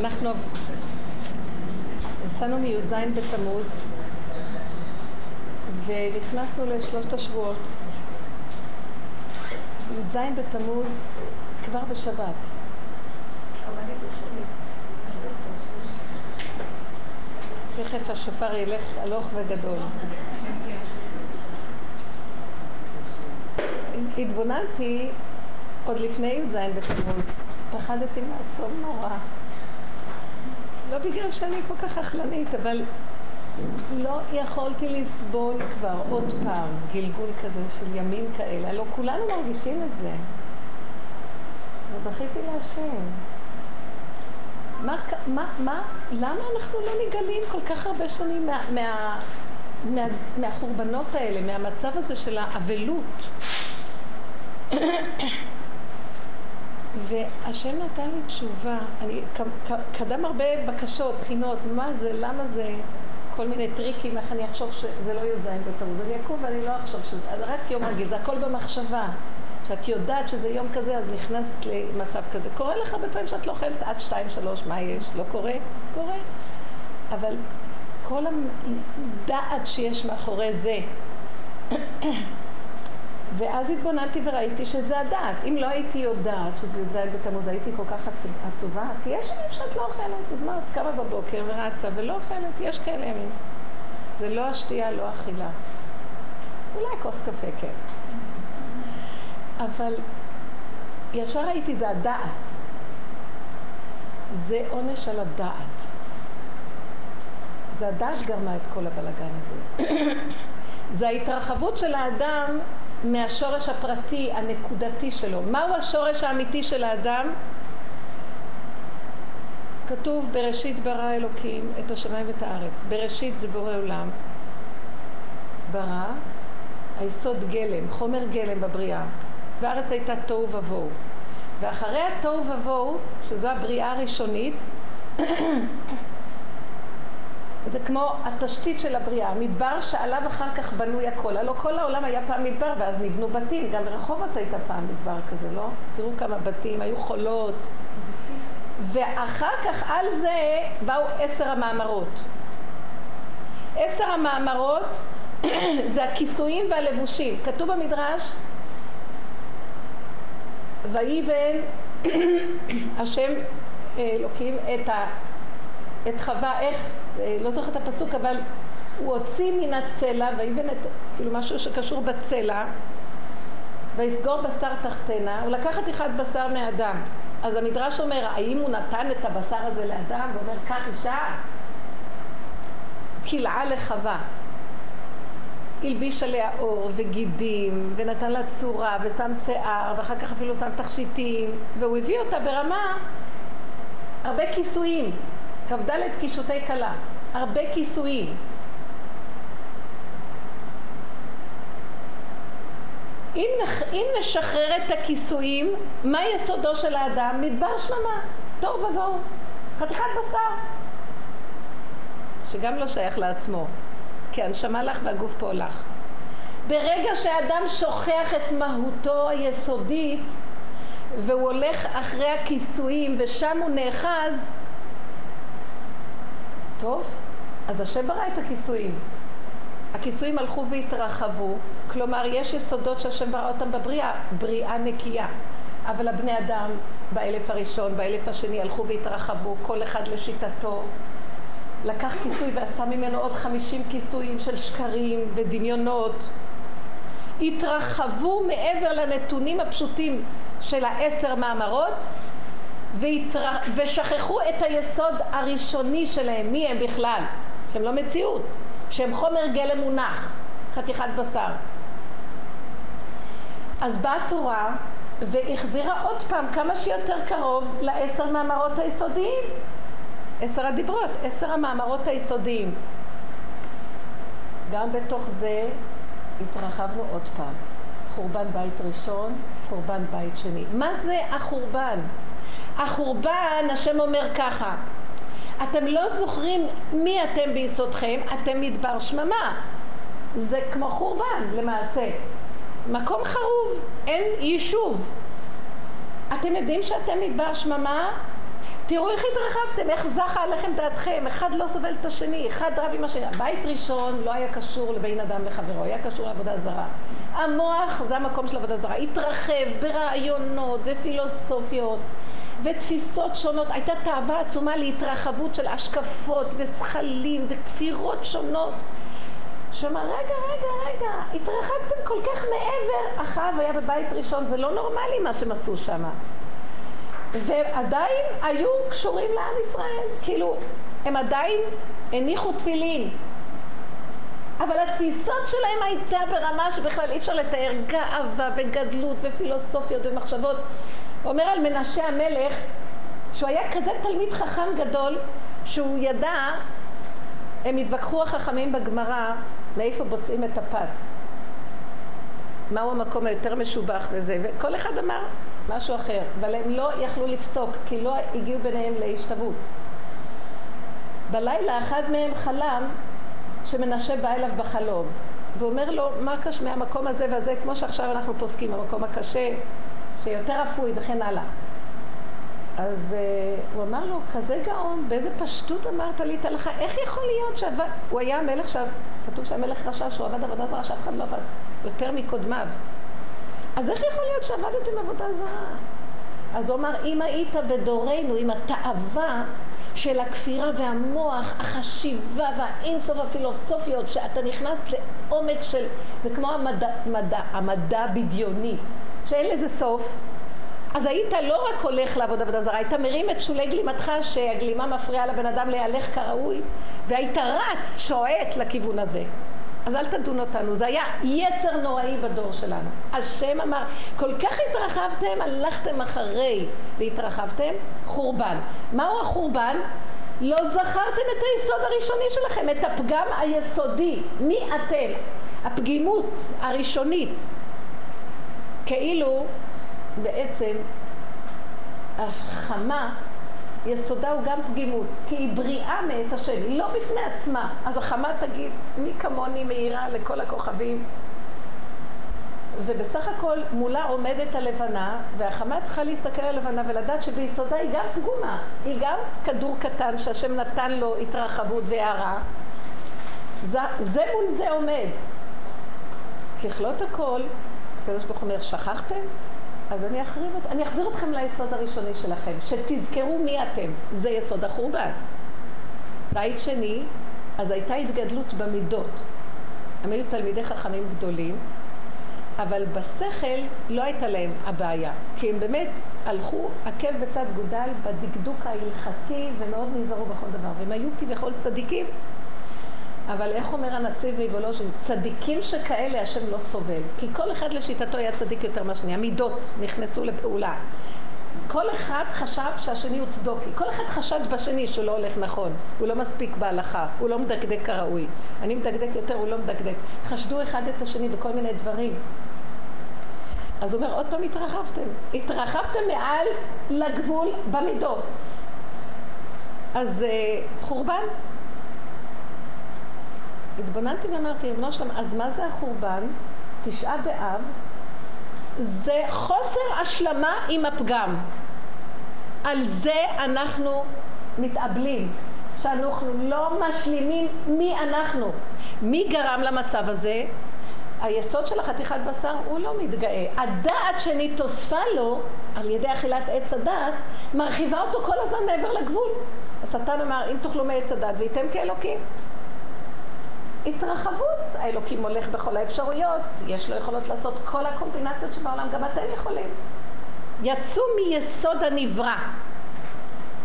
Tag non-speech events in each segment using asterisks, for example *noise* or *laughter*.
אנחנו יצאנו מי"ז בתמוז ונכנסנו לשלושת השבועות. י"ז בתמוז כבר בשבת. תכף השופר ילך הלוך וגדול. התבוננתי עוד לפני י"ז בתמוז, פחדתי מעצום נורא. לא בגלל שאני כל כך אכלנית, אבל לא יכולתי לסבול כבר עוד פעם גלגול כזה של ימים כאלה. הלוא כולנו מרגישים את זה. ובכיתי להשם. מה, מה, מה, למה אנחנו לא נגלים כל כך הרבה שנים מה, מה, מה, מהחורבנות האלה, מהמצב הזה של האבלות? והשם נתן לי תשובה, אני, קדם הרבה בקשות, תחינות, מה זה, למה זה, כל מיני טריקים, איך אני אחשוב שזה לא י"ז בתמוז, אני אקום ואני לא אחשוב שזה, זה רק יום רגיל, זה הכל במחשבה. כשאת יודעת שזה יום כזה, אז נכנסת למצב כזה. קורה לך הרבה פעמים שאת לא אוכלת עד שתיים, שלוש, מה יש? לא קורה? קורה. אבל כל הדעת שיש מאחורי זה, ואז התבוננתי וראיתי שזה הדעת. אם לא הייתי יודעת שזה י"ז בתמוז, הייתי כל כך עצובה, כי יש ימים שאת לא אוכלת, אז מה, את קמה בבוקר ורצה ולא אוכלת, יש כאלה ימים. זה לא השתייה, לא אכילה. אולי כוס קפה, כן. אבל ישר ראיתי, זה הדעת. זה עונש על הדעת. זה הדעת גרמה את כל הבלגן הזה. *coughs* זה ההתרחבות של האדם מהשורש הפרטי, הנקודתי שלו. מהו השורש האמיתי של האדם? כתוב בראשית ברא אלוקים את השמיים ואת הארץ. בראשית זה בורא עולם. ברא, היסוד גלם, חומר גלם בבריאה. והארץ הייתה תוהו ובוהו. ואחרי התוהו ובוהו, שזו הבריאה הראשונית, זה כמו התשתית של הבריאה, מדבר שעליו אחר כך בנוי הכל. הלוא כל העולם היה פעם מדבר ואז נבנו בתים, גם ברחובות הייתה פעם מדבר כזה, לא? תראו כמה בתים, היו חולות. ואחר כך על זה באו עשר המאמרות. עשר המאמרות *clears throat* זה הכיסויים והלבושים. כתוב במדרש, ויבן *clears throat* השם אלוקים את ה... את חווה, איך, אה, לא זוכרת את הפסוק, אבל הוא הוציא מן הצלע, ויבן את, כאילו משהו שקשור בצלע, ויסגור בשר תחתנה, הוא לקח אחד בשר מאדם. אז המדרש אומר, האם הוא נתן את הבשר הזה לאדם? הוא אומר, קח אישה, כלאה לחווה. הלביש עליה אור וגידים, ונתן לה צורה, ושם שיער, ואחר כך אפילו שם תכשיטים, והוא הביא אותה ברמה הרבה כיסויים. כ"ד קישוטי כלה, הרבה כיסויים. אם, נח, אם נשחרר את הכיסויים, מה יסודו של האדם? מדבר שממה, תוהו ובוהו, חתיכת בשר, שגם לא שייך לעצמו, כי הנשמה לך והגוף פה לך. ברגע שהאדם שוכח את מהותו היסודית והוא הולך אחרי הכיסויים ושם הוא נאחז, טוב, אז השם ברא את הכיסויים. הכיסויים הלכו והתרחבו, כלומר יש יסודות שהשם ברא אותם בבריאה, בריאה נקייה. אבל הבני אדם באלף הראשון, באלף השני הלכו והתרחבו, כל אחד לשיטתו. לקח כיסוי ועשה ממנו עוד חמישים כיסויים של שקרים ודמיונות. התרחבו מעבר לנתונים הפשוטים של העשר מאמרות והתר... ושכחו את היסוד הראשוני שלהם, מי הם בכלל? שהם לא מציאות, שהם חומר גלם מונח, חתיכת בשר. אז באה התורה והחזירה עוד פעם כמה שיותר קרוב לעשר מאמרות היסודיים. עשר הדיברות, עשר המאמרות היסודיים. גם בתוך זה התרחבנו עוד פעם. חורבן בית ראשון, חורבן בית שני. מה זה החורבן? החורבן, השם אומר ככה, אתם לא זוכרים מי אתם ביסודכם, אתם מדבר שממה. זה כמו חורבן למעשה. מקום חרוב, אין יישוב. אתם יודעים שאתם מדבר שממה? תראו איך התרחבתם, איך זכה עליכם דעתכם, אחד לא סובל את השני, אחד רב עם השני. בית ראשון לא היה קשור לבין אדם לחברו, היה קשור לעבודה זרה. המוח זה המקום של עבודה זרה, התרחב ברעיונות ופילוסופיות ותפיסות שונות. הייתה תאווה עצומה להתרחבות של השקפות וזכלים וכפירות שונות. שאמר, רגע, רגע, רגע, התרחקתם כל כך מעבר. אחאב היה בבית ראשון, זה לא נורמלי מה שהם עשו שם. ועדיין היו קשורים לעם ישראל, כאילו, הם עדיין הניחו תפילין. אבל התפיסות שלהם הייתה ברמה שבכלל אי אפשר לתאר גאווה וגדלות ופילוסופיות ומחשבות. אומר על מנשה המלך שהוא היה כזה תלמיד חכם גדול שהוא ידע, הם התווכחו החכמים בגמרא מאיפה בוצעים את הפת. מהו המקום היותר משובח וזה, וכל אחד אמר משהו אחר, אבל הם לא יכלו לפסוק, כי לא הגיעו ביניהם להשתוות. בלילה אחד מהם חלם שמנשה בא אליו בחלום, ואומר לו, מה קש מהמקום הזה והזה, כמו שעכשיו אנחנו פוסקים, המקום הקשה, שיותר אפוי וכן הלאה. אז uh, הוא אמר לו, כזה גאון, באיזה פשטות אמרת לי את ההלכה, איך יכול להיות שעבד, הוא היה המלך שם, כתוב שהמלך רשע שהוא עבד עבודה זרה שאף אחד לא עבד, יותר מקודמיו. אז איך יכול להיות שעבדתם עבודה זרה? אז הוא אמר, אם היית בדורנו עם התאווה של הכפירה והמוח, החשיבה והאינסוף הפילוסופיות, שאתה נכנס לעומק של, זה כמו המדע, מדע, המדע בדיוני, שאין לזה סוף, אז היית לא רק הולך לעבוד עבודה זרה, היית מרים את שולי גלימתך שהגלימה מפריעה לבן אדם להלך כראוי, והיית רץ, שועט לכיוון הזה. אז אל תדון אותנו, זה היה יצר נוראי בדור שלנו. השם אמר, כל כך התרחבתם, הלכתם אחרי והתרחבתם, חורבן. מהו החורבן? לא זכרתם את היסוד הראשוני שלכם, את הפגם היסודי. מי אתם? הפגימות הראשונית. כאילו בעצם החמה יסודה הוא גם פגימות, כי היא בריאה מאת השם, היא לא בפני עצמה. אז החמה תגיד, מי כמוני מאירה לכל הכוכבים? ובסך הכל מולה עומדת הלבנה, והחמה צריכה להסתכל על הלבנה ולדעת שביסודה היא גם פגומה, היא גם כדור קטן שהשם נתן לו התרחבות והערה. זה, זה מול זה עומד. ככלות הכל, הקדוש ברוך הוא אומר, שכחתם? אז אני אחריב את, אני אחזיר אתכם ליסוד הראשוני שלכם, שתזכרו מי אתם, זה יסוד החורבן. בית שני, אז הייתה התגדלות במידות. הם היו תלמידי חכמים גדולים, אבל בשכל לא הייתה להם הבעיה, כי הם באמת הלכו עקב בצד גודל בדקדוק ההלכתי ומאוד נזהרו בכל דבר, והם היו כביכול צדיקים. אבל איך אומר הנציב מוולוז'ין? צדיקים שכאלה השם לא סובל. כי כל אחד לשיטתו היה צדיק יותר מהשני. המידות נכנסו לפעולה. כל אחד חשב שהשני הוא צדוקי. כל אחד חשד בשני שהוא לא הולך נכון. הוא לא מספיק בהלכה. הוא לא מדקדק כראוי. אני מדקדק יותר, הוא לא מדקדק. חשדו אחד את השני בכל מיני דברים. אז הוא אומר, עוד פעם התרחבתם. התרחבתם מעל לגבול במידות. אז uh, חורבן. התבוננתי ואמרתי, ריבונו שלום, אז מה זה החורבן? תשעה באב זה חוסר השלמה עם הפגם. על זה אנחנו מתאבלים, שאנחנו לא משלימים מי אנחנו. מי גרם למצב הזה? היסוד של החתיכת בשר הוא לא מתגאה. הדעת שנתוספה לו על ידי אכילת עץ הדעת מרחיבה אותו כל הזמן מעבר לגבול. השטן אמר אם תאכלו מעץ הדעת וייתם כאלוקים. התרחבות, האלוקים הולך בכל האפשרויות, יש לו יכולות לעשות כל הקומבינציות שבעולם, גם אתם יכולים. יצאו מיסוד הנברא,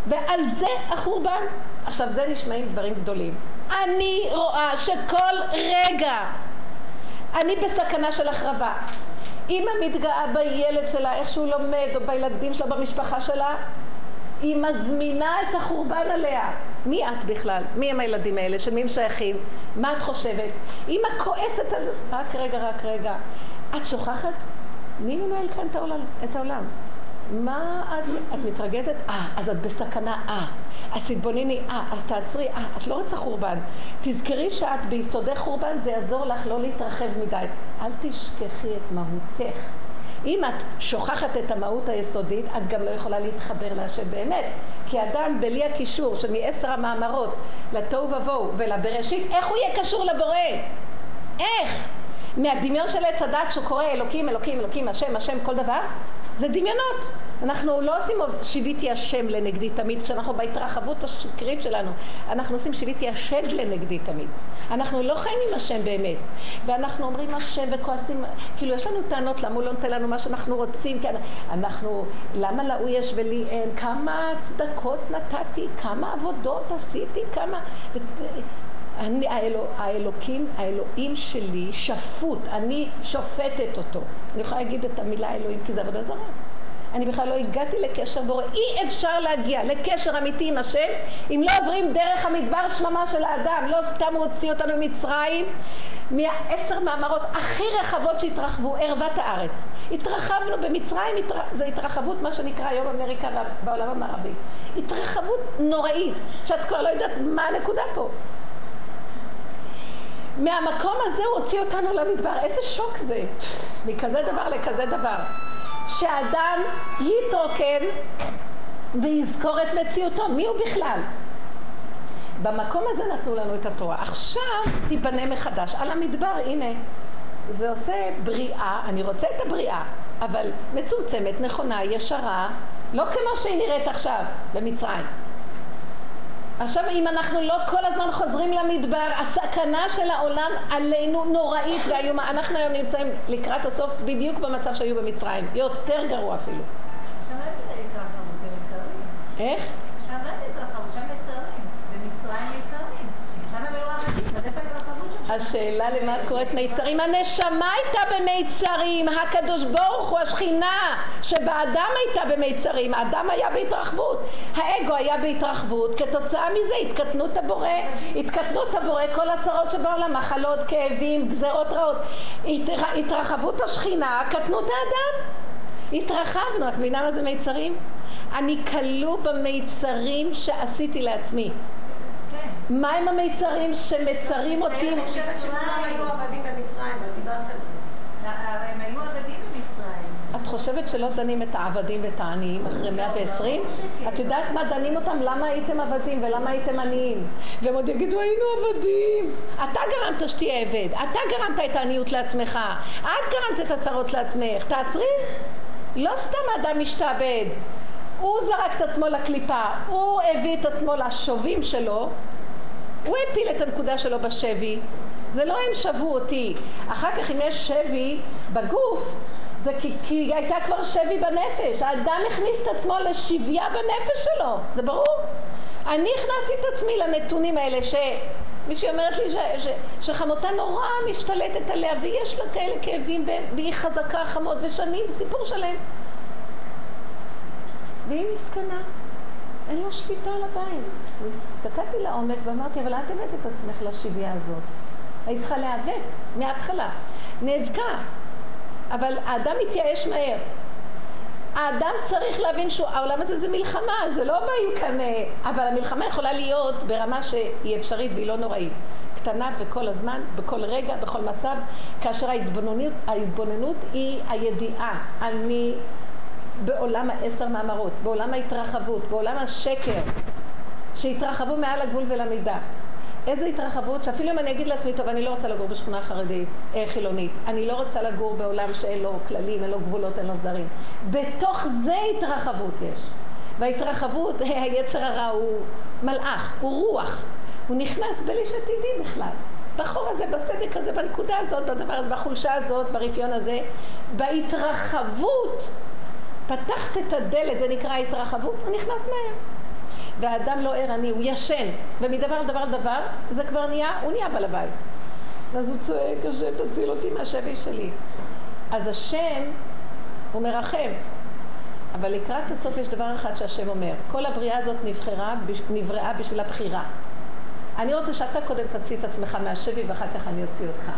ועל זה החורבן. עכשיו זה נשמעים דברים גדולים. אני רואה שכל רגע אני בסכנה של החרבה. אמא מתגאה בילד שלה, איך שהוא לומד, או בילדים שלה, במשפחה שלה, היא מזמינה את החורבן עליה. מי את בכלל? מי הם הילדים האלה? של מי הם שייכים? מה את חושבת? אמא כועסת על זה. רק רגע, רק רגע. את שוכחת? מי מנהל כאן את העולם? את העולם? מה את, את מתרגזת? אה, אז את בסכנה, אה. אז תתבונני, אה, אז תעצרי, אה, את לא רוצה חורבן. תזכרי שאת ביסודי חורבן, זה יעזור לך לא להתרחב מדי. אל תשכחי את מהותך. אם את שוכחת את המהות היסודית, את גם לא יכולה להתחבר להשם באמת. כי אדם בלי הקישור של מעשר המאמרות לתוהו ובוהו ולבראשית, איך הוא יהיה קשור לבורא? איך? מהדמיון של עץ הדת שהוא קורא אלוקים, אלוקים, אלוקים, השם, השם, כל דבר? זה דמיונות. אנחנו לא עושים שיוויתי השם לנגדי תמיד, כשאנחנו בהתרחבות השקרית שלנו. אנחנו עושים שיוויתי השד לנגדי תמיד. אנחנו לא חיים עם השם באמת. ואנחנו אומרים השם וכועסים, כאילו יש לנו טענות למה הוא לא נותן לנו מה שאנחנו רוצים, כי אנחנו, למה להוא יש ולי אין, כמה צדקות נתתי, כמה עבודות עשיתי, כמה... אני, האלו, האלוקים, האלוהים שלי שפוט, אני שופטת אותו. אני יכולה להגיד את המילה אלוהים כי זה עבודה זרה. אני בכלל לא הגעתי לקשר בורא. אי אפשר להגיע לקשר אמיתי עם השם אם לא עוברים דרך המדבר שממה של האדם. לא סתם הוא הוציא אותנו ממצרים, מהעשר מאמרות הכי רחבות שהתרחבו, ערוות הארץ. התרחבנו במצרים, התר... זה התרחבות, מה שנקרא היום אמריקה בעולם המערבי. התרחבות נוראית, שאת כבר לא יודעת מה הנקודה פה. מהמקום הזה הוא הוציא אותנו למדבר. איזה שוק זה, מכזה דבר לכזה דבר. שאדם יתרוקן ויזכור את מציאותו. מי הוא בכלל? במקום הזה נתנו לנו את התורה. עכשיו תיבנה מחדש על המדבר, הנה. זה עושה בריאה, אני רוצה את הבריאה, אבל מצומצמת, נכונה, ישרה, לא כמו שהיא נראית עכשיו במצרים. עכשיו אם אנחנו לא כל הזמן חוזרים למדבר, הסכנה של העולם עלינו נוראית ואיומה. אנחנו היום נמצאים לקראת הסוף בדיוק במצב שהיו במצרים, יותר גרוע אפילו. איך? השאלה למה את קוראת מיצרים? הנשמה הייתה במיצרים, הקדוש ברוך הוא השכינה שבאדם הייתה במיצרים, האדם היה בהתרחבות, האגו היה בהתרחבות, כתוצאה מזה התקטנות הבורא, התקטנות הבורא, כל הצרות שבעולם, מחלות, כאבים, גזרות רעות, התרחבות השכינה, קטנות האדם, התרחבנו, את מבינה מה זה מיצרים? אני כלוא במיצרים שעשיתי לעצמי. מה עם המיצרים שמצרים אותי? אני חושבת שכולם היו עבדים במצרים, דיברת על זה. הם היו עבדים במצרים. את חושבת שלא דנים את העבדים ואת העניים אחרי 120? לא, לא, את יודעת מה דנים אותם? למה הייתם עבדים ולמה הייתם עניים? והם עוד יגידו היינו עבדים. אתה גרמת שתהיה עבד, אתה גרמת את העניות לעצמך, את גרמת את הצרות לעצמך. תעצרי. לא סתם האדם משתעבד. הוא זרק את עצמו לקליפה, הוא הביא את עצמו לשובים שלו, הוא הפיל את הנקודה שלו בשבי. זה לא הם שבו אותי. אחר כך אם יש שבי בגוף, זה כי, כי הייתה כבר שבי בנפש. האדם הכניס את עצמו לשביה בנפש שלו, זה ברור. אני הכנסתי את עצמי לנתונים האלה ש... מישהי אומרת לי ש, ש, שחמותה נורא משתלטת עליה ויש לה כאלה כאבים והיא חזקה חמות ושנים, סיפור שלם. והיא מסכנה. אין לה שליטה על הבית. והסתכלתי לעומק ואמרתי, אבל את הבאת את עצמך לשבייה הזאת. היית צריכה להיאבק מההתחלה. נאבקה. אבל האדם מתייאש מהר. האדם צריך להבין שהעולם הזה זה מלחמה, זה לא באים כאן... אה, אבל המלחמה יכולה להיות ברמה שהיא אפשרית והיא לא נוראית. קטנה וכל הזמן, בכל רגע, בכל מצב, כאשר ההתבוננות, ההתבוננות היא הידיעה. אני בעולם העשר מאמרות, בעולם ההתרחבות, בעולם השקר, שהתרחבו מעל הגבול ולמידה. איזה התרחבות, שאפילו אם אני אגיד לעצמי, טוב, אני לא רוצה לגור בשכונה חרדית, אה, חילונית, אני לא רוצה לגור בעולם שאין לו כללים, אין לו גבולות, אין לו סדרים. בתוך זה התרחבות יש. וההתרחבות, היצר הרע הוא מלאך, הוא רוח. הוא נכנס בלי שתדעי בכלל. בחור הזה, בסדק הזה, בנקודה הזאת, בדבר הזה, בחולשה הזאת, ברפיון הזה, בהתרחבות פתחת את הדלת, זה נקרא התרחבות, הוא נכנס מהר. והאדם לא ערני, הוא ישן, ומדבר לדבר לדבר, זה כבר נהיה, הוא נהיה בעל הבית. אז הוא צועק, השם תציל אותי מהשבי שלי. אז השם, הוא מרחם. אבל לקראת הסוף יש דבר אחד שהשם אומר, כל הבריאה הזאת נבחרה, נבראה בשביל הבחירה. אני רוצה שאתה קודם תוציא את עצמך מהשבי ואחר כך אני אוציא אותך.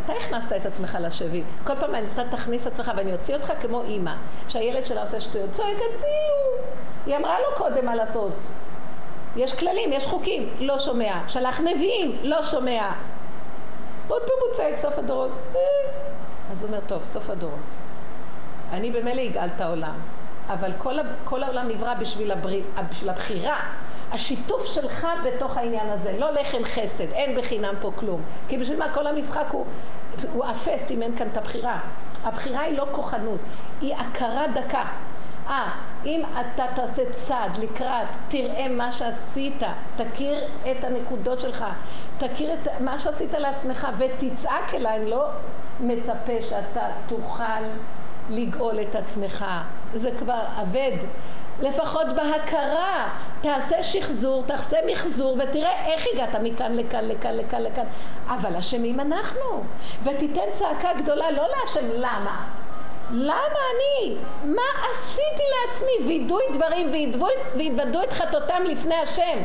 אתה הכנסת את עצמך לשבי. כל פעם אתה תכניס את עצמך ואני אוציא אותך כמו אימא, שהילד שלה עושה שטויות, צועק הציעו. היא אמרה לו קודם מה לעשות. יש כללים, יש חוקים, לא שומע. שלח נביאים, לא שומע. עוד פעם הוא צועק סוף הדורות. אה. אז הוא אומר, טוב, סוף הדורות. אני במילא אגאל את העולם. אבל כל, כל העולם נברא בשביל, הבריא, בשביל הבחירה. השיתוף שלך בתוך העניין הזה, לא לחם חסד, אין בחינם פה כלום. כי בשביל מה כל המשחק הוא, הוא אפס אם אין כאן את הבחירה. הבחירה היא לא כוחנות, היא הכרה דקה. אה, אם אתה תעשה צעד לקראת, תראה מה שעשית, תכיר את הנקודות שלך, תכיר את מה שעשית לעצמך ותצעק אליי, אני לא מצפה שאתה תוכל לגאול את עצמך, זה כבר אבד. לפחות בהכרה, תעשה שחזור, תעשה מחזור ותראה איך הגעת מכאן לכאן, לכאן, לכאן, לכאן. אבל אשמים אנחנו. ותיתן צעקה גדולה לא להשם למה. למה אני? מה עשיתי לעצמי? וידוי דברים ויתוודו את חטאותם לפני השם.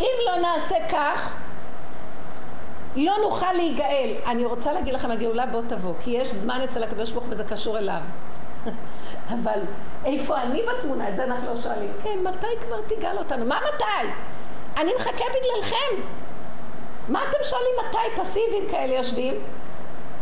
אם לא נעשה כך, לא נוכל להיגאל. אני רוצה להגיד לכם, הגאולה בוא תבוא, כי יש זמן אצל הקדוש ברוך הוא וזה קשור אליו. אבל איפה אני בתמונה? את זה אנחנו לא שואלים. כן, מתי כבר תגאל אותנו? מה מתי? אני מחכה בגללכם. מה אתם שואלים מתי פסיביים כאלה יושבים?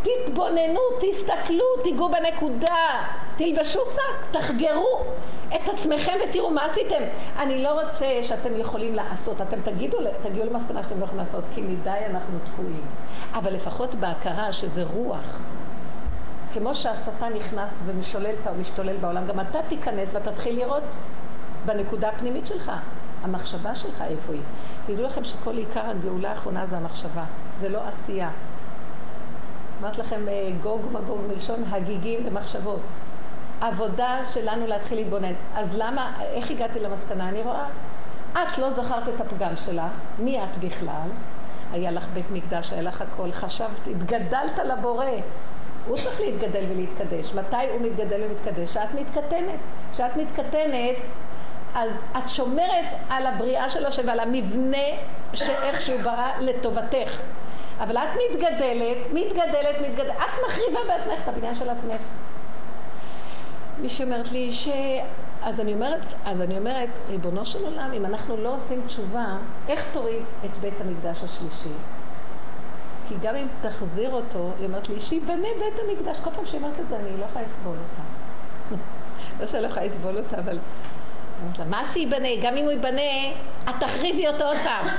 תתבוננו, תסתכלו, תיגעו בנקודה, תלבשו שק, תחגרו את עצמכם ותראו מה עשיתם. אני לא רוצה שאתם יכולים לעשות, אתם תגידו, תגיעו למסקנה שאתם לא יכולים לעשות, כי מדי אנחנו תקועים. אבל לפחות בהכרה שזה רוח. כמו שהשטן נכנס ומשולל ומשתולל בעולם, גם אתה תיכנס ותתחיל לראות בנקודה הפנימית שלך, המחשבה שלך איפה היא. תדעו לכם שכל עיקר הגאולה האחרונה זה המחשבה, זה לא עשייה. אמרת לכם אה, גוג ומגוג מלשון הגיגים ומחשבות. עבודה שלנו להתחיל להתבונן. אז למה, איך הגעתי למסקנה? אני רואה, את לא זכרת את הפגם שלך, מי את בכלל? היה לך בית מקדש, היה לך הכל, חשבת, התגדלת לבורא. הוא צריך להתגדל ולהתקדש. מתי הוא מתגדל ומתקדש? כשאת מתקטנת. כשאת מתקטנת, אז את שומרת על הבריאה של השם ועל המבנה שאיך שהוא ברא לטובתך. אבל את מתגדלת, מתגדלת, מתגדלת, את מחריבה בעצמך את הבניין של עצמך. מישהי אומרת לי ש... אז אני אומרת, אז אני אומרת, ריבונו של עולם, אם אנחנו לא עושים תשובה, איך תוריד את בית המקדש השלישי? כי גם אם תחזיר אותו, היא אומרת לי, שיבנה בית המקדש. כל פעם שהיא אומרת את זה, אני לא יכולה לסבול אותה. *laughs* לא שאני לא יכולה לסבול אותה, אבל... מה שיבנה, גם אם הוא ייבנה, את תחריבי אותו עוד פעם. *laughs*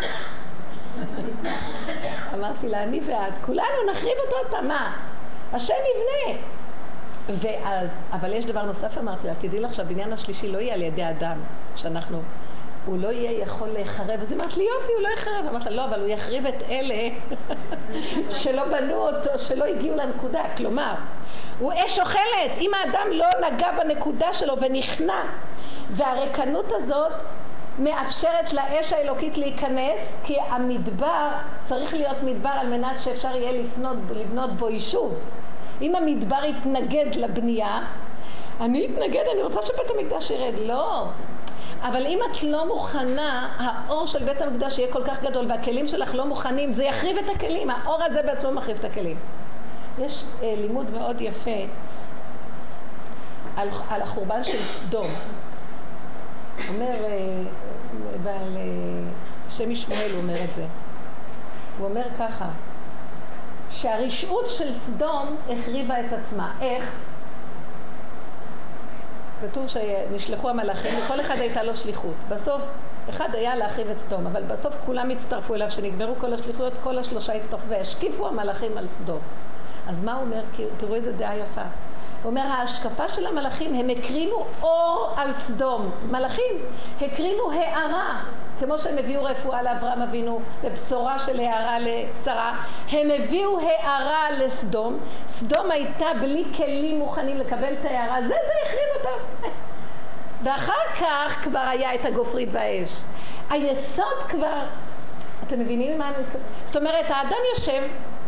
אמרתי לה, אני ואת, כולנו נחריב אותו עוד פעם, מה? השם יבנה. ואז, אבל יש דבר נוסף אמרתי לה, תדעי לך שהבניין השלישי לא יהיה על ידי אדם, שאנחנו, הוא לא יהיה יכול להיחרב. אז היא אמרת לי, יופי, הוא לא יחרב. אמרתי לה, לא, אבל הוא יחריב את אלה *laughs* שלא בנו אותו, שלא הגיעו לנקודה. כלומר, הוא אש אוכלת. אם האדם לא נגע בנקודה שלו ונכנע, והריקנות הזאת מאפשרת לאש האלוקית להיכנס, כי המדבר צריך להיות מדבר על מנת שאפשר יהיה לפנות, לבנות בו יישוב. אם המדבר יתנגד לבנייה, אני אתנגד, אני רוצה שבית המקדש ירד. לא. אבל אם את לא מוכנה, האור של בית המקדש יהיה כל כך גדול והכלים שלך לא מוכנים, זה יחריב את הכלים. האור הזה בעצמו מחריב את הכלים. יש אה, לימוד מאוד יפה על, על החורבן של סדום. אומר, אה, ועל אה, שם ישמעאל הוא אומר את זה. הוא אומר ככה, שהרשעות של סדום החריבה את עצמה. איך? כתוב שנשלחו המלאכים, לכל אחד הייתה לו שליחות. בסוף, אחד היה להחריב את סדום, אבל בסוף כולם הצטרפו אליו, שנגמרו כל השליחויות, כל השלושה הצטרפו, והשקיפו המלאכים על סדום. אז מה הוא אומר? תראו איזה דעה יפה. אומר, ההשקפה של המלאכים, הם הקרינו אור על סדום. מלאכים הקרינו הערה, כמו שהם הביאו רפואה לאברהם אבינו, ובשורה של הערה לשרה, הם הביאו הערה לסדום. סדום הייתה בלי כלים מוכנים לקבל את ההערה, זה, זה החריב אותה. ואחר כך כבר היה את הגופרית והאש. היסוד כבר, אתם מבינים מה אני... זאת אומרת, האדם יושב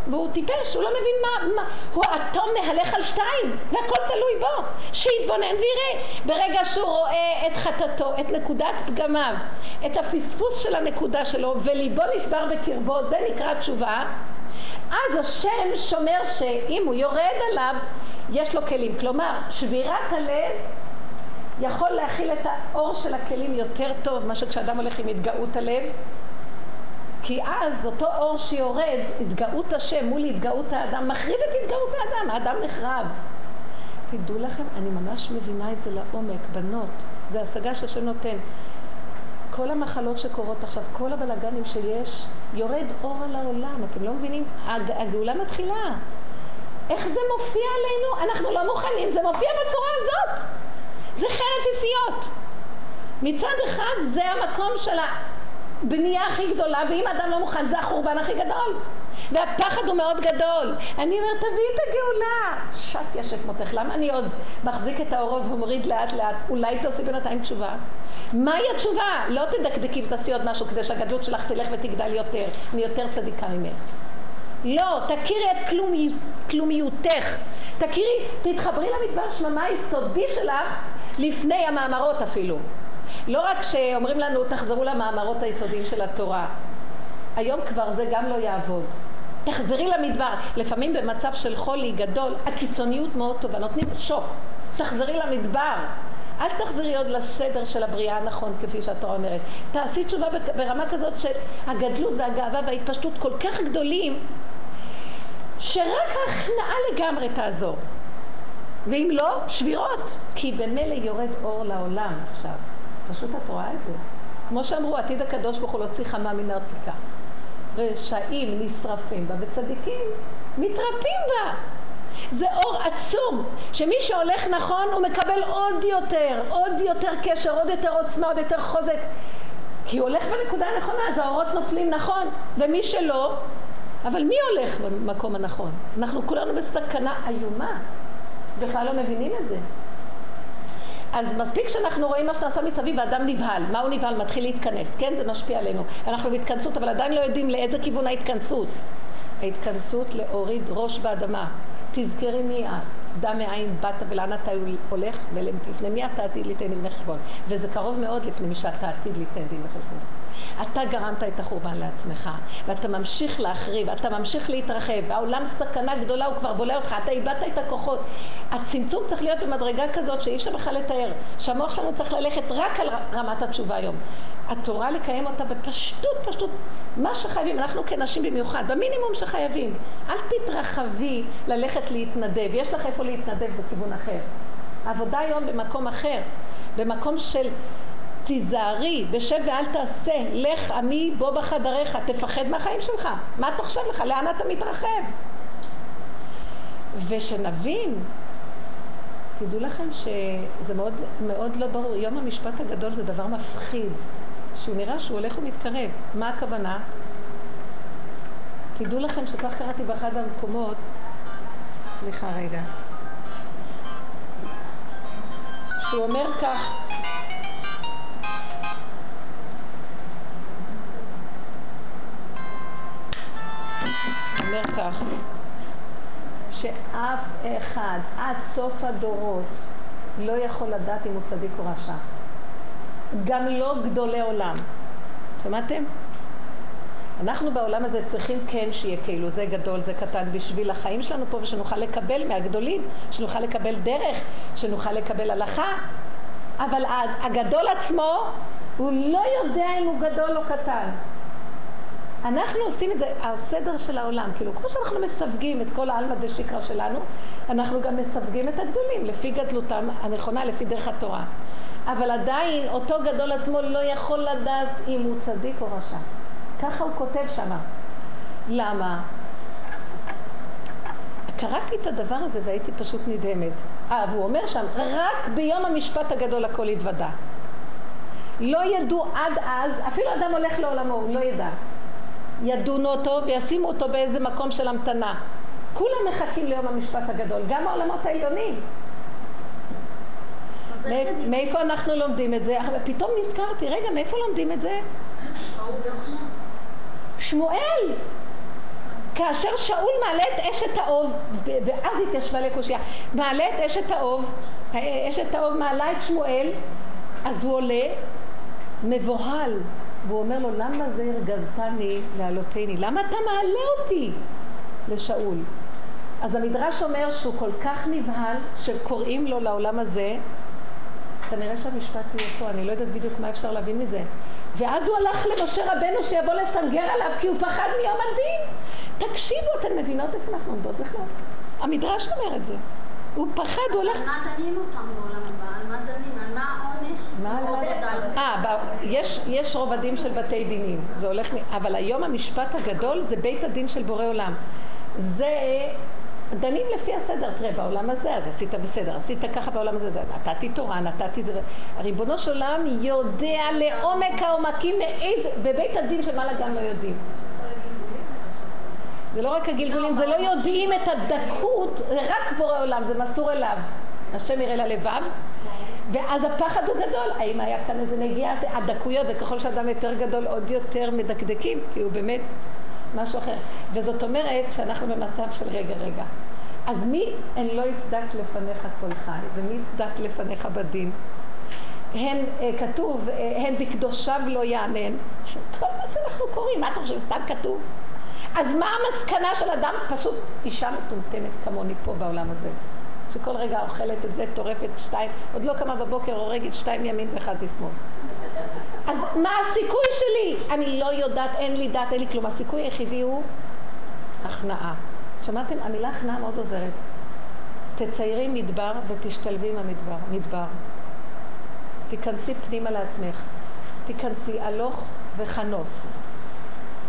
והוא טיפש, הוא לא מבין מה, מה, הוא אטום מהלך על שתיים, והכל תלוי בו, שיתבונן ויראה. ברגע שהוא רואה את חטאתו, את נקודת פגמיו, את הפספוס של הנקודה שלו, וליבו נשבר בקרבו, זה נקרא תשובה, אז השם שומר שאם הוא יורד עליו, יש לו כלים. כלומר, שבירת הלב יכול להכיל את האור של הכלים יותר טוב מאשר כשאדם הולך עם התגאות הלב כי אז אותו אור שיורד, התגאות השם מול התגאות האדם, מחריב את התגאות האדם, האדם נחרב. תדעו לכם, אני ממש מבינה את זה לעומק, בנות, זה השגה שהשם נותן. כל המחלות שקורות עכשיו, כל הבלגנים שיש, יורד אור על העולם, אתם לא מבינים? הג, הגאולה מתחילה. איך זה מופיע עלינו? אנחנו לא מוכנים, זה מופיע בצורה הזאת. זה חרב פיפיות. מצד אחד זה המקום של הבנייה הכי גדולה, ואם אדם לא מוכן זה החורבן הכי גדול. והפחד הוא מאוד גדול. אני אומרת, תביאי את הגאולה. שט ישק מותך. למה אני עוד מחזיק את האורות ומוריד לאט לאט? אולי תעשי בינתיים תשובה? מהי התשובה? לא תדקדקי ותעשי עוד משהו כדי שהגדלות שלך תלך ותגדל יותר. אני יותר צדיקה ממך. לא, תכירי את כלומי, כלומיותך. תכירי, תתחברי למדבר שממה היסודי שלך לפני המאמרות אפילו. לא רק שאומרים לנו תחזרו למאמרות היסודיים של התורה. היום כבר זה גם לא יעבוד. תחזרי למדבר. לפעמים במצב של חולי גדול, הקיצוניות מאוד טובה, נותנים שוק. תחזרי למדבר. אל תחזרי עוד לסדר של הבריאה הנכון, כפי שהתורה אומרת. תעשי תשובה ברמה כזאת שהגדלות והגאווה וההתפשטות כל כך גדולים, שרק ההכנעה לגמרי תעזור. ואם לא, שבירות. כי במילא יורד אור לעולם עכשיו. פשוט את רואה את זה. כמו שאמרו, עתיד הקדוש ברוך הוא להוציא חמה מן הרתיקה. רשעים נשרפים בה וצדיקים מתרפים בה. זה אור עצום, שמי שהולך נכון הוא מקבל עוד יותר, עוד יותר קשר, עוד יותר עוצמה, עוד יותר חוזק. כי הוא הולך בנקודה הנכונה, אז האורות נופלים נכון, ומי שלא, אבל מי הולך במקום הנכון? אנחנו כולנו בסכנה איומה, בכלל לא מבינים את זה. אז מספיק שאנחנו רואים מה שנעשה מסביב ואדם נבהל. מה הוא נבהל? מתחיל להתכנס. כן, זה משפיע עלינו. אנחנו בהתכנסות, אבל עדיין לא יודעים לאיזה כיוון ההתכנסות. ההתכנסות להוריד ראש באדמה. תזכרי מי את, דע מאין באת ולאן אתה הולך ולפני מי אתה עתיד ליתן דין וחשבון. וזה קרוב מאוד לפני מי שאתה עתיד ליתן דין וחשבון. אתה גרמת את החורבן לעצמך, ואתה ממשיך להחריב, אתה ממשיך להתרחב, והעולם סכנה גדולה, הוא כבר בולע אותך, אתה איבדת את הכוחות. הצמצום צריך להיות במדרגה כזאת שאי אפשר בכלל לתאר, שהמוח שלנו צריך ללכת רק על רמת התשובה היום. התורה לקיים אותה בפשטות, פשטות, מה שחייבים, אנחנו כנשים במיוחד, במינימום שחייבים. אל תתרחבי ללכת להתנדב, יש לך איפה להתנדב בכיוון אחר. העבודה היום במקום אחר, במקום של תיזהרי, בשב ואל תעשה, לך עמי בוא בחדריך, תפחד מהחיים שלך, מה אתה חושב לך, לאן אתה מתרחב? ושנבין, תדעו לכם שזה מאוד, מאוד לא ברור, יום המשפט הגדול זה דבר מפחיד, שהוא נראה שהוא הולך ומתקרב, מה הכוונה? תדעו לכם שכך קראתי באחד המקומות, סליחה רגע, שהוא אומר כך, אומר כך, שאף אחד עד סוף הדורות לא יכול לדעת אם הוא צדיק או רשע. גם לא גדולי עולם. שמעתם? אנחנו בעולם הזה צריכים כן שיהיה כאילו זה גדול, זה קטן, בשביל החיים שלנו פה ושנוכל לקבל מהגדולים, שנוכל לקבל דרך, שנוכל לקבל הלכה, אבל הגדול עצמו, הוא לא יודע אם הוא גדול או קטן. אנחנו עושים את זה, הסדר של העולם, כאילו כמו שאנחנו מסווגים את כל העלמא דשיקרא שלנו, אנחנו גם מסווגים את הגדולים לפי גדלותם הנכונה, לפי דרך התורה. אבל עדיין אותו גדול עצמו לא יכול לדעת אם הוא צדיק או רשע. ככה הוא כותב שמה. למה? קראתי את הדבר הזה והייתי פשוט נדהמת. אה, והוא אומר שם, רק ביום המשפט הגדול הכל יתוודע. לא ידעו עד אז, אפילו אדם הולך לעולמו, הוא לא ידע. ידונו אותו וישימו אותו באיזה מקום של המתנה. כולם מחכים ליום המשפט הגדול, גם העולמות העליונים. מאיפה אנחנו לומדים את זה? פתאום נזכרתי, רגע, מאיפה לומדים את זה? שמואל! כאשר שאול מעלה את אשת האוב, ואז התיישבה לקושייה, מעלה את אשת האוב, אשת האוב מעלה את שמואל, אז הוא עולה מבוהל, והוא אומר לו, למה זה הרגזתני להעלותני? למה אתה מעלה אותי לשאול? אז המדרש אומר שהוא כל כך נבהל שקוראים לו לעולם הזה, כנראה שהמשפט יהיה פה, אני לא יודעת בדיוק מה אפשר להבין מזה. ואז הוא הלך למשה רבנו שיבוא לסנגר עליו כי הוא פחד מיום הדין. תקשיבו, אתן מבינות איפה אנחנו עומדות בכלל? המדרש אומר את זה. הוא פחד, הוא הולך... על מה דנים אותם בעולם הבא? על מה דנים? על מה העונש? מה אה, יש רובדים של בתי דינים, זה הולך, אבל היום המשפט הגדול זה בית הדין של בורא עולם. זה דנים לפי הסדר, תראה, בעולם הזה, אז עשית בסדר, עשית ככה בעולם הזה, נתתי תורה, נתתי זה, ריבונו של עולם יודע לעומק העומקים מאיזה, בבית הדין של מעלה גם לא יודעים. זה לא רק הגלגולים, זה לא יודעים את הדקות, זה רק בורא עולם, זה מסור אליו. השם יראה ללבב, ואז הפחד הוא גדול. האם היה כאן איזה נגיעה? הדקויות, וככל שאדם יותר גדול עוד יותר מדקדקים, כי הוא באמת משהו אחר. וזאת אומרת שאנחנו במצב של רגע רגע. אז מי הן לא יצדק לפניך כל חי, ומי יצדק לפניך בדין? הן, אה, כתוב, אה, הן בקדושיו לא יאמן. כל מה שאנחנו קוראים, מה אתה חושב, סתם כתוב? אז מה המסקנה של אדם? פשוט אישה מטומטמת כמוני פה בעולם הזה. שכל רגע אוכלת את זה, טורפת שתיים, עוד לא קמה בבוקר, הורגת שתיים ימין ואחד משמאל. אז מה הסיכוי שלי? אני לא יודעת, אין לי דת, אין לי כלום. הסיכוי היחידי הוא הכנעה. שמעתם? המילה הכנעה מאוד עוזרת. תציירי מדבר ותשתלבי עם המדבר. מדבר. תיכנסי פנימה לעצמך. תיכנסי הלוך וכנוס.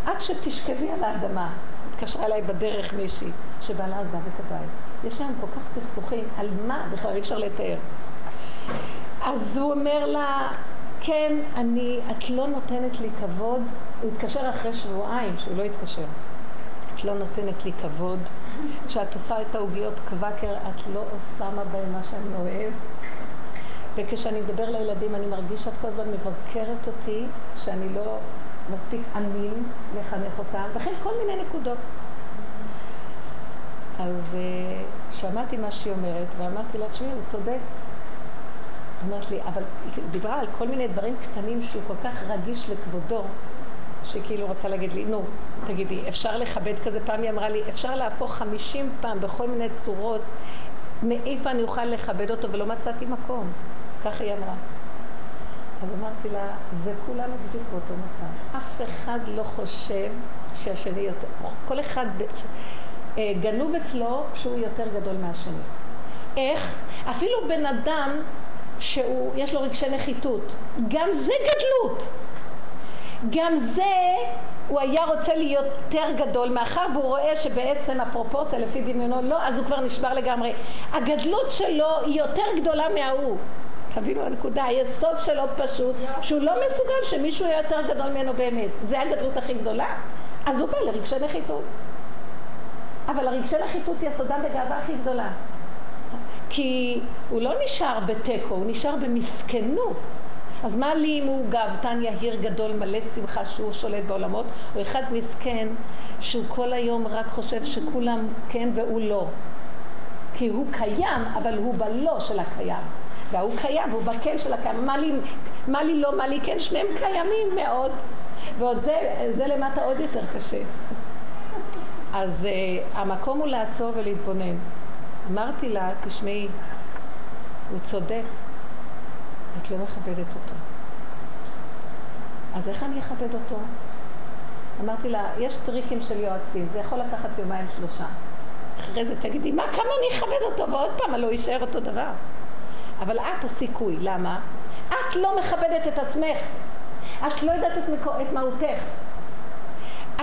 עד שתשכבי על האדמה. התקשרה אליי בדרך מישהי שבעלה עזב את הבית. יש להם כל כך סכסוכים, על מה בכלל אי אפשר לתאר. אז הוא אומר לה, כן, אני, את לא נותנת לי כבוד. הוא התקשר אחרי שבועיים, שהוא לא התקשר. את לא נותנת לי כבוד. כשאת עושה את העוגיות קוואקר, את לא שמה בהן מה שאני אוהב. וכשאני מדבר לילדים, אני מרגיש שאת כל הזמן מבקרת אותי, שאני לא מספיק אמין לחנך אותם, וכן כל מיני נקודות. אז uh, שמעתי מה שהיא אומרת, ואמרתי לה, תשמעי, הוא צודק. אמרת לי, אבל היא דיברה על כל מיני דברים קטנים שהוא כל כך רגיש לכבודו, שכאילו רצה להגיד לי, נו, תגידי, אפשר לכבד כזה? פעם היא אמרה לי, אפשר להפוך חמישים פעם בכל מיני צורות, מאיפה אני אוכל לכבד אותו, ולא מצאתי מקום. כך היא אמרה. אז אמרתי לה, זה כולנו בדיוק באותו מצב. אף אחד לא חושב שהשני יותר, כל אחד אה, גנוב אצלו שהוא יותר גדול מהשני. איך? אפילו בן אדם שיש לו רגשי נחיתות, גם זה גדלות. גם זה הוא היה רוצה להיות יותר גדול, מאחר והוא רואה שבעצם הפרופורציה לפי דמיונו לא, אז הוא כבר נשבר לגמרי. הגדלות שלו היא יותר גדולה מההוא. תבינו הנקודה, היסוד שלו פשוט, שהוא לא מסוגל שמישהו יהיה יותר גדול ממנו באמת. זה הגדלות הכי גדולה. אז הוא בא לרגשי נחיתות. אבל הרגשי נחיתות יסודם בגאווה הכי גדולה. כי הוא לא נשאר בתיקו, הוא נשאר במסכנות. אז מה לי אם הוא גאוותן יהיר גדול מלא שמחה שהוא שולט בעולמות, או אחד מסכן שהוא כל היום רק חושב שכולם כן והוא לא. כי הוא קיים, אבל הוא בלא של הקיים. וההוא קיים, והוא בכן של הקיים. מה לי, מה לי לא, מה לי כן, שניהם קיימים מאוד. ועוד זה, זה למטה עוד יותר קשה. אז uh, המקום הוא לעצור ולהתבונן. אמרתי לה, תשמעי, הוא צודק, את לא מכבדת אותו. אז איך אני אכבד אותו? אמרתי לה, יש טריקים של יועצים, זה יכול לקחת יומיים שלושה. אחרי זה תגידי, מה, כמה אני אכבד אותו? ועוד פעם, הלוא יישאר אותו דבר. אבל את הסיכוי, למה? את לא מכבדת את עצמך. את לא יודעת את, מקו, את מהותך.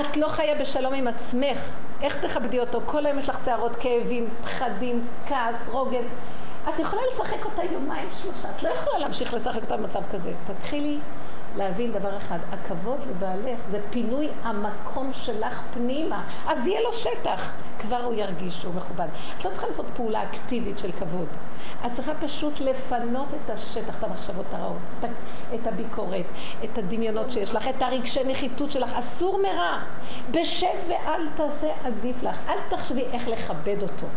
את לא חיה בשלום עם עצמך. איך תכבדי אותו? כל היום יש לך שערות כאבים, פחדים, כעס, רוגז. את יכולה לשחק אותה יומיים, שלושה. את לא יכולה להמשיך לשחק אותה במצב כזה. תתחילי להבין דבר אחד, הכבוד לבעלך זה פינוי המקום שלך פנימה, אז יהיה לו שטח, כבר הוא ירגיש שהוא מכובד. את לא צריכה לעשות פעולה אקטיבית של כבוד. את צריכה פשוט לפנות את השטח, את המחשבות הרעות, את הביקורת, את הדמיונות שיש לך, את הרגשי נחיתות שלך. אסור מרע. בשב ואל תעשה עדיף לך. אל תחשבי איך לכבד אותו.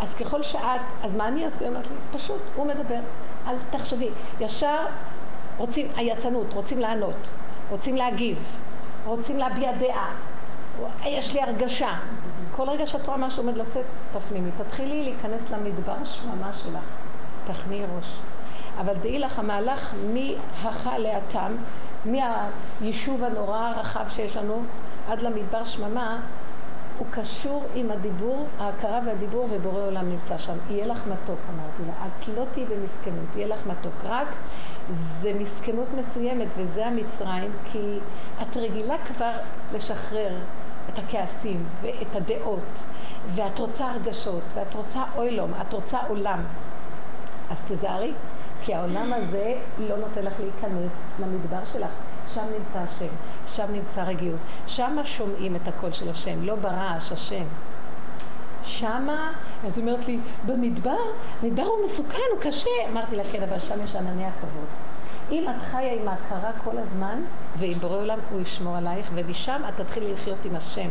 אז ככל שאת, אז מה אני אעשה? אמרתי לי, פשוט, הוא מדבר. אל תחשבי. ישר רוצים, היצנות, רוצים לענות, רוצים להגיב, רוצים להביע דעה. יש לי הרגשה. כל רגע שאת רואה משהו עומד לצאת, תפנימי. תתחילי להיכנס למדבר שממה שלך. תכניעי ראש. אבל דעי לך, המהלך מהכה לאטם, מהיישוב הנורא הרחב שיש לנו, עד למדבר שממה, הוא קשור עם הדיבור, ההכרה והדיבור, ובורא עולם נמצא שם. יהיה לך מתוק, אמרתי לה. את לא תהיי במסכנות, יהיה לך מתוק. רק זה מסכנות מסוימת, וזה המצרים, כי את רגילה כבר לשחרר את הכעסים ואת הדעות, ואת רוצה הרגשות, ואת רוצה אוילום, את רוצה עולם. אז תזהרי, כי העולם הזה לא נותן לך להיכנס למדבר שלך. שם נמצא השם, שם נמצא רגיעות. שם שומעים את הקול של השם, לא ברעש השם. שמה, אז היא אומרת לי, במדבר, מדבר הוא מסוכן, הוא קשה. אמרתי לה, כן, אבל שם יש ענני הכבוד. אם את חיה עם ההכרה כל הזמן, ועם בורא עולם הוא ישמור עלייך, ומשם את תתחילי לחיות עם השם.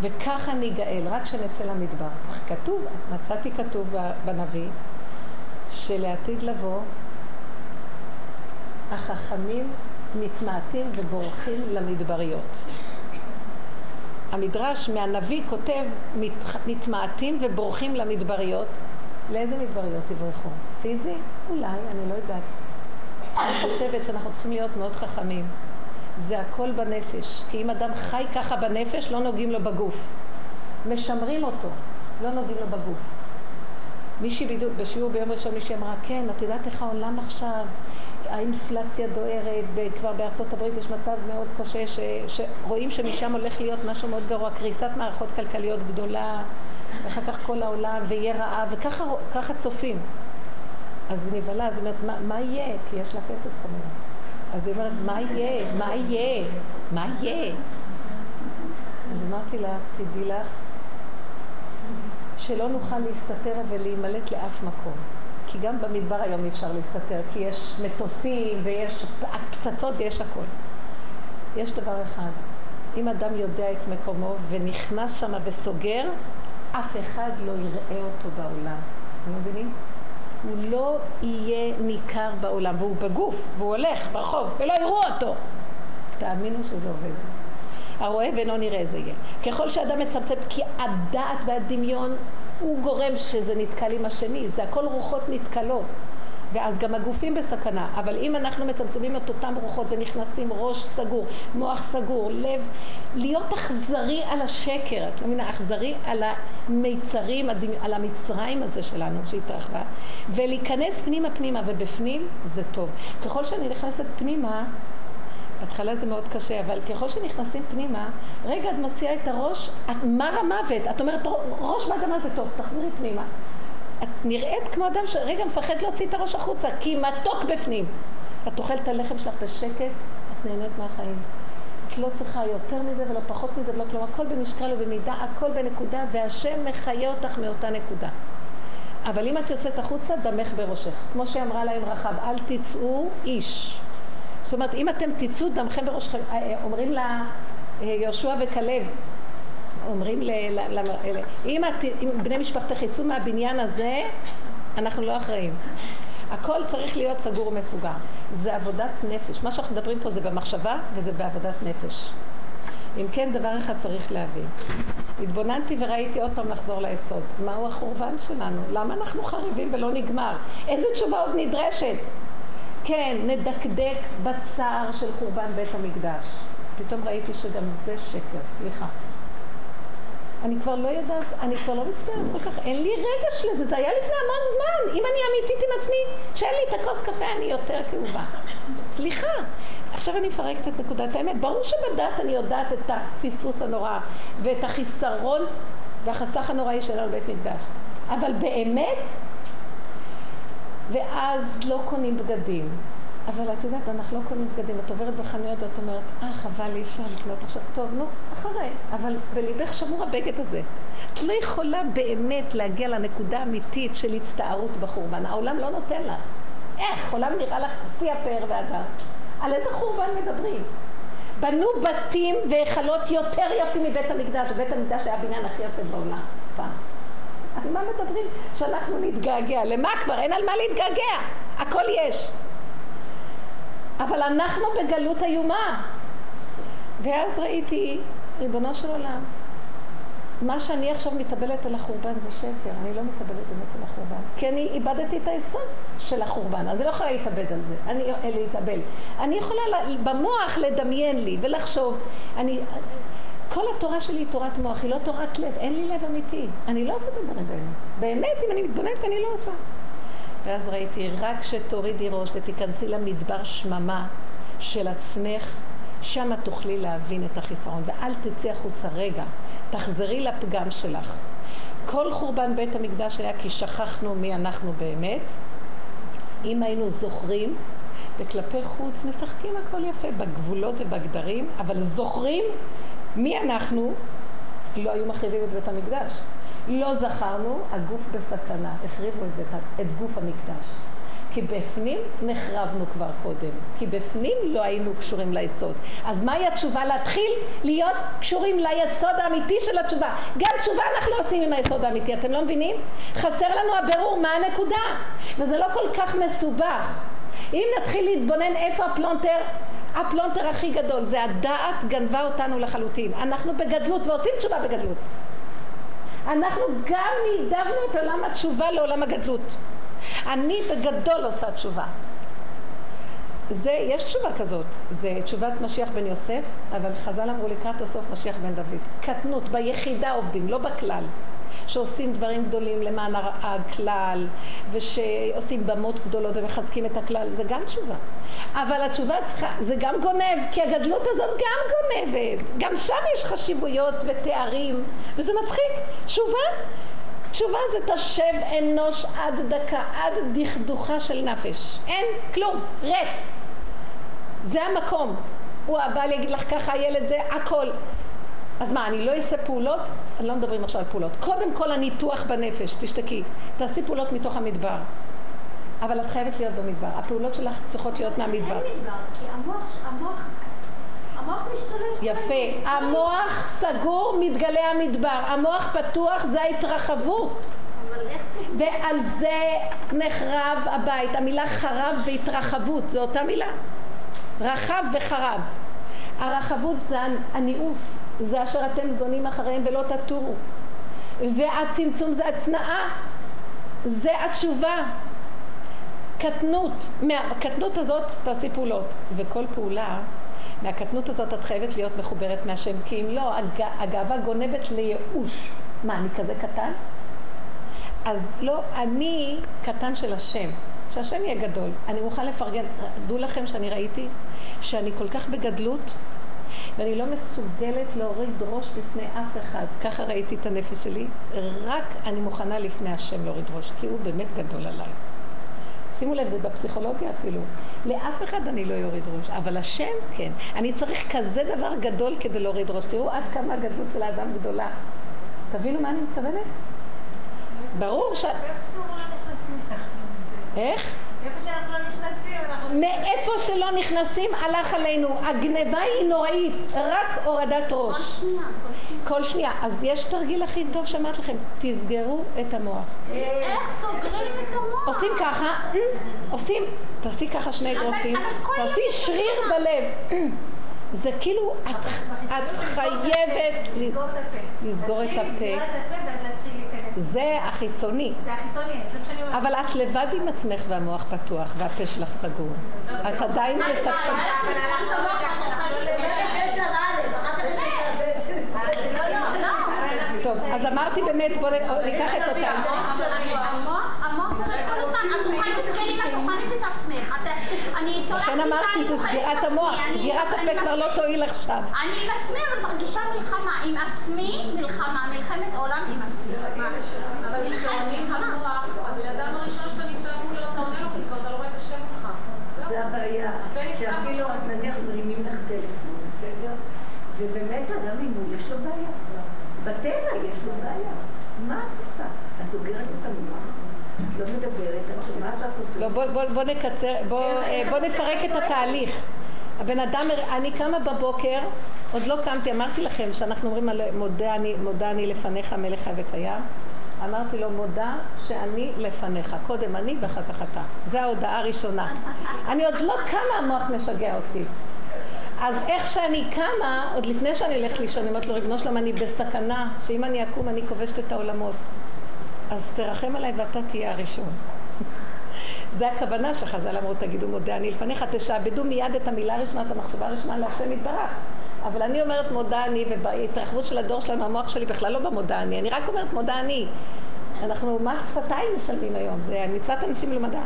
וככה ניגאל, רק כשנצא למדבר. כתוב, מצאתי כתוב בנביא, שלעתיד לבוא, החכמים מתמעטים ובורחים למדבריות. המדרש מהנביא כותב מת, מתמעטים ובורחים למדבריות. לאיזה מדבריות יברחו? פיזי? אולי, אני לא יודעת. אני חושבת שאנחנו צריכים להיות מאוד חכמים. זה הכל בנפש. כי אם אדם חי ככה בנפש, לא נוגעים לו בגוף. משמרים אותו, לא נוגעים לו בגוף. מישהי בשיעור ביום ראשון מישהי אמרה, כן, את יודעת איך העולם עכשיו, האינפלציה דוהרת, כבר בארצות הברית יש מצב מאוד קשה, ש, שרואים שמשם הולך להיות משהו מאוד גרוע, קריסת מערכות כלכליות גדולה, ואחר כך כל העולם, ויהיה רעב, וככה צופים. אז נבהלה, אז היא אומרת, מה, מה יהיה? כי יש לה כסף כמובן. אז היא אומרת, מה יהיה? מה יהיה? מה יהיה? אז אמרתי לה, תדעי לך, שלא נוכל להסתתר ולהימלט לאף מקום. כי גם במדבר היום אי אפשר להסתתר, כי יש מטוסים ויש פצצות ויש הכל. יש דבר אחד, אם אדם יודע את מקומו ונכנס שם וסוגר, אף אחד לא יראה אותו בעולם. אתם מבינים? הוא לא יהיה ניכר בעולם, והוא בגוף, והוא הולך ברחוב, ולא יראו אותו. תאמינו שזה עובד. הרואה ואינו נראה זה יהיה. ככל שאדם מצמצם, כי הדעת והדמיון הוא גורם שזה נתקל עם השני, זה הכל רוחות נתקלות. ואז גם הגופים בסכנה, אבל אם אנחנו מצמצמים את אותם רוחות ונכנסים ראש סגור, מוח סגור, לב, להיות אכזרי על השקר, את מבינה, אכזרי על המיצרים, על המצרים הזה שלנו שהתרחבה, ולהיכנס פנימה פנימה, ובפנים זה טוב. ככל שאני נכנסת פנימה, בהתחלה זה מאוד קשה, אבל ככל שנכנסים פנימה, רגע את מוציאה את הראש, את מר המוות, את אומרת ראש באדמה זה טוב, תחזרי פנימה. את נראית כמו אדם שרגע מפחד להוציא את הראש החוצה, כי מתוק בפנים. את אוכלת את הלחם שלך בשקט, את נהנית מהחיים. את לא צריכה יותר מזה ולא פחות מזה ולא כלום, הכל במשקל ובמידה, הכל בנקודה, והשם מחיה אותך מאותה נקודה. אבל אם את יוצאת החוצה, דמך בראשך. כמו שאמרה להם רחב, אל תצאו איש. זאת אומרת, אם אתם תצאו דמכם בראשכם, אה, אומרים לה אה, וכלב, אומרים ל... ל, ל אם, את, אם בני משפחתך יצאו מהבניין הזה, אנחנו לא אחראים. הכל צריך להיות סגור ומסוגר. זה עבודת נפש. מה שאנחנו מדברים פה זה במחשבה וזה בעבודת נפש. אם כן, דבר אחד צריך להבין. התבוננתי וראיתי עוד פעם לחזור ליסוד. מהו החורבן שלנו? למה אנחנו חריבים ולא נגמר? איזה תשובה עוד נדרשת? כן, נדקדק בצער של חורבן בית המקדש. פתאום ראיתי שגם זה שקר, סליחה. אני כבר לא יודעת, אני כבר לא מצטערת כל כך, אין לי רגש לזה, זה היה לפני המון זמן. אם אני אמיתית עם עצמי, שאין לי את הכוס קפה, אני יותר כאובה. סליחה. עכשיו אני מפרקת את נקודת האמת. ברור שבדת אני יודעת את הפספוס הנורא ואת החיסרון והחסך הנוראי שלנו בבית מקדש. אבל באמת, ואז לא קונים בגדים. אבל את יודעת, אנחנו לא קונים בגדים. את עוברת בחנויות ואת אומרת, אה, חבל לי אפשר לקנות עכשיו. טוב, נו, אחרי. אבל בליבך שמור הבגד הזה. את לא יכולה באמת להגיע לנקודה האמיתית של הצטערות בחורבן. העולם לא נותן לך. איך? עולם נראה לך שיא הפאר והדר. על איזה חורבן מדברים? בנו בתים והיכלות יותר יפים מבית המקדש, ובית המקדש היה הבניין הכי יפה בעולם פעם. על מה מדברים? שאנחנו נתגעגע. למה כבר? אין על מה להתגעגע. הכל יש. אבל אנחנו בגלות איומה. ואז ראיתי, ריבונו של עולם, מה שאני עכשיו מתאבלת על החורבן זה שקר, אני לא מתאבלת באמת על החורבן, כי אני איבדתי את היסוד של החורבן, אז אני לא יכולה להתאבד על זה, אני להתאבל. אני יכולה במוח לדמיין לי ולחשוב, אני, כל התורה שלי היא תורת מוח, היא לא תורת לב, אין לי לב אמיתי. אני לא עושה את הדברים האלה. באמת, אם אני מתבוננת, אני לא עושה. ואז ראיתי, רק שתורידי ראש ותיכנסי למדבר שממה של עצמך, שמה תוכלי להבין את החיסרון. ואל תצאי החוצה רגע, תחזרי לפגם שלך. כל חורבן בית המקדש היה כי שכחנו מי אנחנו באמת. אם היינו זוכרים, וכלפי חוץ משחקים הכל יפה, בגבולות ובגדרים, אבל זוכרים מי אנחנו, לא היו מחריבים את בית המקדש. לא זכרנו, הגוף בסכנה, החריבו את, בית, את גוף המקדש. כי בפנים נחרבנו כבר קודם, כי בפנים לא היינו קשורים ליסוד. אז מהי התשובה? להתחיל להיות קשורים ליסוד האמיתי של התשובה. גם תשובה אנחנו לא עושים עם היסוד האמיתי, אתם לא מבינים? חסר לנו הבירור מה הנקודה, וזה לא כל כך מסובך. אם נתחיל להתבונן איפה הפלונטר, הפלונטר הכי גדול, זה הדעת גנבה אותנו לחלוטין. אנחנו בגדלות ועושים תשובה בגדלות. אנחנו גם נידבנו את עולם התשובה לעולם הגדלות. אני בגדול עושה תשובה. זה, יש תשובה כזאת, זה תשובת משיח בן יוסף, אבל חז"ל אמרו לקראת הסוף משיח בן דוד. קטנות, ביחידה עובדים, לא בכלל. שעושים דברים גדולים למען הכלל, ושעושים במות גדולות ומחזקים את הכלל, זה גם תשובה. אבל התשובה צריכה, זה גם גונב, כי הגדלות הזאת גם גונבת. גם שם יש חשיבויות ותארים, וזה מצחיק. תשובה תשובה זה תשב אנוש עד דקה, עד דכדוכה של נפש. אין כלום, ריק. זה המקום. הוא הבעל יגיד לך ככה, הילד זה הכל. אז מה, אני לא אעשה פעולות? אני לא מדברים עכשיו על פעולות. קודם כל הניתוח בנפש, תשתקי. תעשי פעולות מתוך המדבר. אבל את חייבת להיות במדבר. הפעולות שלך צריכות להיות מהמדבר. אין מדבר, כי המוח, המוח, המוח משתולל. יפה. המוח סגור, מתגלה המדבר. המוח פתוח, זה ההתרחבות. ועל זה נחרב הבית. המילה חרב והתרחבות, זו אותה מילה. רחב וחרב. הרחבות זה הניאוף, זה אשר אתם זונים אחריהם ולא תטורו. והצמצום זה הצנעה, זה התשובה. קטנות, מהקטנות הזאת תעשי פעולות, וכל פעולה, מהקטנות הזאת את חייבת להיות מחוברת מהשם, כי אם לא, הג... הגאווה גונבת לייאוש. מה, אני כזה קטן? אז לא, אני קטן של השם, שהשם יהיה גדול. אני מוכן לפרגן, דעו לכם שאני ראיתי שאני כל כך בגדלות, ואני לא מסוגלת להוריד ראש בפני אף אחד. ככה ראיתי את הנפש שלי, רק אני מוכנה לפני השם להוריד ראש, כי הוא באמת גדול עליי. שימו לב, זה בפסיכולוגיה אפילו. לאף אחד אני לא יוריד ראש, אבל השם כן. אני צריך כזה דבר גדול כדי להוריד ראש. תראו עד כמה הגדלות של האדם גדולה. תבינו מה אני מתכוונת? ברור ש... איך? לא. מאיפה שלא נכנסים הלך עלינו. הגניבה היא נוראית, רק הורדת כל ראש. שנייה, כל שנייה. כל שנייה. אז יש תרגיל הכי טוב שאמרתי לכם, תסגרו את המוח. איך סוגרים את המוח? עושים ככה, עושים, תעשי ככה שני אגרופים, כל תעשי שריר. בלב. זה כאילו, את את חייבת לסגור את הפה. זה החיצוני. זה החיצוני, מה שאני. אבל את לבד עם עצמך והמוח פתוח והפה שלך סגור. את עדיין בסכנה. לא לא לא, לא, לא. טוב, אז אמרתי באמת, בואו ניקח את אותם. המוח, המוח את אוכלת את עצמך. אני תולעת אמרתי, אני סגירת את המוח. סגירת אני הפה כבר לא. תועיל עכשיו. אני עם עצמי אבל מרגישה מלחמה, עם עצמי מלחמה, מלחמת עולם עם עצמי. אבל כשעונים במוח, הבן אדם הראשון שאתה ניצב מולו, אתה עונה לו, כי כבר אתה לא רואה את השם שלך. זה הבעיה, הבן נפתח שאפילו. נניח מרימים לך טלפון, בסדר? ובאמת אדם ממול יש לו בעיה. בטבע יש לו בעיה. מה את עושה? את סוגרת את המוח, לא. לא, בוא, בוא, בוא נקצר, בוא, אה, בוא נפרק את התהליך. הבן אדם, אני קמה בבוקר, עוד לא קמתי, אמרתי לכם שאנחנו אומרים על מודה אני, מודה אני לפניך מלך חי וקיים. אמרתי לו, מודה שאני לפניך. קודם אני ואחר כך אתה. זו ההודעה הראשונה. אני עוד לא קמה, המוח משגע אותי. אז איך שאני קמה, עוד לפני שאני הולכת לישון, אני אומרת לו, ריבונו שלום, אני בסכנה, שאם אני אקום אני כובשת את העולמות. אז תרחם עליי ואתה תהיה הראשון. זה הכוונה שחז"ל אמרו, תגידו מודה אני לפניך, תשעבדו מיד את המילה הראשונה, את המחשבה הראשונה להשם יתברך. אבל אני אומרת מודה אני, ובהתרחבות של הדור שלנו, המוח שלי בכלל לא במודה אני, אני רק אומרת מודה אני. אנחנו מס שפתיים משלמים היום, זה מצוות אנשים למדע.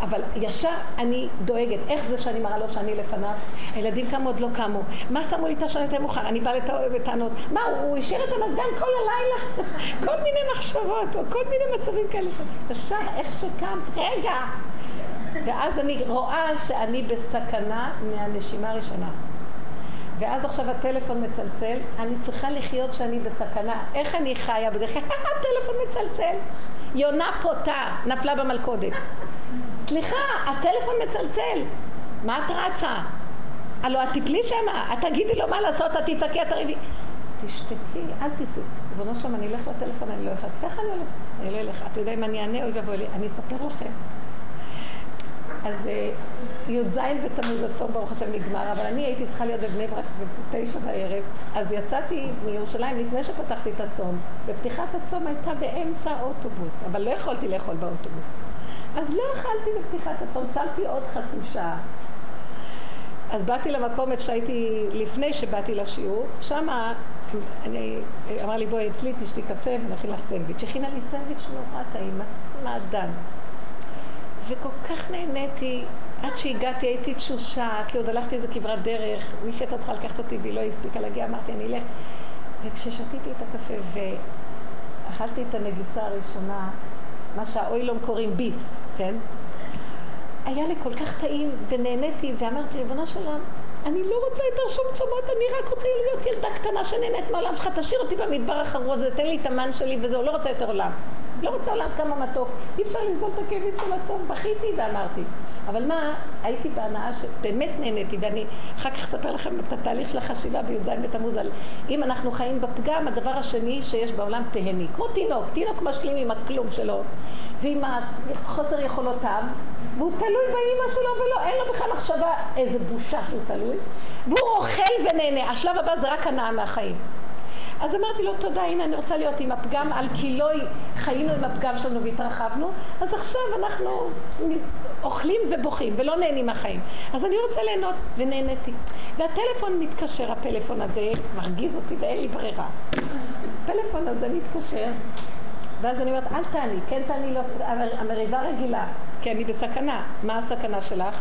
אבל ישר אני דואגת, איך זה שאני מראה לו שאני לפניו? הילדים קמו עוד לא קמו. מה שמו לי את השעון יותר מאוחר? אני באה בטענות. מה, הוא השאיר את המזגן כל הלילה? *laughs* כל מיני מחשבות, או כל מיני מצבים כאלה. ישר, איך שקמת, רגע. ואז אני רואה שאני בסכנה מהנשימה הראשונה. ואז עכשיו הטלפון מצלצל, אני צריכה לחיות שאני בסכנה. איך אני חיה בדרך כלל? *laughs* הטלפון מצלצל. יונה פותה, נפלה במלכודת. סליחה, הטלפון מצלצל. מה את רצה? הלוא את תפלי שמה, את תגידי לו מה לעשות, את תצעקי, את תריבי. תשתקי, אל תצאי. ריבונו שלום, אני אלך לטלפון, אני לא אלך. ככה אני הולך. אני לא אלך. אתה יודע אם אני אענה, אוי ואבוי לי. אני אספר לכם. אז אה, י"ז בתמוז הצום ברוך השם נגמר, אבל אני הייתי צריכה להיות בבני ברק בתשע בערב, אז יצאתי מירושלים לפני שפתחתי את הצום, ופתיחת הצום הייתה באמצע האוטובוס, אבל לא יכולתי לאכול באוטובוס. אז לא אכלתי בפתיחת הצום, צמתי עוד חצי שעה. אז באתי למקום איפה שהייתי לפני שבאתי לשיעור, שמה אני, אמר לי בואי אצלי תשתי קפה ונכין לך סנדוויץ'. הכינה לי סנדוויץ' נורא טעים, מעדן. וכל כך נהניתי, עד שהגעתי הייתי תשושה, כי עוד הלכתי איזה כברת דרך, מי שהייתה צריכה לקחת אותי והיא לא הספיקה להגיע, אמרתי אני אלך. וכששתיתי את הקפה ואכלתי את הנגיסה הראשונה, מה שהאוילום קוראים ביס, כן? היה לי כל כך טעים ונהניתי ואמרתי, ריבונו של עולם, אני לא רוצה יותר שום צומות, אני רק רוצה להיות ילדה קטנה שנהנית מהעולם שלך, תשאיר אותי במדבר החרוב הזה, תן לי את המן שלי וזהו, לא רוצה יותר עולם. לא רוצה עולם כמה מתוק, אי אפשר לסבול את הכאבים של הצום, בכיתי ואמרתי. אבל מה, הייתי בהנאה שבאמת נהניתי, ואני אחר כך אספר לכם את התהליך של החשיבה בי"ז בתמוז על אם אנחנו חיים בפגם, הדבר השני שיש בעולם תהני, כמו תינוק, תינוק משלים עם הכלום שלו ועם חוסר יכולותיו, והוא תלוי באימא שלו ולא, אין לו בכלל מחשבה איזה בושה שהוא תלוי, והוא אוכל ונהנה, השלב הבא זה רק הנאה מהחיים. אז אמרתי לו, תודה, הנה אני רוצה להיות עם הפגם, על כי לא חיינו עם הפגם שלנו והתרחבנו, אז עכשיו אנחנו אוכלים ובוכים ולא נהנים מהחיים. אז אני רוצה ליהנות, ונהניתי. והטלפון מתקשר, הפלאפון הזה מרגיז אותי ואין לי ברירה. הפלאפון הזה מתקשר, ואז אני אומרת, אל תעני, כן תעני, לא, המריבה רגילה, כי אני בסכנה. מה הסכנה שלך?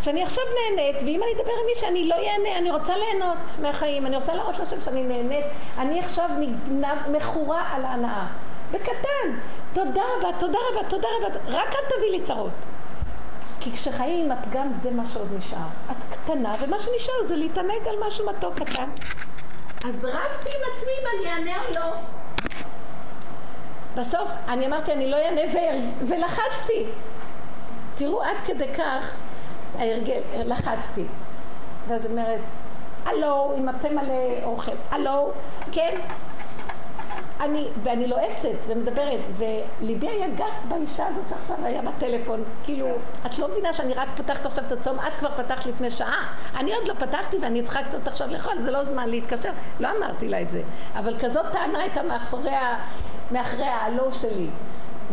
שאני עכשיו נהנית, ואם אני אדבר עם מי שאני לא ייהנה, אני רוצה ליהנות מהחיים, אני רוצה להראות לשם שאני נהנית, אני עכשיו נגנב, מכורה על ההנאה. בקטן, תודה רבה, תודה רבה, תודה רבה, רק אל תביא לי צרות. כי כשחיים עם הפגם זה מה שעוד נשאר. את קטנה, ומה שנשאר זה להתענג על משהו מתוק קטן. אז רבתי עם עצמי אם אני אענה או לא. בסוף אני אמרתי אני לא אענה ולחצתי. תראו עד כדי כך ההרגל, לחצתי. ואז היא אומרת, הלו, עם הפה מלא אוכל, הלו, כן? אני, ואני לועסת ומדברת, וליבי היה גס באישה הזאת שעכשיו היה בטלפון, כאילו, את לא מבינה שאני רק פותחת עכשיו את הצום, את כבר פתחת לפני שעה, אני עוד לא פתחתי ואני צריכה קצת עכשיו לאכול, זה לא זמן להתקשר, לא אמרתי לה את זה, אבל כזאת טענה הייתה מאחורי, מאחורי הלא שלי,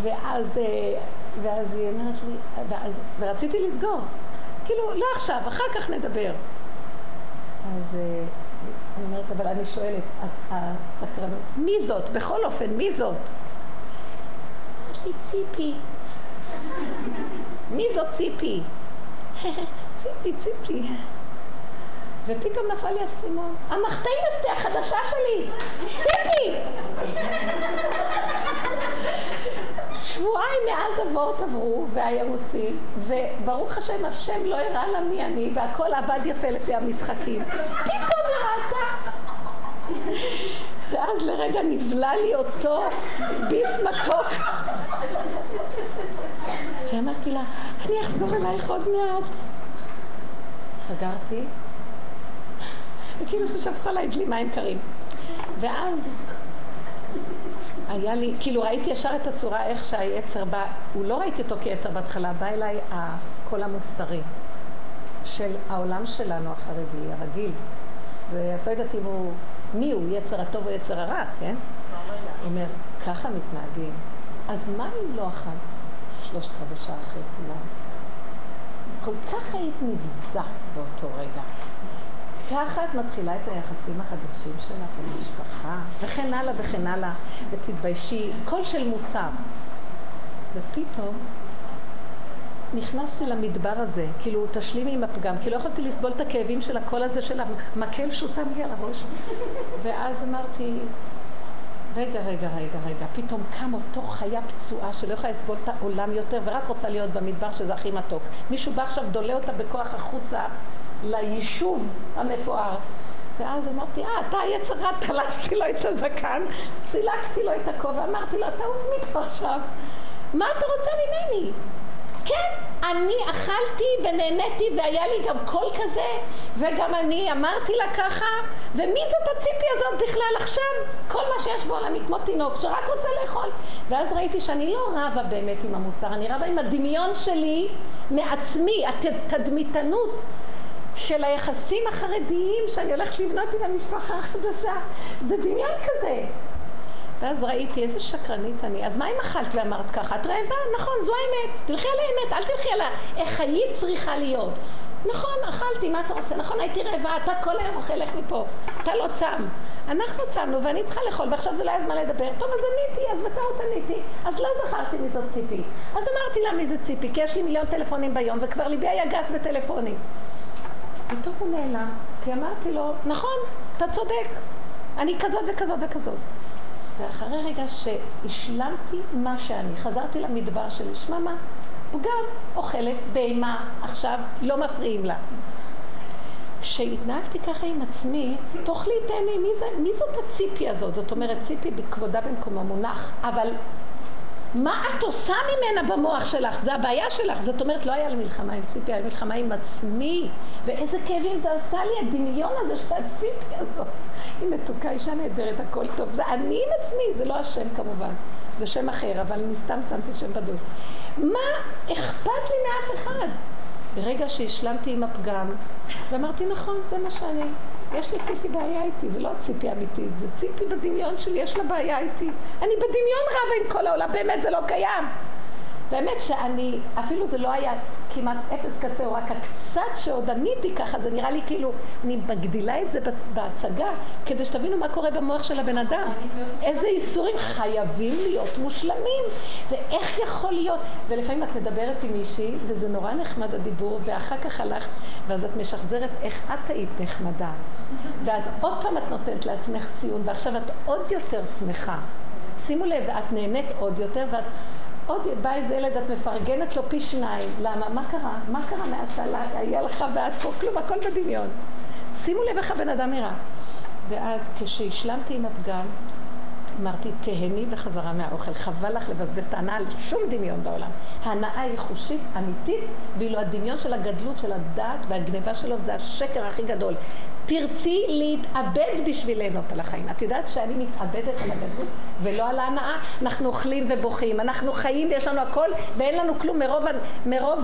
ואז, אה, ואז היא אומרת לי, ואז, ורציתי לסגור, כאילו, לא עכשיו, אחר כך נדבר. אז אה, אני אומרת, אבל אני שואלת, הסקרנות, מי זאת? בכל אופן, מי זאת? לי, ציפי. מי זאת ציפי? *laughs* ציפי, ציפי. ופתאום נפל לי הסימון. המחטיינסטי החדשה שלי! ציפי! שבועיים מאז אבות עברו והאירוסין, וברוך השם, השם לא הראה לה מי אני, והכל עבד יפה לפי המשחקים. פתאום היא ראתה. ואז לרגע נבלע לי אותו ביס מתוק. ואמרתי לה, אני אחזור אלייך עוד מעט. סגרתי, וכאילו ששפכה לה את לי מים קרים. ואז היה לי, כאילו ראיתי ישר את הצורה איך שהיצר בא, הוא לא ראיתי אותו כיצר בהתחלה, בא אליי הקול המוסרי של העולם שלנו החרדי, הרגיל. ואת לא יודעת אם הוא, מי הוא, יצר הטוב או יצר הרע, כן? הוא אומר, ככה מתנהגים. אז מה אם לא אכלת שלושת רבעי שעה אחרי כולם? כל כך היית נבזה באותו רגע. ככה את מתחילה את היחסים החדשים שלך עם המשפחה, וכן הלאה וכן הלאה, ותתביישי, קול של מוסר. ופתאום נכנסתי למדבר הזה, כאילו תשלימי עם הפגם, כי לא יכולתי לסבול את הכאבים של הקול הזה של המקל שהוא שם לי על הראש. ואז אמרתי, רגע, רגע, רגע, רגע, פתאום קם אותו חיה פצועה שלא יכולה לסבול את העולם יותר ורק רוצה להיות במדבר שזה הכי מתוק. מישהו בא עכשיו, דולה אותה בכוח החוצה ליישוב המפואר. ואז אמרתי, אה, אתה יצר רע, תלשתי לו את הזקן, סילקתי לו את הכובע, אמרתי לו, אתה מפה עכשיו. מה אתה רוצה ממני? כן, אני אכלתי ונהניתי והיה לי גם קול כזה וגם אני אמרתי לה ככה ומי זאת הציפי הזאת בכלל עכשיו? כל מה שיש בעולם היא כמו תינוק שרק רוצה לאכול ואז ראיתי שאני לא רבה באמת עם המוסר, אני רבה עם הדמיון שלי מעצמי, התדמיתנות של היחסים החרדיים שאני הולכת לבנות עם המשפחה החדשה זה דמיון כזה ואז ראיתי איזה שקרנית אני. אז מה אם אכלת ואמרת ככה? את רעבה? נכון, זו האמת. תלכי על האמת, אל תלכי על איך היית צריכה להיות. נכון, אכלתי, מה אתה רוצה? נכון, הייתי רעבה, אתה כל היום אוכל, לך מפה. אתה לא צם. אנחנו צמנו ואני צריכה לאכול, ועכשיו זה לא היה זמן לדבר. טוב, אז עניתי, אז בטעות עניתי. אז לא זכרתי מי זאת ציפי. אז אמרתי לה מי זה ציפי, כי יש לי מיליון טלפונים ביום, וכבר ליבי היה גס בטלפונים. פתאום הוא נעלם, כי אמרתי לו, נכון, אתה צודק. אני כזאת וכזאת וכזאת. ואחרי רגע שהשלמתי מה שאני, חזרתי למדבר שלי, שמע מה, פגם, אוכלת, בהמה, עכשיו לא מפריעים לה. כשהתנהגתי ככה עם עצמי, תאכלי תהני, מי, מי זאת הציפי הזאת? זאת אומרת, ציפי בכבודה במקומו מונח, אבל מה את עושה ממנה במוח שלך? זה הבעיה שלך. זאת אומרת, לא היה לי מלחמה עם ציפי, היה לי מלחמה עם עצמי. ואיזה כאבים זה עשה לי, הדמיון הזה של הציפי הזאת. היא מתוקה, אישה נהדרת, הכל טוב. זה אני עם עצמי, זה לא השם כמובן. זה שם אחר, אבל אני סתם שמתי שם בדוי. מה אכפת לי מאף אחד? ברגע שהשלמתי עם הפגם, ואמרתי, נכון, זה מה שאני. יש לי ציפי בעיה איתי, זה לא ציפי אמיתית, זה ציפי בדמיון שלי, יש לה בעיה איתי. אני בדמיון רבה עם כל העולם, באמת זה לא קיים. באמת שאני, אפילו זה לא היה כמעט אפס קצה, או רק הקצת שעוד עניתי ככה, זה נראה לי כאילו, אני מגדילה את זה בהצגה, כדי שתבינו מה קורה במוח של הבן אדם. איזה איסורים חייבים להיות מושלמים, ואיך יכול להיות, ולפעמים את מדברת עם מישהי, וזה נורא נחמד הדיבור, ואחר כך הלכת, ואז את משחזרת איך את היית נחמדה. ואז עוד פעם את נותנת לעצמך ציון, ועכשיו את עוד יותר שמחה. שימו לב, את נהנית עוד יותר, ואת עוד בא איזה ילד, את מפרגנת לו פי שניים. למה? מה קרה? מה קרה מאז שהיה לך ואת פה? כלום, הכל בדמיון. שימו לב איך הבן אדם נראה. ואז כשהשלמתי עם הפגם, אמרתי, תהני בחזרה מהאוכל, חבל לך לבזבז את ההנאה על שום דמיון בעולם. ההנאה היא חושית, אמיתית, ואילו הדמיון של הגדלות של הדעת והגניבה שלו זה השקר הכי גדול. תרצי להתאבד בשביל ליהנות על החיים. את יודעת שאני מתאבדת על הגדלות ולא על ההנאה? אנחנו אוכלים ובוכים, אנחנו חיים ויש לנו הכל ואין לנו כלום מרוב, מרוב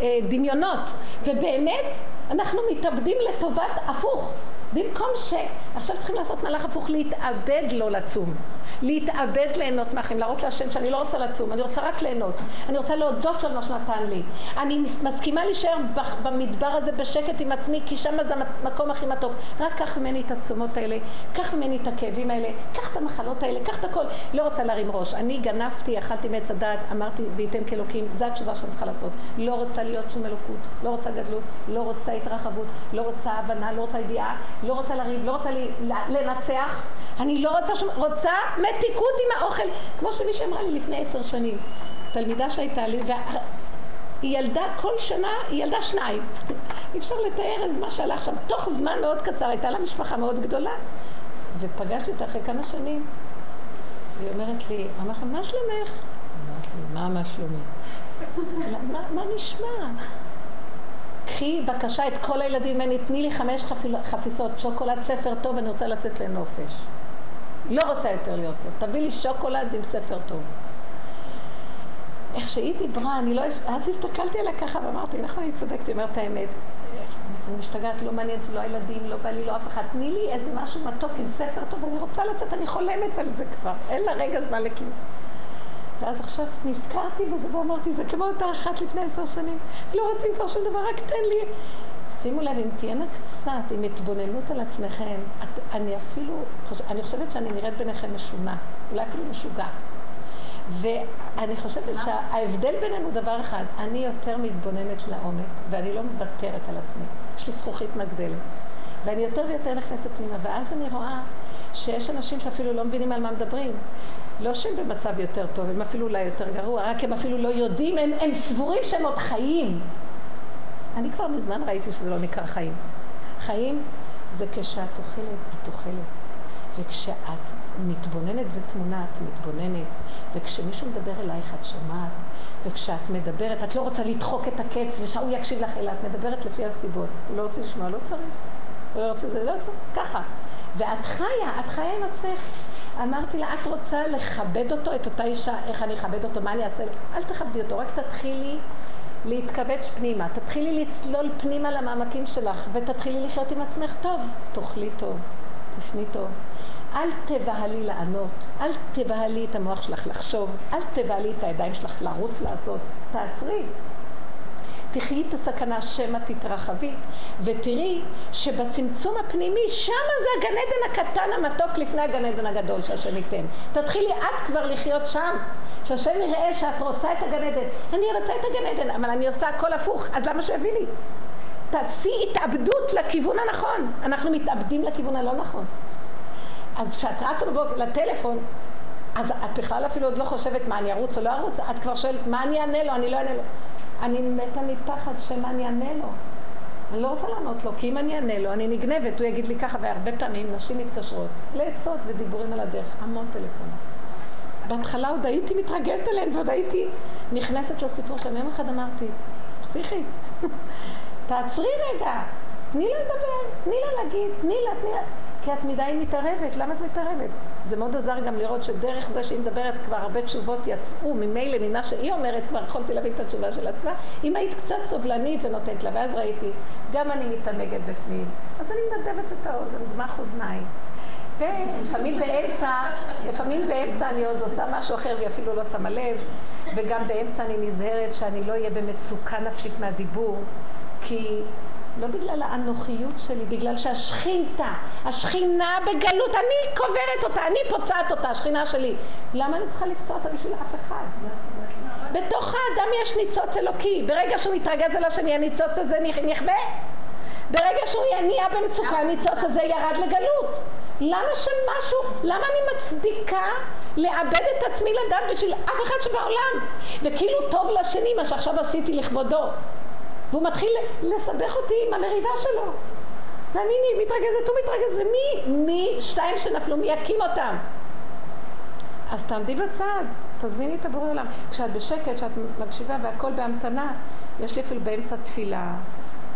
אה, דמיונות. ובאמת, אנחנו מתאבדים לטובת הפוך. במקום ש... עכשיו צריכים לעשות מהלך הפוך, להתאבד לא לצום. להתאבד ליהנות מהחיים, להראות להשם שאני לא רוצה לצום, אני רוצה רק ליהנות. אני רוצה להודות על מה שנתן לי. אני מסכימה להישאר במדבר הזה בשקט עם עצמי, כי שם זה המקום הכי מתוק. רק קח ממני את הצומות האלה, קח ממני את הכאבים האלה, קח את המחלות האלה, קח את הכל. לא רוצה להרים ראש. אני גנבתי, אכלתי מעץ הדעת, אמרתי, וייתן כאלוקים, זו התשובה שאני צריכה לעשות. לא רוצה להיות שום אלוקות, לא רוצה גדלות, לא רוצה התרחבות, לא רוצה הבנה, לא רוצה ידיעה, לא רוצה לריב, לא רוצה לנצח. אני לא רוצה שום... רוצה מתיקות עם האוכל. כמו שמישהי אמרה לי לפני עשר שנים, תלמידה שהייתה לי, והיא ילדה כל שנה, היא ילדה שניים. *laughs* אי אפשר לתאר את מה שהלך שם. תוך זמן מאוד קצר, הייתה לה משפחה מאוד גדולה. ופגשתי אותה אחרי כמה שנים. והיא אומרת לי, אמרתי מה שלומך? אמרתי לי, מה מה שלומי? *laughs* מה, מה נשמע? קחי בבקשה את כל הילדים ממני, תני לי חמש חפיסות שוקולד, ספר טוב, אני רוצה לצאת לנופש. לא רוצה יותר להיות פה. תביא לי שוקולד עם ספר טוב. איך שהיא דיברה, אני לא... אז הסתכלתי עליה ככה ואמרתי, נכון, היא צודקת, היא אומרת האמת. אני משתגעת, לא מעניין אותי, לא הילדים, לא בא לי, לא אף אחד. תני לי איזה משהו מתוק עם ספר טוב, אני רוצה לצאת, אני חולמת על זה כבר. אין לה רגע זמן לכלום. ואז עכשיו נזכרתי בזה ואמרתי, זה כמו אותה אחת לפני עשר שנים. לא רוצים כבר שום דבר, רק תן לי שימו לב, אם תהיינה קצת עם התבוננות על עצמכם, את, אני אפילו, אני חושבת שאני נראית ביניכם משונה, אולי אפילו משוגע. ואני חושבת שההבדל בינינו דבר אחד, אני יותר מתבוננת לעומק, ואני לא מוותרת על עצמי. יש לי זכוכית מגדלת. ואני יותר ויותר נכנסת פנימה, ואז אני רואה שיש אנשים שאפילו לא מבינים על מה מדברים. לא שהם במצב יותר טוב, הם אפילו אולי יותר גרוע, רק הם אפילו לא יודעים, הם, הם סבורים שהם עוד חיים. אני כבר מזמן ראיתי שזה לא נקרא חיים. חיים זה כשאת אוכלת, את אוכלת. וכשאת מתבוננת ותמונה, את מתבוננת. וכשמישהו מדבר אלייך, את שומעת. וכשאת מדברת, את לא רוצה לדחוק את הקץ ושהוא יקשיב לך, אלא את מדברת לפי הסיבות. הוא לא רוצה לשמוע, לא צריך. הוא לא רוצה זה, לא צריך. ככה. ואת חיה, את חיה עם עצמך. אמרתי לה, את רוצה לכבד אותו, את אותה אישה, איך אני אכבד אותו, מה אני אעשה? אל תכבדי אותו, רק תתחילי להתכווץ פנימה. תתחילי לצלול פנימה למעמקים שלך, ותתחילי לחיות עם עצמך טוב. תאכלי טוב, תשני טוב. אל תבהלי לענות, אל תבהלי את המוח שלך לחשוב, אל תבהלי את הידיים שלך לרוץ לעשות. תעצרי. תחי את הסכנה שמא תתרחבי, ותראי שבצמצום הפנימי, שמה זה הגן עדן הקטן המתוק לפני הגן עדן הגדול שהשם ייתן. תתחילי את כבר לחיות שם, שהשם יראה שאת רוצה את הגן עדן. אני רוצה את הגן עדן, אבל אני עושה הכל הפוך, אז למה שהוא יביא לי? תעשי התאבדות לכיוון הנכון. אנחנו מתאבדים לכיוון הלא נכון. אז כשאת רצה בבוקר לטלפון, אז את בכלל אפילו עוד לא חושבת מה אני ארוץ או לא ארוץ, את כבר שואלת מה אני אענה לו, אני לא אענה לו. אני מתה מפחד שמה אני אענה לו. אני לא רוצה לענות לו, כי אם אני אענה לו, אני נגנבת, הוא יגיד לי ככה, והרבה פעמים נשים מתקשרות לעצות ודיבורים על הדרך, המון טלפונים. בהתחלה עוד הייתי מתרגזת עליהן ועוד הייתי נכנסת לסיפור שלהם. יום אחד אמרתי, פסיכי, *laughs* תעצרי רגע, תני לה לדבר, תני לה להגיד, תני לה, תני לה. כי את מדי מתערבת, למה את מתערבת? זה מאוד עזר גם לראות שדרך זה שהיא מדברת כבר הרבה תשובות יצאו ממילא ממה שהיא אומרת, כבר יכולתי להבין את התשובה של עצמה. אם היית קצת סובלנית ונותנת לה, ואז ראיתי, גם אני מתענגת בפנים, אז אני מנדבת את האוזן, דמח אוזניי. ולפעמים באמצע, לפעמים באמצע אני עוד עושה משהו אחר והיא אפילו לא שמה לב, וגם באמצע אני נזהרת שאני לא אהיה במצוקה נפשית מהדיבור, כי לא בגלל האנוכיות שלי, בגלל שהשכינתה, השכינה בגלות, אני קוברת אותה, אני פוצעת אותה, השכינה שלי. למה אני צריכה לפצוע אותה בשביל אף אחד? בתוך האדם יש ניצוץ אלוקי. ברגע שהוא מתרגז על השני, הניצוץ הזה נכבה. ברגע שהוא נהיה במצוקה, הניצוץ הזה ירד לגלות. למה שמשהו, למה אני מצדיקה לאבד את עצמי לדעת בשביל אף אחד שבעולם? וכאילו טוב לשני מה שעכשיו עשיתי לכבודו. והוא מתחיל לסבך אותי עם המריבה שלו. ואני מתרגזת, הוא מתרגז, ומי, מי, שתיים שנפלו, מי יקים אותם? אז תעמדי בצד, תזמיני את הבורא עולם. כשאת בשקט, כשאת מקשיבה והכל בהמתנה, יש לי אפילו באמצע תפילה.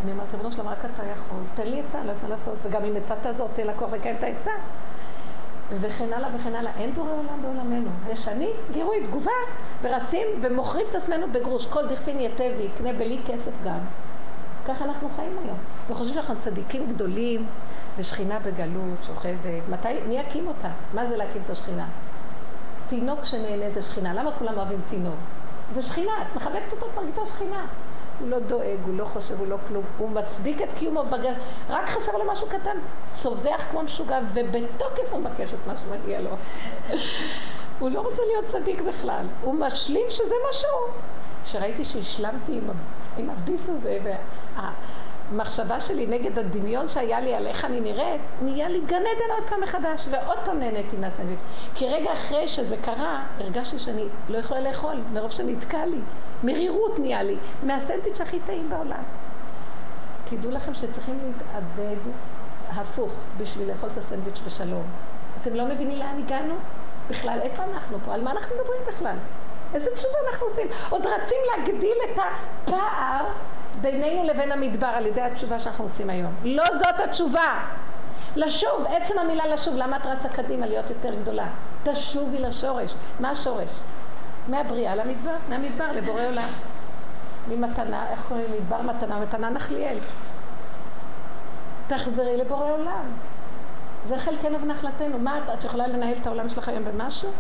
אני אומרת, ריבונו שלום, רק אתה יכול, תן לי עצה, לא יודעת מה לעשות, וגם אם עצה תעזור, תן לקוח לקיים את העצה. וכן הלאה וכן הלאה. אין בורא עולם בעולמנו. יש אני, גירוי, תגובה, ורצים ומוכרים את עצמנו בגרוש. כל דכפין יתה ויקנה בלי כסף גם. ככה אנחנו חיים היום. וחושבים שאנחנו צדיקים גדולים, ושכינה בגלות, שוכבת. מתי, מי יקים אותה? מה זה להקים את השכינה? תינוק שנהנה זה שכינה. למה כולם אוהבים תינוק? זה שכינה, את מחבקת אותו, את מרגישה שכינה. הוא לא דואג, הוא לא חושב, הוא לא כלום, הוא מצדיק את קיומו בגר, רק חסר לו משהו קטן, צווח כמו משוגע, ובתוקף הוא מבקש את מה שמגיע לו. הוא לא רוצה להיות צדיק בכלל, הוא משלים שזה מה שהוא. כשראיתי שהשלמתי עם, עם הביס הזה, והמחשבה שלי נגד הדמיון שהיה לי על איך אני נראית, נהיה לי גן עדן עוד פעם מחדש, ועוד פעם נהניתי מהסנדוויץ'. כי רגע אחרי שזה קרה, הרגשתי שאני לא יכולה לאכול, מרוב שנתקע לי. מרירות נהיה לי, מהסנדוויץ' הכי טעים בעולם. תדעו לכם שצריכים להתאבד הפוך בשביל לאכול את הסנדוויץ' בשלום. אתם לא מבינים לאן הגענו? בכלל, איפה אנחנו פה? על מה אנחנו מדברים בכלל? איזה תשובה אנחנו עושים? עוד רצים להגדיל את הפער בינינו לבין המדבר על ידי התשובה שאנחנו עושים היום. לא זאת התשובה. לשוב, עצם המילה לשוב, למה את רצה קדימה להיות יותר גדולה? תשובי לשורש. מה השורש? מהבריאה למדבר, מהמדבר לבורא עולם. ממתנה, איך קוראים מדבר מתנה? מתנה נחליאל. תחזרי לבורא עולם. זה חלקנו ונחלתנו. מה את, יכולה לנהל את העולם שלך היום במשהו?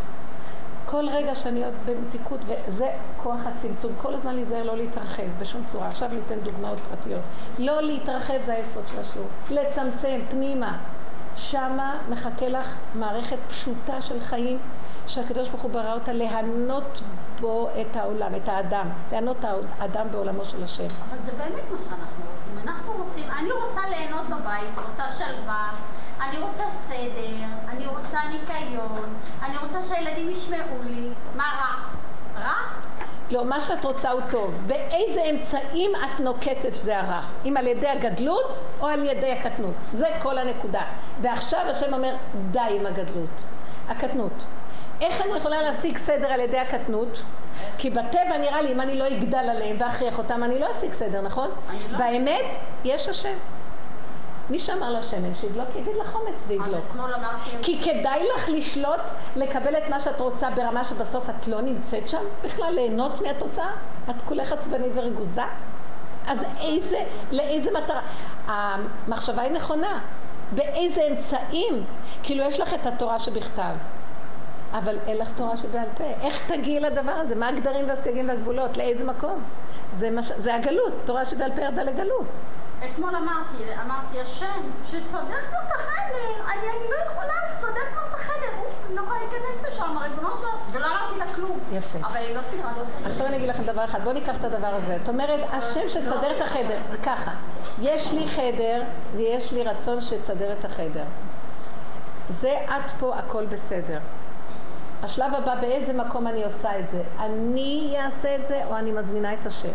כל רגע שאני עוד במתיקות, וזה כוח הצמצום, כל הזמן להיזהר לא להתרחב בשום צורה. עכשיו ניתן דוגמאות פרטיות. לא להתרחב זה היסוד של השיעור. לצמצם פנימה. שמה מחכה לך מערכת פשוטה של חיים, שהקדוש ברוך הוא ברא אותה להנות בו את העולם, את האדם. להנות האדם בעולמו של השם. אבל זה באמת מה שאנחנו רוצים. אנחנו רוצים, אני רוצה ליהנות בבית, רוצה שלווה, אני רוצה סדר, אני רוצה ניקיון, אני רוצה שהילדים ישמעו לי. מה רע? רע? לא, מה שאת רוצה הוא טוב. באיזה אמצעים את נוקטת זה הרע? אם על ידי הגדלות או על ידי הקטנות? זה כל הנקודה. ועכשיו השם אומר, די עם הגדלות. הקטנות. איך אני יכולה להשיג סדר על ידי הקטנות? כי בטבע נראה לי, אם אני לא אגדל עליהם ואכריח אותם, אני לא אשיג סדר, נכון? לא. באמת, יש השם. מי שאמר לשמן שידלוק, יגיד לך אומץ וידלוק. כי כדאי לך לשלוט, לקבל את מה שאת רוצה ברמה שבסוף את לא נמצאת שם בכלל, ליהנות מהתוצאה? את כולך עצבנית ורגוזה? אז איזה, לאיזה מטרה? המחשבה היא נכונה. באיזה אמצעים? כאילו יש לך את התורה שבכתב. אבל אין לך תורה שבעל פה. איך תגיעי לדבר הזה? מה הגדרים והסייגים והגבולות? לאיזה מקום? זה, מש... זה הגלות, תורה שבעל פה ירדה לגלות. אתמול אמרתי, אמרתי, השם, שתסדר את החדר, אני, אני לא יכולה, תסדר את החדר, אוף, אני לא יכולה להיכנס לשם, ריבונו שלו, ולא אמרתי לה כלום. יפה. אבל היא לא לו חדר. עכשיו אני אגיד לכם דבר אחד, בואו ניקח את הדבר הזה. זאת אומרת, השם שתסדר את החדר, ככה, יש לי חדר ויש לי רצון שתסדר את החדר. זה עד פה הכל בסדר. השלב הבא, באיזה מקום אני עושה את זה? אני אעשה את זה או אני מזמינה את השם?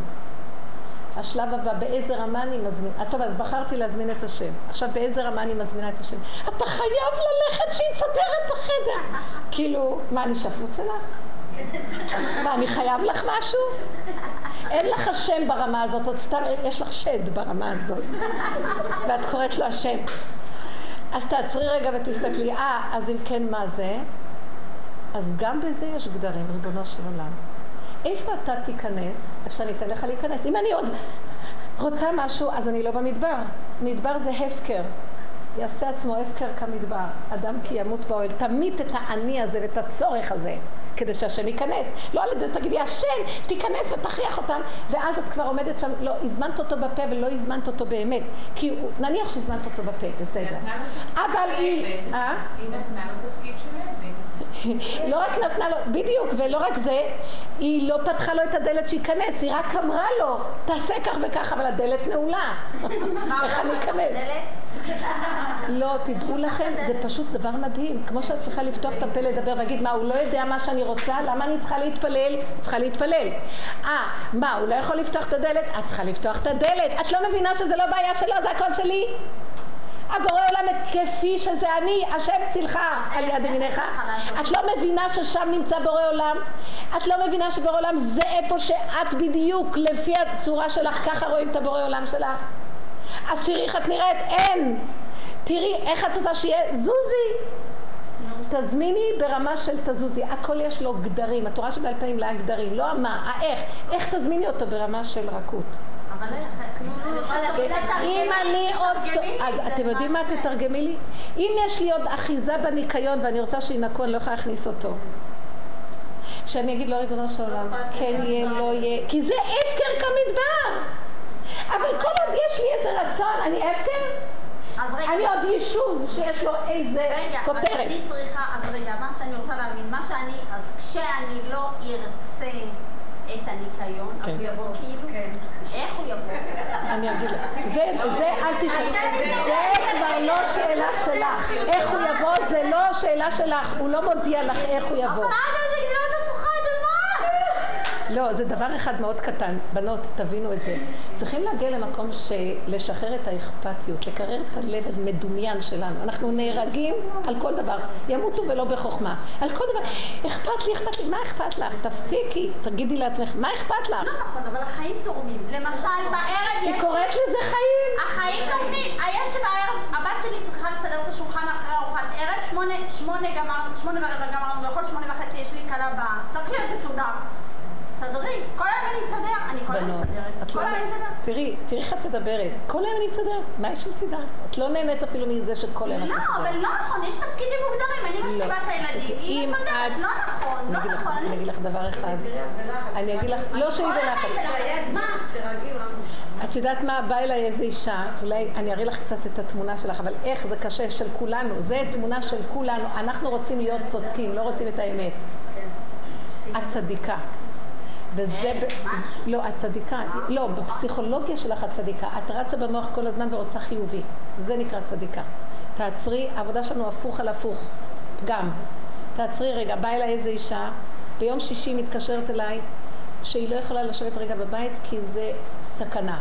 השלב הבא, באיזה רמה אני מזמינה, טוב, אז בחרתי להזמין את השם. עכשיו, באיזה רמה אני מזמינה את השם? אתה חייב ללכת שיצדר את החדר. כאילו, מה, אני שפוט שלך? מה, אני חייב לך משהו? אין לך השם ברמה הזאת, את סתם, יש לך שד ברמה הזאת. ואת קוראת לו השם. אז תעצרי רגע ותסתכלי, אה, אז אם כן, מה זה? אז גם בזה יש גדרים, ריבונו של עולם. איפה אתה תיכנס, איך שאני אתן לך להיכנס? אם אני עוד רוצה משהו, אז אני לא במדבר. מדבר זה הפקר. יעשה עצמו הפקר כמדבר. אדם כי ימות באוהל. תמית את האני הזה ואת הצורך הזה, כדי שהשם ייכנס. לא על ידי זה תגידי, השם, תיכנס ותכריח אותם, ואז את כבר עומדת שם, לא, הזמנת אותו בפה ולא הזמנת אותו באמת. כי הוא, נניח שהזמנת אותו בפה, בסדר. אבל היא... אה? היא נתנה לו תפקיד של *laughs* לא רק נתנה לו, בדיוק, ולא רק זה, היא לא פתחה לו את הדלת שייכנס, היא רק אמרה לו, תעשה כך וכך, אבל הדלת נעולה. *laughs* איך אני אכנס? לא, תדעו לכם, זה פשוט דבר מדהים. כמו שאת צריכה לפתוח את הפה לדבר ולהגיד, מה, הוא לא יודע מה שאני רוצה? למה אני צריכה להתפלל? צריכה להתפלל. אה, מה, הוא לא יכול לפתוח את הדלת? את צריכה לפתוח את הדלת. את לא מבינה שזה לא בעיה שלו, זה הכל שלי? הבורא עולם כפי שזה אני, השם צילך על יד ימינך. את לא מבינה ששם נמצא בורא עולם? את לא מבינה שבורא עולם זה איפה שאת בדיוק, לפי הצורה שלך, ככה רואים את הבורא עולם שלך? אז תראי איך את נראית, אין. תראי איך את רוצה שיהיה, זוזי. תזמיני ברמה של תזוזי, הכל יש לו גדרים, התורה שבעל פה היא גדרים, לא המה, האיך, איך תזמיני אותו ברמה של רכות. אם אני עוד... אתם יודעים מה תתרגמי לי? אם יש לי עוד אחיזה בניקיון ואני רוצה שינקו, אני לא יכולה להכניס אותו. שאני אגיד לא ריבונו של עולם, כן יהיה, לא יהיה, כי זה הפקר כמדבר. אבל כל עוד יש לי איזה רצון, אני הפקר? אני עוד יישוב שיש לו איזה כותרת. רגע, אז אני צריכה, אז רגע, מה שאני רוצה להבין, מה שאני, אז כשאני לא ארצה את הניקיון, אז הוא יבוא כאילו? כן. איך הוא יבוא? אני אגיד לך. זה, זה אל תשאלי. זה כבר לא שאלה שלך. איך הוא יבוא זה לא שאלה שלך. הוא לא מודיע לך איך הוא יבוא. אבל עד איזה גדולה אתה פוחד, לא, זה דבר אחד מאוד קטן. בנות, תבינו את זה. צריכים להגיע למקום של לשחרר את האכפתיות, לקרר את הלב המדומיין שלנו. אנחנו נהרגים על כל דבר. ימותו ולא בחוכמה. על כל דבר. אכפת לי, אכפת לי. מה אכפת לך? תפסיקי, תגידי לעצמך, מה אכפת לך? לא נכון, אבל החיים זורמים. למשל, בערב יש... היא קוראת לזה חיים. החיים זורמים. יש בערב, הבת שלי צריכה לסדר את השולחן אחרי ארוחת ערב, שמונה, שמונה גמרנו, שמונה ורבע גמרנו לאכול, שמונה וחצי יש לי כלה ב... צריך להיות מסודר. תסדרי. כל היום אני אסדר, אני כל היום מסדרת. כל לא... היום אני אסדר. תראי, תראי איך את מדברת. כל היום אני מסדר. מה יש לסדר? את לא נהנית אפילו מזה שכל היום את לא, אבל מסדרת. לא נכון, יש תפקידים מוגדרים, אני משלימה את הילדים, היא אם מסדרת, לא נכון, לא נכון. אני אגיד לך דבר אחד. אני אגיד לך, לא שהיא בלחץ. את יודעת מה? באה אליי איזו אישה, אולי אני אראה לך קצת את התמונה שלך, אבל איך זה קשה של כולנו. זה תמונה של כולנו. אנחנו רוצים להיות צודקים, לא רוצים את האמת. את צדיקה. וזה... לא, את צדיקה. לא, בפסיכולוגיה שלך את צדיקה. את רצה במוח כל הזמן ורוצה חיובי. זה נקרא צדיקה. תעצרי, העבודה שלנו הפוך על הפוך. פגם. תעצרי רגע, באה אליי איזו אישה, ביום שישי מתקשרת אליי, שהיא לא יכולה לשבת רגע בבית כי זה סכנה.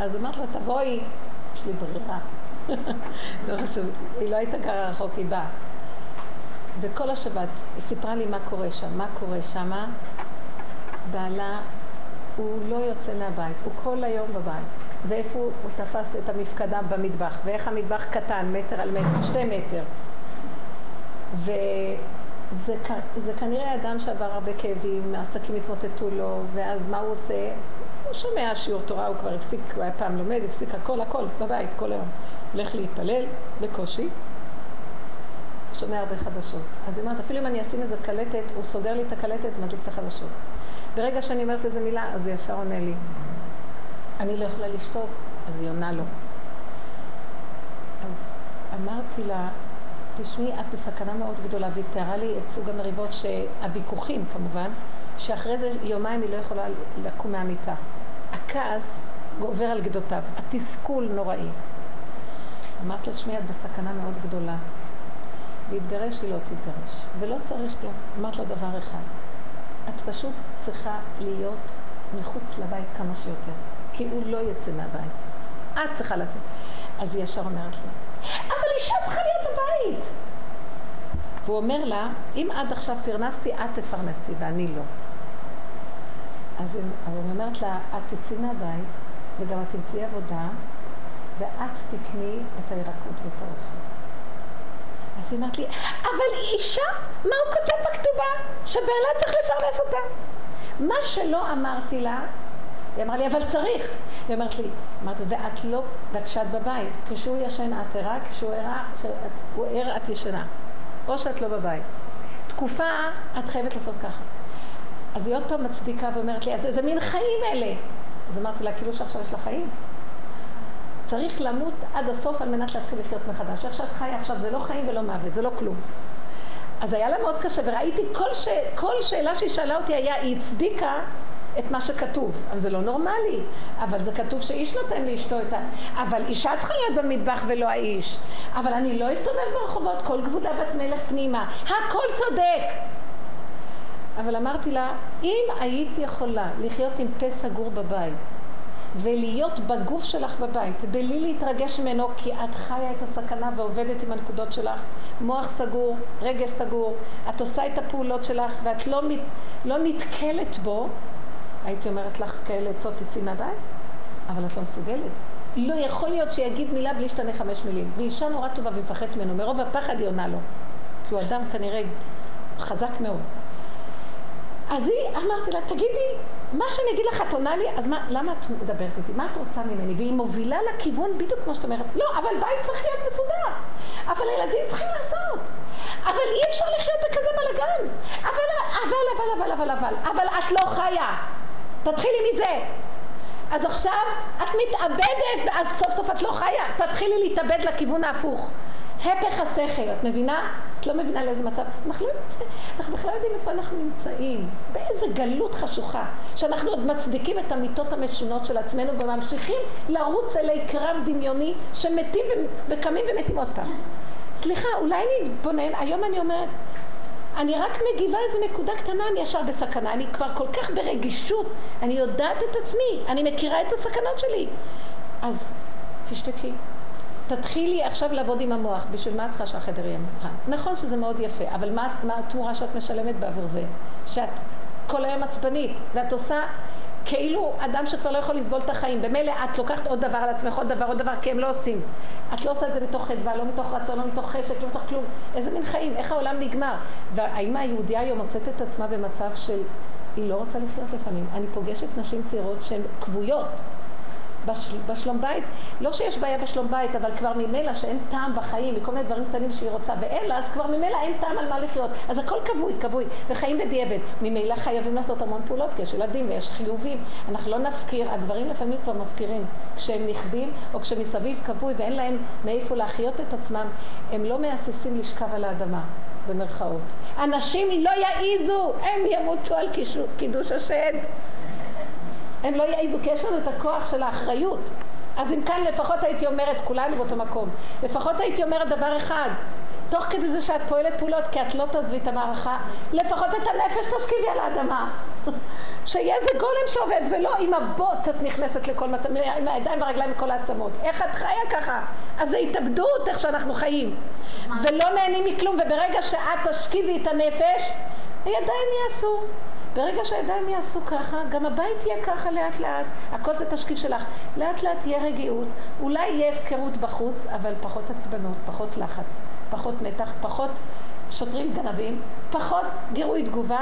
אז אמרתי לה, תבואי, יש לי ברירה. *laughs* לא חשוב, היא לא הייתה גרה רחוק, היא באה. וכל השבת היא סיפרה לי מה קורה שם, מה קורה שמה. בעלה, הוא לא יוצא מהבית, הוא כל היום בבית. ואיפה הוא, הוא תפס את המפקדה במטבח, ואיך המטבח קטן, מטר על מטר, שתי מטר. וזה כנראה אדם שעבר הרבה כאבים, העסקים התמוטטו לו, ואז מה הוא עושה? הוא שומע שיעור תורה, הוא כבר הפסיק, הוא היה פעם לומד, הפסיק הכל, הכל, בבית, כל היום. הולך להתפלל, בקושי. שומע הרבה חדשות. אז היא אומרת, אפילו אם אני אשים איזה קלטת, הוא סוגר לי את הקלטת ומדליק את החדשות. ברגע שאני אומרת איזה מילה, אז הוא ישר עונה לי. אני לא יכולה לשתוק, אז היא עונה לו. אז אמרתי לה, תשמעי, את בסכנה מאוד גדולה, והיא תיארה לי את סוג המריבות, שהוויכוחים כמובן, שאחרי זה יומיים היא לא יכולה לקום מהמיטה. הכעס גובר על גדותיו, התסכול נוראי. אמרתי לה, תשמעי, את בסכנה מאוד גדולה. להתגרש היא לא תתגרש, ולא צריך גם. אמרת לה דבר אחד, את פשוט צריכה להיות מחוץ לבית כמה שיותר, כי הוא לא יצא מהבית. את צריכה לצאת. אז היא ישר אומרת לי, אבל אישה צריכה להיות בבית. והוא אומר לה, אם עד עכשיו פרנסתי, את תפרנסי ואני לא. אז, אז אני אומרת לה, את תצאי מהבית, וגם את תמצאי עבודה, ואת תקני את הירקות ואת האוכל. אז היא אמרת לי, אבל אישה, מה הוא כותב בכתובה? שבעלה צריך לפרנס אותה. מה שלא אמרתי לה, היא אמרה לי, אבל צריך. היא אמרת לי, אמרתי, ואת לא, וכשאת בבית, כשהוא ישן את ערה, כשהוא ער את ישנה. או שאת לא בבית. תקופה את חייבת לעשות ככה. אז היא עוד פעם מצדיקה ואומרת לי, אז איזה מין חיים אלה? אז אמרתי לה, כאילו שעכשיו יש לה חיים. צריך למות עד הסוף על מנת להתחיל לחיות מחדש. איך שאת חיה עכשיו זה לא חיים ולא מוות, זה לא כלום. אז היה לה מאוד קשה, וראיתי כל, ש... כל שאלה שהיא שאלה אותי היה, היא הצדיקה את מה שכתוב. אבל זה לא נורמלי. אבל זה כתוב שאיש נותן לאשתו את ה... אבל אישה צריכה להיות במטבח ולא האיש. אבל אני לא אסתובב ברחובות, כל כבודה בת מלך פנימה. הכל צודק. אבל אמרתי לה, אם היית יכולה לחיות עם פה סגור בבית, ולהיות בגוף שלך בבית, בלי להתרגש ממנו, כי את חיה את הסכנה ועובדת עם הנקודות שלך, מוח סגור, רגש סגור, את עושה את הפעולות שלך ואת לא, לא נתקלת בו, הייתי אומרת לך כאלה עצות תצאי מהבית, אבל את לא מסוגלת. לא יכול להיות שיגיד מילה בלי שתענה חמש מילים. והיא אישה נורא טובה והיא מפחדת ממנו, מרוב הפחד היא עונה לו. כי הוא אדם כנראה חזק מאוד. אז היא, אמרתי לה, תגידי, מה שאני אגיד לך, את עונה לי, אז מה, למה את מדברת איתי? מה את רוצה ממני? והיא מובילה לכיוון בדיוק כמו שאת אומרת, לא, אבל בית צריך להיות מסודר, אבל הילדים צריכים לעשות, אבל אי אפשר לחיות בכזה בלאגן, אבל, אבל, אבל, אבל, אבל, אבל, אבל את לא חיה, תתחילי מזה. אז עכשיו את מתאבדת, אז סוף סוף את לא חיה, תתחילי להתאבד לכיוון ההפוך. הפך השכל, את מבינה? את לא מבינה לאיזה מצב. אנחנו, לא, אנחנו בכלל יודעים איפה אנחנו נמצאים, באיזה גלות חשוכה, שאנחנו עוד מצדיקים את המיטות המשונות של עצמנו וממשיכים לרוץ אלי קרב דמיוני שמתים וקמים ומתים עוד פעם. סליחה, אולי נתבונן, היום אני אומרת, אני רק מגיבה איזה נקודה קטנה, אני ישר בסכנה, אני כבר כל כך ברגישות, אני יודעת את עצמי, אני מכירה את הסכנות שלי. אז תשתקי. תתחילי עכשיו לעבוד עם המוח, בשביל מה את צריכה שהחדר יהיה מוכן? נכון שזה מאוד יפה, אבל מה, מה התמורה שאת משלמת בעבור זה? שאת כל היום עצבנית, ואת עושה כאילו אדם שכבר לא יכול לסבול את החיים. במילא את לוקחת עוד דבר על עצמך, עוד דבר, עוד דבר, כי הם לא עושים. את לא עושה את זה מתוך חדווה, לא מתוך רצון, לא מתוך חשק, לא מתוך כלום. איזה מין חיים? איך העולם נגמר? והאם היהודייה היום מוצאת את עצמה במצב של היא לא רוצה לחיות לפעמים. אני פוגשת נשים צעירות שהן כבויות. בשל, בשלום בית, לא שיש בעיה בשלום בית, אבל כבר ממילא שאין טעם בחיים, מכל מיני דברים קטנים שהיא רוצה, ואין אז כבר ממילא אין טעם על מה לחיות. אז הכל כבוי, כבוי, וחיים בדיעבד. ממילא חייבים לעשות המון פעולות, כי יש ילדים ויש חיובים. אנחנו לא נפקיר, הגברים לפעמים כבר מפקירים. כשהם נכבים, או כשמסביב כבוי ואין להם מאיפה להחיות את עצמם, הם לא מהססים לשכב על האדמה. במרכאות. אנשים לא יעיזו, הם ימותו על קידוש השד. הם לא יעיזו, כי יש לנו את הכוח של האחריות. אז אם כאן לפחות הייתי אומרת, כולנו באותו מקום, לפחות הייתי אומרת דבר אחד, תוך כדי זה שאת פועלת פעולות, כי את לא תעזבי את המערכה, לפחות את הנפש תשכיבי על האדמה. *laughs* שיהיה איזה גולם שעובד, ולא עם הבוץ את נכנסת לכל מצב, עם הידיים והרגליים וכל העצמות. איך את חיה ככה? אז זה התאבדות, איך שאנחנו חיים. ולא נהנים מכלום, וברגע שאת תשכיבי את הנפש, הידיים יעשו. ברגע שהידיים יעשו ככה, גם הבית יהיה ככה לאט לאט. הכל זה תשקיף שלך. לאט לאט תהיה רגיעות. אולי יהיה הפקרות בחוץ, אבל פחות עצבנות, פחות לחץ, פחות מתח, פחות שוטרים גנבים, פחות גירוי תגובה,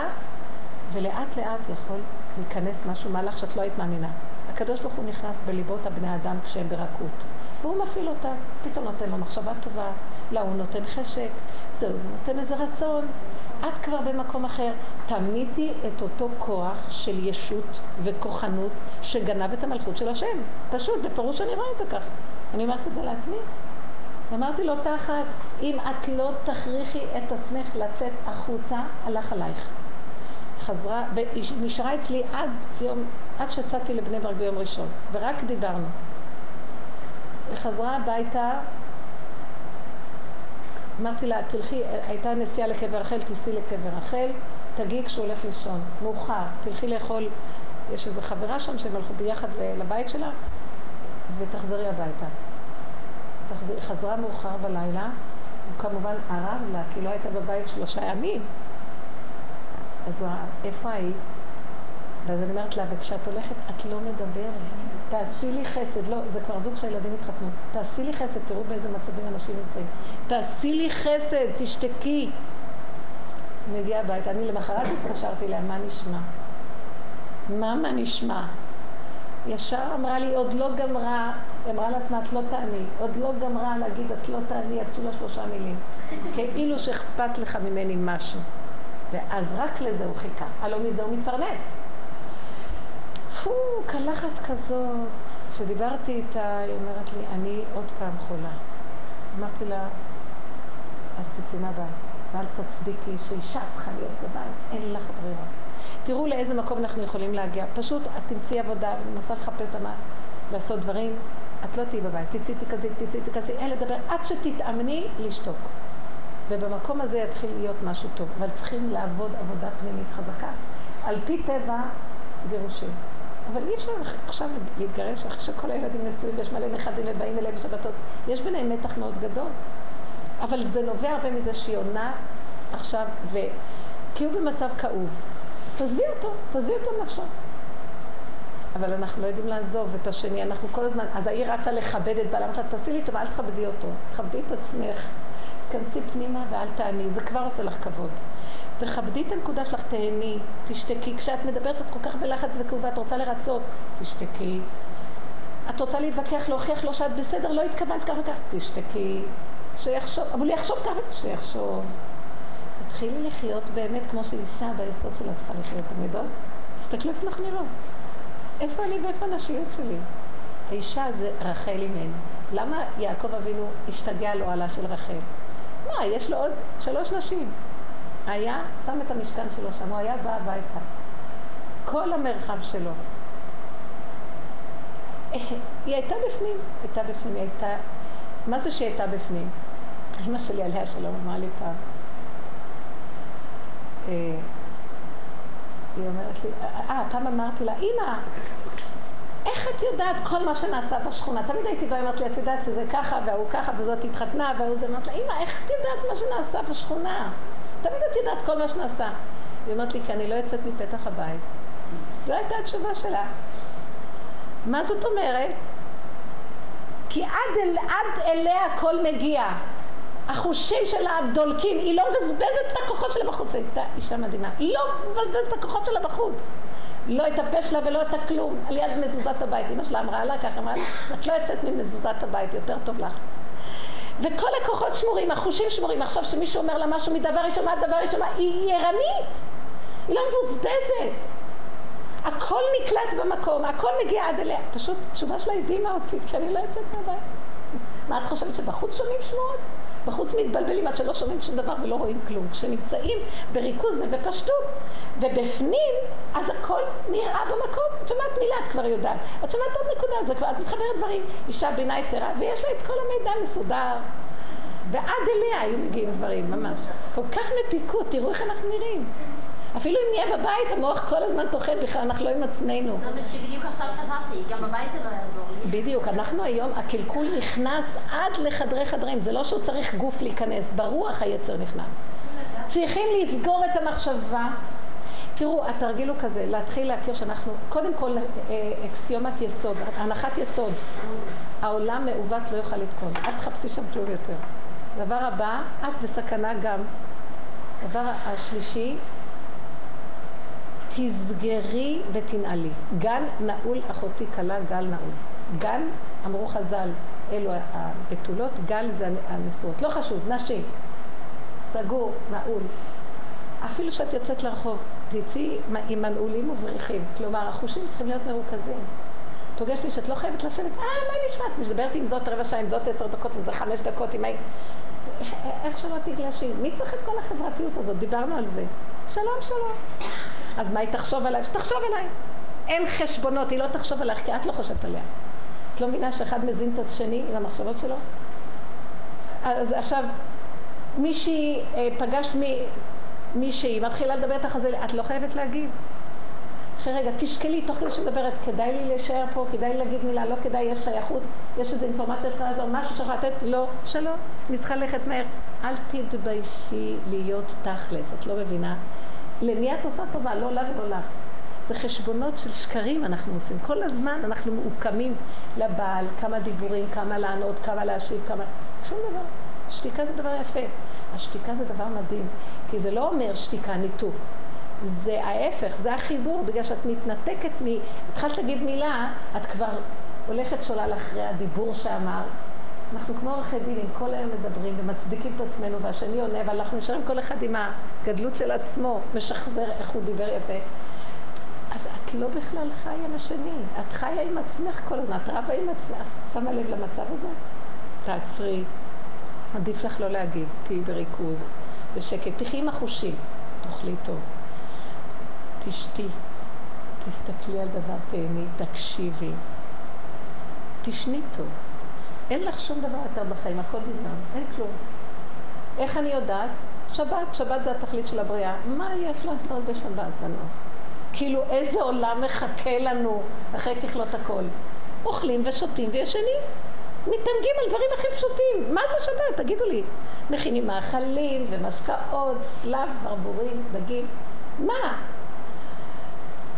ולאט לאט יכול להיכנס משהו, מהלך שאת לא היית מאמינה. הקדוש ברוך הוא נכנס בליבות הבני אדם כשהם ברכות. והוא מפעיל אותה, פתאום נותן לו מחשבה טובה, להוא נותן חשק, זהו, נותן איזה רצון, את כבר במקום אחר. תמיתי את אותו כוח של ישות וכוחנות שגנב את המלכות של השם. פשוט, בפירוש אני רואה את זה כך. אני אומרת את זה לעצמי. אמרתי לו תחת, אם את לא תכריחי את עצמך לצאת החוצה, הלך עלייך. חזרה, ונשארה אצלי עד יום, עד שיצאתי לבני ברק ביום ראשון, ורק דיברנו. היא חזרה הביתה אמרתי לה, תלכי, הייתה נסיעה לקבר רחל, תיסעי לקבר רחל, תגיעי כשהוא הולך לישון, מאוחר, תלכי לאכול, יש איזו חברה שם שהם הלכו ביחד לבית שלה, ותחזרי הביתה. תחזר, חזרה מאוחר בלילה, הוא כמובן ערב לה, כי לא הייתה בבית שלושה ימים. אז הוא איפה היית? ואז אני אומרת לה, וכשאת הולכת, את לא מדברת. תעשי לי חסד, לא, זה כבר זוג שהילדים התחתנו. תעשי לי חסד, תראו באיזה מצבים אנשים נמצאים. תעשי לי חסד, תשתקי. מגיעה הביתה, אני למחרת התקשרתי אליה, מה נשמע? מה מה נשמע? ישר אמרה לי, עוד לא גמרה, אמרה לעצמה, את לא תעני, עוד לא גמרה להגיד, את לא תעני, יצאו לה שלושה מילים. כאילו שאכפת לך ממני משהו. ואז רק לזה הוא חיכה. הלא מזה הוא מתפרנס. פו, קלחת כזאת. כשדיברתי איתה, היא אומרת לי, אני עוד פעם חולה. אמרתי לה, אז תצאי מהבית, ואל תצדיקי שאישה צריכה להיות בבית, אין לך ברירה. תראו לאיזה מקום אנחנו יכולים להגיע. פשוט את תמצאי עבודה ומנסה לחפש למה לעשות דברים, את לא תהיי בבית. תצאי תכזי, תצאי תכזי, אין לדבר, עד שתתאמני לשתוק. ובמקום הזה יתחיל להיות משהו טוב. אבל צריכים לעבוד עבודה פנימית חזקה. על פי טבע, גירושים. אבל אי אפשר עכשיו להתגרש אחרי שכל הילדים נשואים ויש מלא נכדים ובאים אליהם בשבתות. יש ביניהם מתח מאוד גדול. אבל זה נובע הרבה מזה שהיא עונה עכשיו, ו... כי הוא במצב כאוב. אז תעזבי אותו, תעזבי אותו נפשו. אבל אנחנו לא יודעים לעזוב את השני, אנחנו כל הזמן, אז העיר רצה לכבד את בעלה, אמרת תעשי לי טובה, אל תכבדי אותו, תכבדי את עצמך, תכנסי פנימה ואל תעני, זה כבר עושה לך כבוד. תכבדי את הנקודה שלך, תהני, תשתקי. כשאת מדברת את כל כך בלחץ וכאובה, את רוצה לרצות, תשתקי. את רוצה להתווכח, להוכיח לו שאת בסדר, לא התכוונת כך וכך, תשתקי. שיחשוב, אבל הוא יחשוב ככה, שיחשוב. תתחילי לחיות באמת כמו שאישה ביסוד שלה צריכה לחיות תמידות. תסתכלו איפה אנחנו נראות. איפה אני ואיפה הנשיות שלי? האישה זה רחל אימנו. למה יעקב אבינו השתגע לו עלה של רחל? מה, יש לו עוד שלוש נשים. היה שם את המשכן שלו שם, הוא היה בא הביתה. כל המרחב שלו. *laughs* היא הייתה בפנים, הייתה בפנים, היא הייתה... מה זה שהיא הייתה בפנים? אמא שלי עליה שלום אמרה לי פעם. אה, היא אומרת לי, אה, פעם אמרתי לה, אמא, איך את יודעת כל מה שנעשה בשכונה? תמיד הייתי באה, אמרת לי, את יודעת שזה ככה, והוא ככה, וזאת התחתנה, והוא זה, אמרת לה, אמא, איך את יודעת מה שנעשה בשכונה? תמיד את יודעת כל מה שנעשה. היא אומרת לי, כי אני לא יוצאת מפתח הבית. זו הייתה התשובה שלה. מה זאת אומרת? כי עד, אל, עד אליה הכל מגיע. החושים שלה דולקים, היא לא מבזבזת את הכוחות שלה בחוץ, היא הייתה אישה מדהימה, היא לא מבזבזת את הכוחות שלה בחוץ. לא את הפה שלה ולא את הכלום, על יד מזוזת הבית. אמא שלה אמרה לה ככה, אמרה לה, את לא יוצאת ממזוזת הבית, יותר טוב לך. וכל הכוחות שמורים, החושים שמורים. עכשיו שמישהו אומר לה משהו מדבר היא שומעת, דבר שומעת, היא ערנית. היא לא מבוזבזת. הכל נקלט במקום, הכל מגיע עד אליה. פשוט תשובה שלה הדהימה אותי, כי אני לא יוצאת מהבית. מה את חושבת שבחוץ שומעים שמועות? בחוץ מתבלבלים עד שלא שומעים שום דבר ולא רואים כלום. כשנמצאים בריכוז ובפשטות ובפנים, אז הכל נראה במקום. את שומעת מילה, את כבר יודעת. את שומעת עוד נקודה, זה כבר, את מתחברת דברים. אישה בינה יתרה, ויש לה את כל המידע מסודר. ועד אליה היו מגיעים דברים, ממש. כל כך מתיקות, תראו איך אנחנו נראים. אפילו אם נהיה בבית, המוח כל הזמן טוחן בכלל, אנחנו לא עם עצמנו. זה מה שבדיוק עכשיו חשבתי, גם בבית זה לא יעזור לי. בדיוק, אנחנו היום, הקלקול נכנס עד לחדרי חדרים, זה לא שהוא צריך גוף להיכנס, ברוח היצר נכנס. צריכים לסגור את המחשבה. תראו, התרגיל הוא כזה, להתחיל להכיר שאנחנו, קודם כל אה, אקסיומת יסוד, הנחת יסוד, העולם מעוות לא יוכל לתקון, אל תחפשי שם כלום יותר. דבר הבא, את בסכנה גם. דבר השלישי, תסגרי ותנעלי. גן נעול אחותי כלה, גל נעול. גן, אמרו חז"ל, אלו הבתולות, גל זה הנשואות. לא חשוב, נשים. סגור, נעול. אפילו שאת יוצאת לרחוב, תצאי עם מנעולים ובריחים. כלומר, החושים צריכים להיות מרוכזים. פוגש מי שאת לא חייבת לשבת, אה, מה נשמע? את מדברת עם זאת רבע שעה, עם זאת עשר דקות, עם זה חמש דקות, עם. איך שלא תגלשי? מי צריך את כל החברתיות הזאת? דיברנו על זה. שלום, שלום. אז מה היא תחשוב עליי? שתחשוב עליי. אין חשבונות, היא לא תחשוב עלייך, כי את לא חושבת עליה. את לא מבינה שאחד מזין את השני עם המחשבות שלו? אז עכשיו, מישהי, אה, פגשת מי, מישהי, מתחילה לדבר איתך על זה, את לא חייבת להגיב. אחרי רגע, תשקלי תוך כדי שמדברת, כדאי לי להישאר פה, כדאי לי להגיד מילה, לא כדאי, יש שייכות, יש איזו אינפורמציה שיכולה לעזור, משהו שיכול לתת, לא, שלא, אני צריכה ללכת מהר. אל תתביישי להיות תכלס, את לא מבינה? למי את עושה טובה? לא לה ולא לך. זה חשבונות של שקרים אנחנו עושים. כל הזמן אנחנו מעוקמים לבעל, כמה דיבורים, כמה לענות, כמה להשיב, כמה... שום דבר. שתיקה זה דבר יפה. השתיקה זה דבר מדהים, כי זה לא אומר שתיקה ניתוק. זה ההפך, זה החיבור, בגלל שאת מתנתקת מ... התחלת להגיד מילה, את כבר הולכת שולל אחרי הדיבור שאמר. אנחנו כמו עורכי דינים, כל היום מדברים ומצדיקים את עצמנו, והשני עונה, אבל אנחנו נשארים כל אחד עם הגדלות של עצמו, משחזר איך הוא דיבר יפה. אז את לא בכלל חיה עם השני, את חיה עם עצמך כל הזמן, את רבה עם עצמך, את שמה לב למצב הזה? תעצרי, עדיף לך לא להגיד, תהיי בריכוז, בשקט, תחי עם החושים, תאכלי טוב. תשתי, תסתכלי על דבר, תהני, תקשיבי, תשני טוב. אין לך שום דבר יותר בחיים, הכל נגמר, אין כלום. איך אני יודעת? שבת, שבת זה התכלית של הבריאה. מה יש לעשות בשבת לנו? כאילו איזה עולם מחכה לנו אחרי ככלות הכל? אוכלים ושותים וישנים. מתענגים על דברים הכי פשוטים. מה זה שבת? תגידו לי. מכינים מאכלים ומשקאות, סלב, ברבורים, דגים. מה?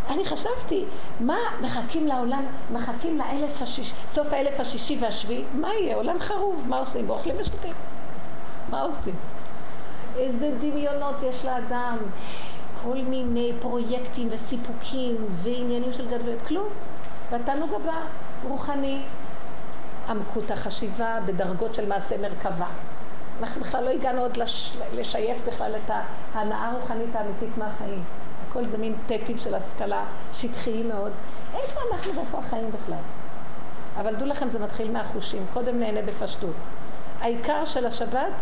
אני חשבתי, מה מחכים לעולם, מחכים לאלף השישי, סוף האלף השישי והשביעי, מה יהיה? עולם חרוב, מה עושים? באוכלים ושותים. מה עושים? איזה דמיונות יש לאדם, כל מיני פרויקטים וסיפוקים ועניינים של גדולות, כלום. והתענוג הבא, רוחני, עמקות החשיבה בדרגות של מעשה מרכבה. אנחנו בכלל לא הגענו עוד לש... לשייף בכלל את ההנאה הרוחנית האמיתית מהחיים. הכל זה מין טפים של השכלה שטחיים מאוד. איפה אנחנו ואיפה החיים בכלל? אבל דעו לכם, זה מתחיל מהחושים. קודם נהנה בפשטות. העיקר של השבת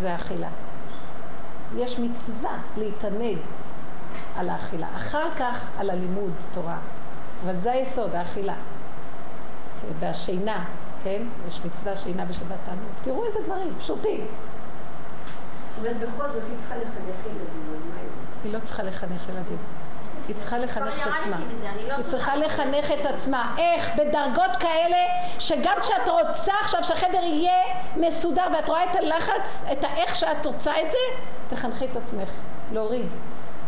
זה האכילה. יש מצווה להתענג על האכילה. אחר כך על הלימוד תורה. אבל זה היסוד, האכילה. והשינה, כן? יש מצווה שינה בשבת תענוג. תראו איזה דברים, פשוטים. אומרת, בכל זאת היא צריכה לחנך ילדים. היא לא צריכה לחנך ילדים. היא צריכה לחנך את עצמה. לא היא צריכה לחנך את עצמה. איך? בדרגות כאלה שגם כשאת רוצה עכשיו שהחדר יהיה מסודר ואת רואה את הלחץ, את האיך שאת רוצה את זה, תחנכי את עצמך. להוריד.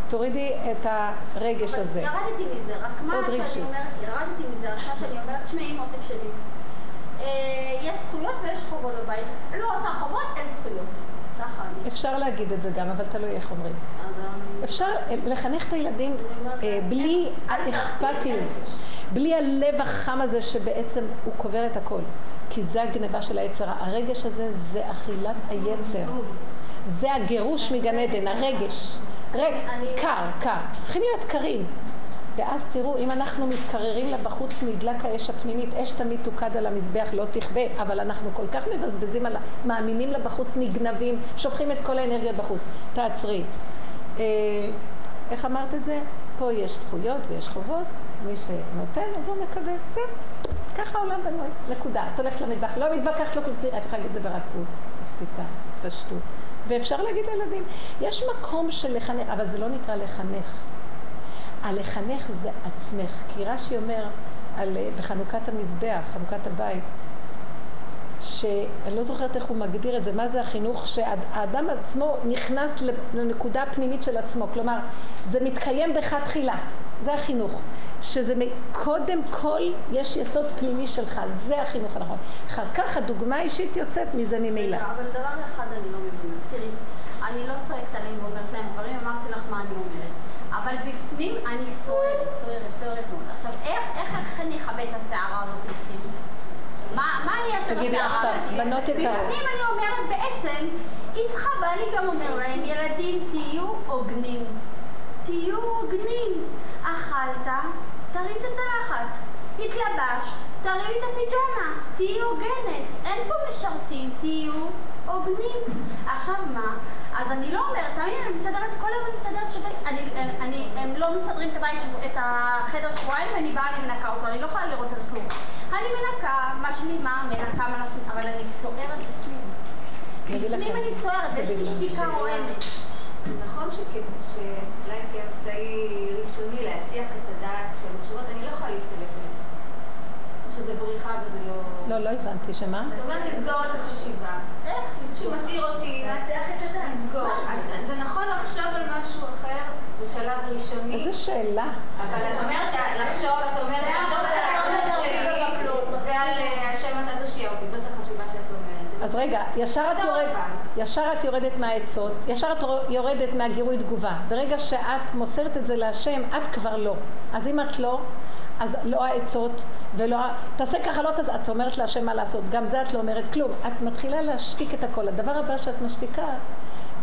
תורידי את הרגש הזה. ירדתי מזה, רק מה שאני אומרת, ירדתי מזה, רק מה שאני אומרת, תשמעי מותק שלי. אה, יש זכויות ויש חובות בבית. לא עושה חובות, אין זכויות. אפשר להגיד את זה גם, אבל תלוי איך אומרים. אפשר אה, לחנך את הילדים אה, בלי האכפתיות, בלי הלב החם הזה שבעצם הוא קובר את הכל. כי זה הגניבה של היצר. הרגש הזה זה אכילת היצר. זה הגירוש מגן עדן, הרגש. ריק, קר, קר. צריכים להיות קרים. ואז תראו, אם אנחנו מתקררים לה בחוץ נדלק האש הפנימית, אש תמיד תוקד על המזבח, לא תכבה, אבל אנחנו כל כך מבזבזים על. מאמינים לה בחוץ, נגנבים, שופכים את כל האנרגיות בחוץ. תעצרי. אה, איך אמרת את זה? פה יש זכויות ויש חובות, מי שנותן אז הוא מקבל, זהו. ככה העולם בנוי, נקודה. את הולכת למטבח, לא מתווכחת, לא כלום, את יכולה להגיד את זה ברכות, בשתיקה, פשטות. ואפשר להגיד לילדים, יש מקום של לחנך, אבל זה לא נקרא לחנך. הלחנך זה עצמך, כי רש"י אומר על, בחנוכת המזבח, חנוכת הבית, שאני לא זוכרת איך הוא מגדיר את זה, מה זה החינוך, שהאדם עצמו נכנס לנקודה הפנימית של עצמו, כלומר, זה מתקיים בך תחילה, זה החינוך, שזה קודם כל יש יסוד פנימי שלך, זה החינוך הנכון. אחר כך הדוגמה האישית יוצאת מזה ממילא. אבל דבר אחד אני לא מבינה. תראי, אני לא צועקת עליהם ואומרת להם דברים, אמרתי לך מה אני אומרת. אבל בפנים אני סוערת, סוערת, סוערת מאוד. עכשיו, איך, איך אני אכבה את הסערה הזאת בפנים? מה, מה אני אעשה תגידי עכשיו? בנות יקרות. בפנים אני אומרת בעצם, צריכה, ואני גם אומר להם, ילדים, תהיו הוגנים. תהיו הוגנים. אכלת, תרים את הצלחת. התלבשת, תרימי את הפיג'מה. תהיי הוגנת. אין פה משרתים, תהיו הוגנים. עכשיו מה? אז אני לא אומרת, תמיד אני מסדרת, כל היום אני מסדרת, שותקת. אני, אני, אני, הם לא מסדרים את הבית, את החדר שבועיים, ואני באה, אני מנקה אותו, אני לא יכולה לראות על כלום. אני מנקה, משלימה, מנקה, משלימה, אבל אני סוערת בפנים. בפנים אני סוערת, ויש לי. שתיקה רועמת. זה נכון שאולי כאמצעי ראשוני להסיח את הדעת של מחשבות, אני לא יכולה להשתלט עליהן. שזה בריחה וזה לא... לא, לא הבנתי, שמה? זאת אומרת לסגור את החשיבה. איך? שהוא מסעיר אותי, להסיח את הדעת. לסגור. אז זה נכון לחשוב על משהו אחר בשלב ראשוני. איזה שאלה. אבל את אומרת שלחשוב, את אומרת לחשוב על האחריות שלי ועל אה, השם אתה תושיע אותי, זאת החשיבה שאת אומרת. אז רגע, ישר את, יורד. ישר את יורדת מהעצות, ישר את יורדת מהגירוי תגובה. ברגע שאת מוסרת את זה להשם, את כבר לא. אז אם את לא, אז לא העצות ולא... ה- תעשה ככה, לא תעשה... את אומרת להשם מה לעשות. גם זה את לא אומרת כלום. את מתחילה להשתיק את הכל. הדבר הבא שאת משתיקה,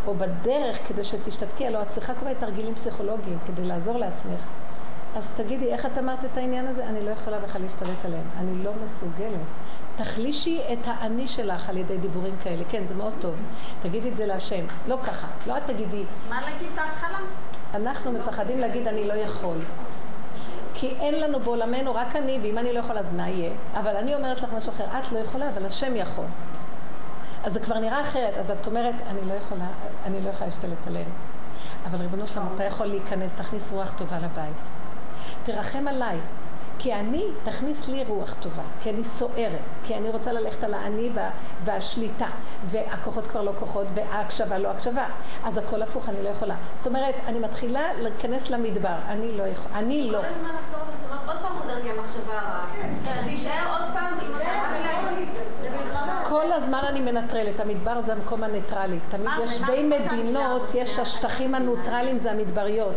או בדרך כדי שתשתתקי, הלוא את צריכה כל מיני תרגילים פסיכולוגיים כדי לעזור לעצמך. אז תגידי, איך את אמרת את העניין הזה? אני לא יכולה בכלל להשתלט עליהם. אני לא מסוגלת. תחלישי את האני שלך על ידי דיבורים כאלה. כן, זה מאוד טוב. תגידי את זה להשם. לא ככה. לא את תגידי, מה להגיד בהתחלה? אנחנו מפחדים להגיד אני לא יכול. כי אין לנו בעולמנו רק אני, ואם אני לא יכולה אז מה יהיה? אבל אני אומרת לך משהו אחר, את לא יכולה, אבל השם יכול. אז זה כבר נראה אחרת, אז את אומרת, אני לא יכולה, אני לא יכולה להשתלט עליהם. אבל ריבונו שלמה, אתה יכול להיכנס, תכניס רוח טובה לבית. תרחם עליי, כי אני, תכניס לי רוח טובה, כי אני סוערת, כי אני רוצה ללכת על האני וה, והשליטה, והכוחות כבר לא כוחות, וההקשבה לא הקשבה, אז הכל הפוך, אני לא יכולה. זאת אומרת, אני מתחילה להיכנס למדבר, אני לא יכולה, אני לא. כל הזמן לחזור לזה, עוד פעם חוזרת לי המחשבה הרעה. אז להישאר עוד פעם עם המחשבה. כל הזמן אני מנטרלת, המדבר זה המקום הניטרלי. תמיד מה, יש בין מדינות, יש? השטחים הנוטרליים, זה המדבריות.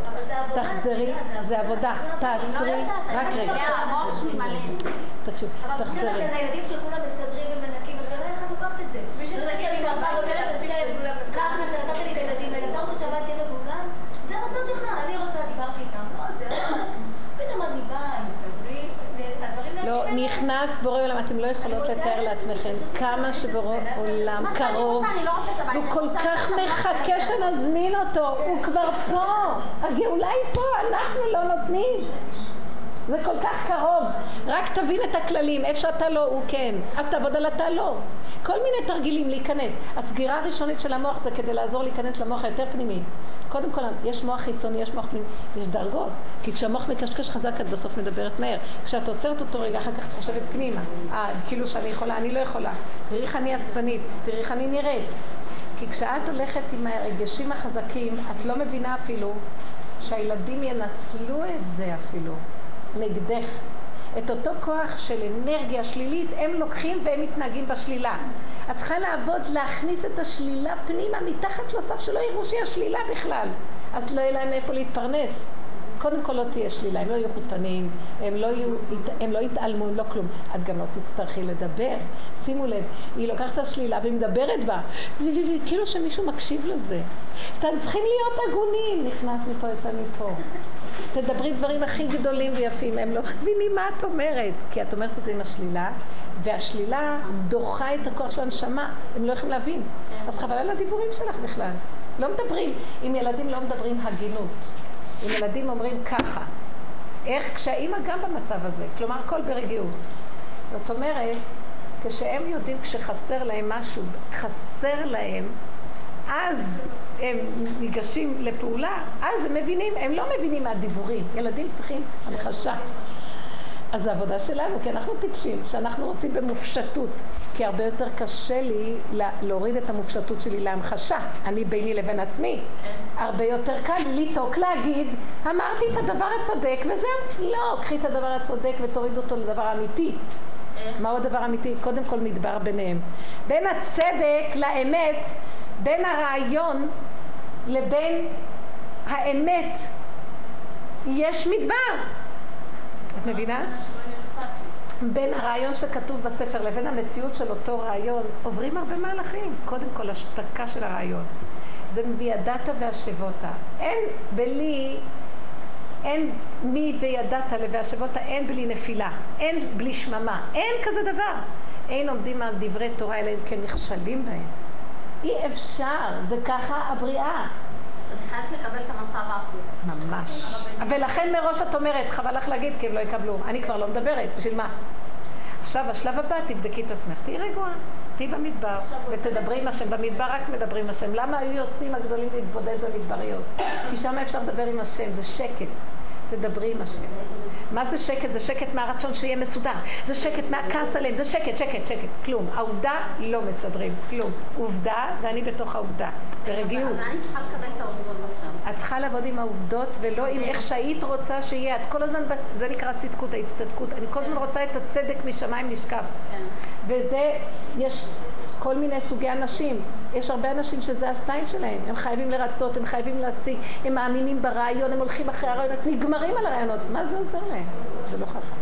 תחזרי, זה עבודה, תעצרי, רק רגע, המוח שלי מלא. תקשיב, אבל חושבת תחזרי. על הילדים שכולם מסתדרים ומנקים, השאלה איך את לוקחת את זה. מי שתרצה אני בבית אומרת השם, ככה שנתת לי את הילדים האלה, אתה רוצה שהבית יהיה מבוגר? זה הרצון שלך, אני רוצה, דיברתי איתם. לא, זה לא... פתאום אני באה, לא. נכנס בורא עולם, אתם לא יכולות לתאר לעצמכם כמה שבורא עולם קרוב. לא. הוא כל כך מחכה. שנזמין אותו, הוא כבר פה. הגאולה היא פה, אנחנו לא נותנים. זה כל כך קרוב. רק תבין את הכללים, איפה שאתה לא, הוא כן. אז תעבוד על אתה לא. כל מיני תרגילים להיכנס. הסגירה הראשונית של המוח זה כדי לעזור להיכנס למוח היותר פנימי. קודם כל, יש מוח חיצוני, יש מוח פנימי, יש דרגות. כי כשהמוח מקשקש חזק, את בסוף מדברת מהר. כשאת עוצרת אותו רגע, אחר כך את חושבת פנימה. אה, כאילו שאני יכולה, אני לא יכולה. תראי איך אני עצבנית, תראי איך אני נראית. כי כשאת הולכת עם הרגשים החזקים, את לא מבינה אפילו שהילדים ינצלו את זה אפילו נגדך. את אותו כוח של אנרגיה שלילית, הם לוקחים והם מתנהגים בשלילה. את צריכה לעבוד, להכניס את השלילה פנימה, מתחת לסף, שלא יראו שהיא השלילה בכלל. אז לא יהיה להם מאיפה להתפרנס. קודם כל לא תהיה שלילה, הם לא יהיו חוטנים, הם לא, יהיו, הם לא יתעלמו, הם לא כלום. את גם לא תצטרכי לדבר. שימו לב, היא לוקחת את השלילה והיא מדברת בה, *laughs* כאילו שמישהו מקשיב לזה. אתם צריכים להיות הגונים, נכנס מפה, יצא מפה. תדברי דברים הכי גדולים ויפים, הם לא מבינים מה את אומרת, כי את אומרת את זה עם השלילה, והשלילה דוחה את הכוח של הנשמה, הם לא יכולים להבין. אז חבל על הדיבורים שלך בכלל. לא מדברים, עם ילדים לא מדברים הגינות. עם ילדים אומרים ככה. איך כשהאימא גם במצב הזה, כלומר הכל ברגיעות. זאת אומרת, כשהם יודעים כשחסר להם משהו, חסר להם, אז הם ניגשים לפעולה, אז הם מבינים, הם לא מבינים מהדיבורים. ילדים צריכים המחשה. אז זו עבודה שלנו, כי אנחנו טיפשים, שאנחנו רוצים במופשטות. כי הרבה יותר קשה לי להוריד את המופשטות שלי להמחשה, אני ביני לבין עצמי. הרבה יותר קל לי לצעוק, להגיד, אמרתי את הדבר הצודק וזהו. לא, קחי את הדבר הצודק ותוריד אותו לדבר האמיתי. מהו הדבר האמיתי? קודם כל מדבר ביניהם. בין הצדק לאמת, בין הרעיון לבין האמת, יש מדבר. את מבינה? בין הרעיון שכתוב בספר לבין המציאות של אותו רעיון עוברים הרבה מהלכים. קודם כל השתקה של הרעיון. זה מבידעת והשבותה. אין בלי, אין מי וידעת והשבותה, אין בלי נפילה, אין בלי שממה, אין כזה דבר. אין עומדים על דברי תורה אלא אם כן נכשלים בהם. אי אפשר, זה ככה הבריאה. ממש. ולכן מראש את אומרת, חבל לך להגיד כי הם לא יקבלו. אני כבר לא מדברת, בשביל מה? עכשיו, השלב הבא, תבדקי את עצמך. תהיי רגועה, תהיי במדבר, ותדברי עם השם. במדבר רק מדברים עם השם. למה היו יוצאים הגדולים להתבודד במדבריות? כי שם אפשר לדבר עם השם, זה שקט. תדברי עם השם. מה זה שקט? זה שקט מהרצון שיהיה מסודר. זה שקט מהכעס עליהם, זה שקט, שקט, שקט. כלום. העובדה לא מסדרים, כלום. עובדה, ואני בתוך העובדה. ברגיעות. אז אני צריכה לקבל את העובדות עכשיו. את צריכה לעבוד עם העובדות ולא עם איך שהיית רוצה שיהיה. את כל הזמן, זה נקרא צדקות, ההצטדקות. אני כל הזמן רוצה את הצדק משמיים נשקף. כן. וזה, יש כל מיני סוגי אנשים. יש הרבה אנשים שזה הסטייל שלהם. הם חייבים לרצות, הם חייבים להשיג, הם מאמינים ברעיון, הם הולכים אחרי הרעיונות, נגמרים על הרעיונות. מה זה עוזר להם? זה לא חכם.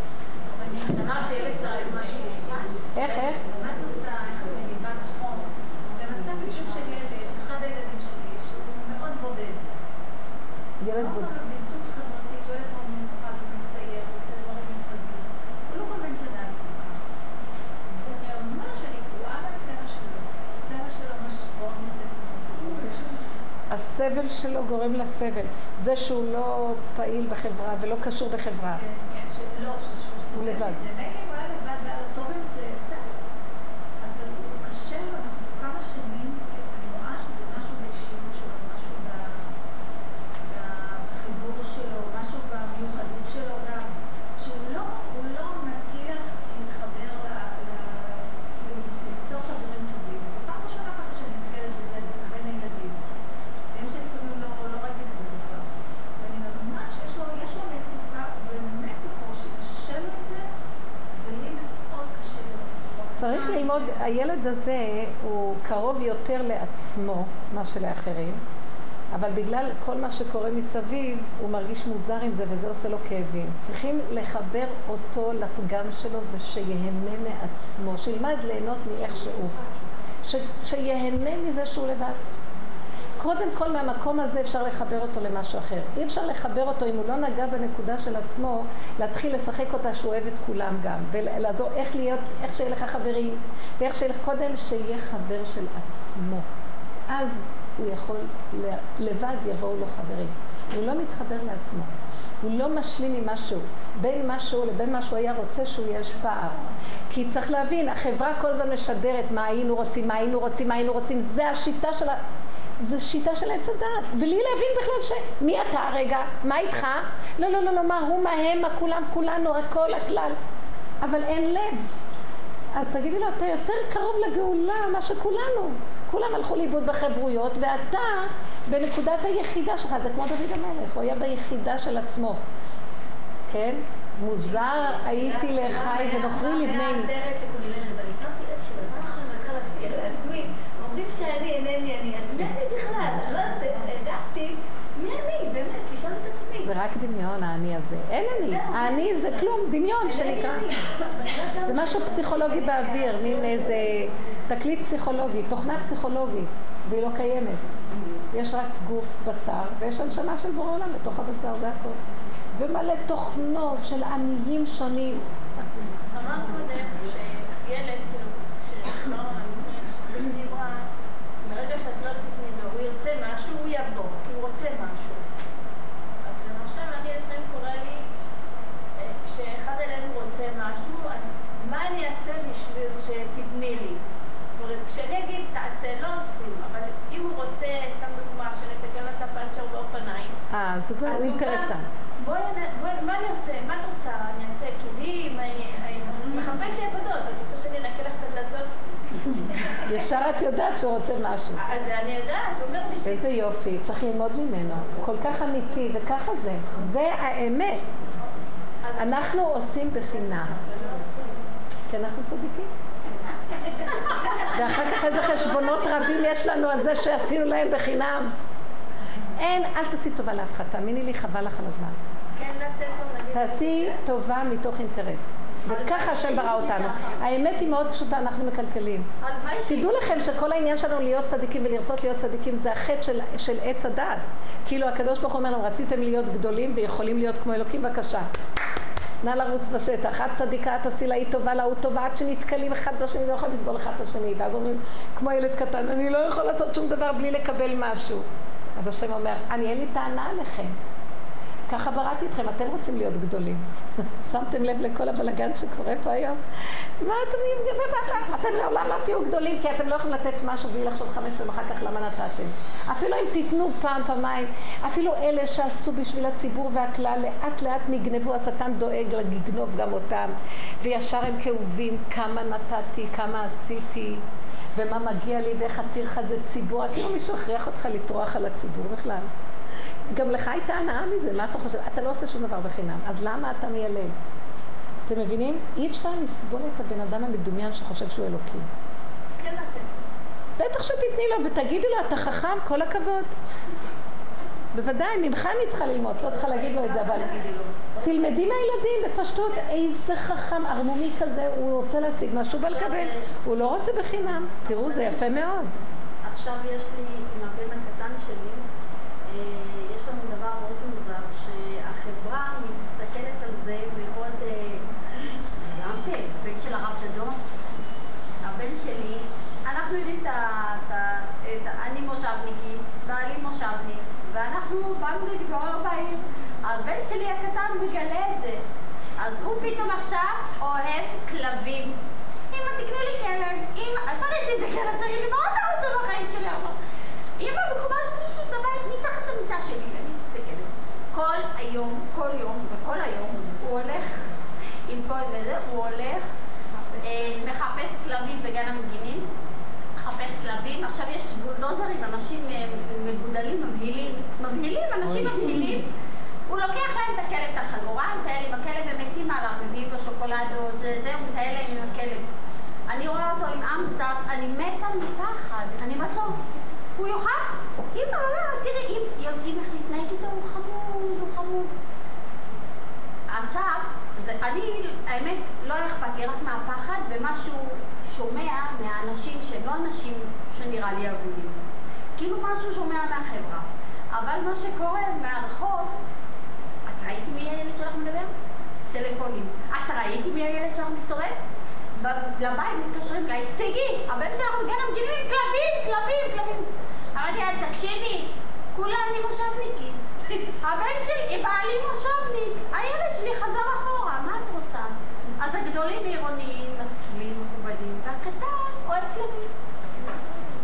אמרת שילד צריך משהו מיוחד. איך, איך? מה את עושה, איך את מניבה נכון, במצב בדיוק של ילד, אחד הילדים שלי, שהוא מאוד בודד. ילד מאוד בודד. בבדידות חברתית, הוא ילד מאוד מיוחד, הוא מצייר, הוא עושה דברים מיוחדים. הוא לא קונבנציונלי כל כך. וממש אני קרואה מהסרט שלו. הסרט שלו ממש מאוד מסתכל. הסבל שלו גורם לסבל. זה שהוא לא פעיל בחברה ולא קשור בחברה. כן, כן, שלא, שהוא הוא סובל לבד. מזה. מילא אם הוא היה לבד והיה לו טוב עם זה, בסדר. אבל הוא קשה לו, אנחנו כמה שנים, אני רואה שזה משהו באישיות שלו, משהו ב- ב- בחיבור שלו, משהו במיוחדות שלו גם, שהוא לא, הוא לא מצליח להתחבר ל... ל- כאילו, למצוא חברים טובים. זו פעם ראשונה ככה שאני נתקלת בזה בין הילדים. הם שלי קודם לא לא ראיתי את זה בכלל. ואני ממש, יש לו, יש לו מצוקה, באמת בקושי, קשה לו את זה, ולי מאוד קשה לראות ללמוד, הילד הזה הוא קרוב יותר לעצמו מאשר לאחרים, אבל בגלל כל מה שקורה מסביב, הוא מרגיש מוזר עם זה וזה עושה לו כאבים. צריכים לחבר אותו לפגם שלו ושיהנה מעצמו, שילמד ליהנות מאיך שהוא. ש, שיהנה מזה שהוא לבד. קודם כל מהמקום הזה אפשר לחבר אותו למשהו אחר. אי אפשר לחבר אותו אם הוא לא נגע בנקודה של עצמו, להתחיל לשחק אותה שהוא אוהב את כולם גם, ולעזור איך להיות, איך שיהיה לך חברים, ואיך שיהיה לך קודם שיהיה חבר של עצמו. אז הוא יכול, לבד יבואו לו חברים. הוא לא מתחבר לעצמו. הוא לא משלים עם משהו. בין משהו לבין מה שהוא היה רוצה שהוא יש פער. כי צריך להבין, החברה כל הזמן משדרת מה היינו רוצים, מה היינו רוצים, מה היינו רוצים. זה השיטה של ה... זה שיטה של עץ הדת. בלי להבין בכלל ש... מי אתה הרגע? מה איתך? לא, לא, לא, לא, מה הוא, מה הם, מה כולם, כולנו, הכל, הכלל. אבל אין לב. אז תגידי לו, אתה יותר קרוב לגאולה מה שכולנו. כולם הלכו לאיבוד בחיברויות, ואתה בנקודת היחידה שלך, זה כמו דוד המלך, הוא היה ביחידה של עצמו. כן? מוזר הייתי לחי ונוכרי לבני מי. אומרים שאני אינני אני, אז מי אני בכלל? לא יודעת, הרגשתי, מי אני? באמת, לשאול את עצמי. זה רק דמיון האני הזה. אין אני. האני זה כלום, דמיון שנקרא. *laughs* זה משהו פסיכולוגי באוויר, מין איזה תקליט פסיכולוגי, תוכנה פסיכולוגית, והיא לא קיימת. יש רק גוף בשר, ויש הנשמה של בורא עולם בתוך הבשר, זה הכל. ומלא תוכנות של עניים שונים. אמרת קודם שילד, כאילו, שלא, אני דיברה, ברגע שאת לא תתני לו, הוא ירצה משהו, הוא יבוא, כי הוא רוצה משהו. אז למשל, אני לפעמים קורה לי, אה, כשאחד אלינו רוצה משהו, אז מה אני אעשה בשביל שתתני לי? אומרת, כשאני אגיד תעשה, לא עושים, אבל אם הוא רוצה, סתם דוגמה, שנתקן את הפאנצ'ר באופניים, אה, אז הוא אינטרסנט. בואי, מה אני עושה? מה את רוצה? אני אעשה כלים? מחפש לי עבודות. את רוצה שאני אנקה לך את הדלתות? ישר את יודעת שהוא רוצה משהו. אז אני יודעת, הוא אומר לי, איזה יופי, צריך ללמוד ממנו. כל כך אמיתי, וככה זה. זה האמת. אנחנו עושים בחינם. כי אנחנו צדיקים. *laughs* ואחר כך איזה חשבונות רבים יש לנו על זה שעשינו להם בחינם. אין, אל תעשי טובה לאף אחד, תאמיני לי, חבל לך על הזמן. כן. תעשי טובה מתוך אינטרס. וככה השם ברא אותנו. האמת היא מאוד פשוטה, אנחנו מקלקלים. תדעו לכם שכל העניין שלנו להיות צדיקים ולרצות להיות צדיקים זה החטא של, של עץ הדעת. כאילו הקדוש ברוך הוא אומר להם, רציתם להיות גדולים ויכולים להיות כמו אלוקים, בבקשה. נא לרוץ בשטח, את צדיקה, את עשי לה, היא טובה לה, הוא טובה, עד שנתקלים אחד בשני, לא יכול לסבול אחד את השני. ואז אומרים, כמו ילד קטן, אני לא יכול לעשות שום דבר בלי לקבל משהו. אז השם אומר, אני אין לי טענה עליכם. ככה בראתי אתכם, אתם רוצים להיות גדולים. *laughs* שמתם לב לכל הבלגן שקורה פה היום? מה אתם, אתם לעולם לא תהיו גדולים כי אתם לא יכולים לתת משהו בלי לחשוב חמש פעמים אחר כך למה נתתם. אפילו אם תיתנו פעם, פעמיים, אפילו אלה שעשו בשביל הציבור והכלל, לאט לאט נגנבו, השטן דואג לגנוב גם אותם. וישר הם כאובים, כמה נתתי, כמה עשיתי. ומה מגיע לי ואיך הטרחה זה ציבור, כאילו מישהו הכריח אותך לטרוח על הציבור בכלל. גם לך הייתה הנאה מזה, מה אתה חושב? אתה לא עושה שום דבר בחינם, אז למה אתה מיילל? אתם מבינים? אי אפשר לסבול את הבן אדם המדומיין שחושב שהוא אלוקים. כן. בטח שתתני לו ותגידי לו, אתה חכם, כל הכבוד. בוודאי, ממך אני צריכה ללמוד, לא צריכה להגיד לו את זה, אבל תלמדי מהילדים בפשטות, איזה חכם, ערמומי כזה, הוא רוצה להשיג משהו ולקבל, הוא לא רוצה בחינם. תראו, זה יפה מאוד. עכשיו יש לי, עם הבן הקטן שלי, דבר מאוד מוזר, שהחברה מסתכלת על זה מאוד... אה, הגזמתם, בן של הרב דדון, הבן שלי, אנחנו יודעים את ה... אני מושבניקית, בעלי מושבניק, ואנחנו באנו להתגורר בעיר. הבן שלי הקטן מגלה את זה. אז הוא פתאום עכשיו אוהב כלבים. אמא, תקנו לי כלב. אמא, אז מה אני אעשה את הכלב? תגיד לי, מה אתה רוצה בחיים שלי עכשיו? אמא, בקומה השלישית בבית, מתחת למיטה שלי, אני אעשה את הכלב. כל היום, כל יום, וכל היום, הוא הולך עם פועל וזה, הוא הולך, אה, מחפש כלבים בגן המגינים, מחפש כלבים, עכשיו יש בולדוזרים, אנשים אה, מגודלים, מבהילים, מבהילים, אנשים מבהילים. הוא לוקח להם את הכלב, את החגורה, מטייל עם הכלב, הם מתים עליו, מביאים לו שוקולדות, זה, זה, הוא מטייל להם עם הכלב. אני רואה אותו עם אמסטאפ, אני מתה מפחד. אני אומרת לו, הוא יאכל? אמא, לא, תראי, אם יודעים איך להתנהג איתו, הוא חמוד, הוא חמוד. עכשיו, זה, אני, האמת, לא אכפת לי רק מהפחד ומה שהוא שומע מהאנשים שהם לא אנשים שנראה לי הגונים. כאילו משהו שומע מהחברה. אבל מה שקורה מהרחוב, את ראית מי הילד שלך מדבר? טלפונים. את ראית מי הילד שלך מסתובב? ב- לבית מתקשרים אליי, סיגי, הבן שלך בגן המגינים עם כלבים, כלבים, כלבים. אמרתי לה, תקשיבי, כולה אני מושבניקית. *laughs* הבן שלי, בעלי מושבניק. הילד שלי חזר אחורה, מה את רוצה? אז הגדולים עירוניים, משכילים, מכובדים, והקטן אוהב כלבים.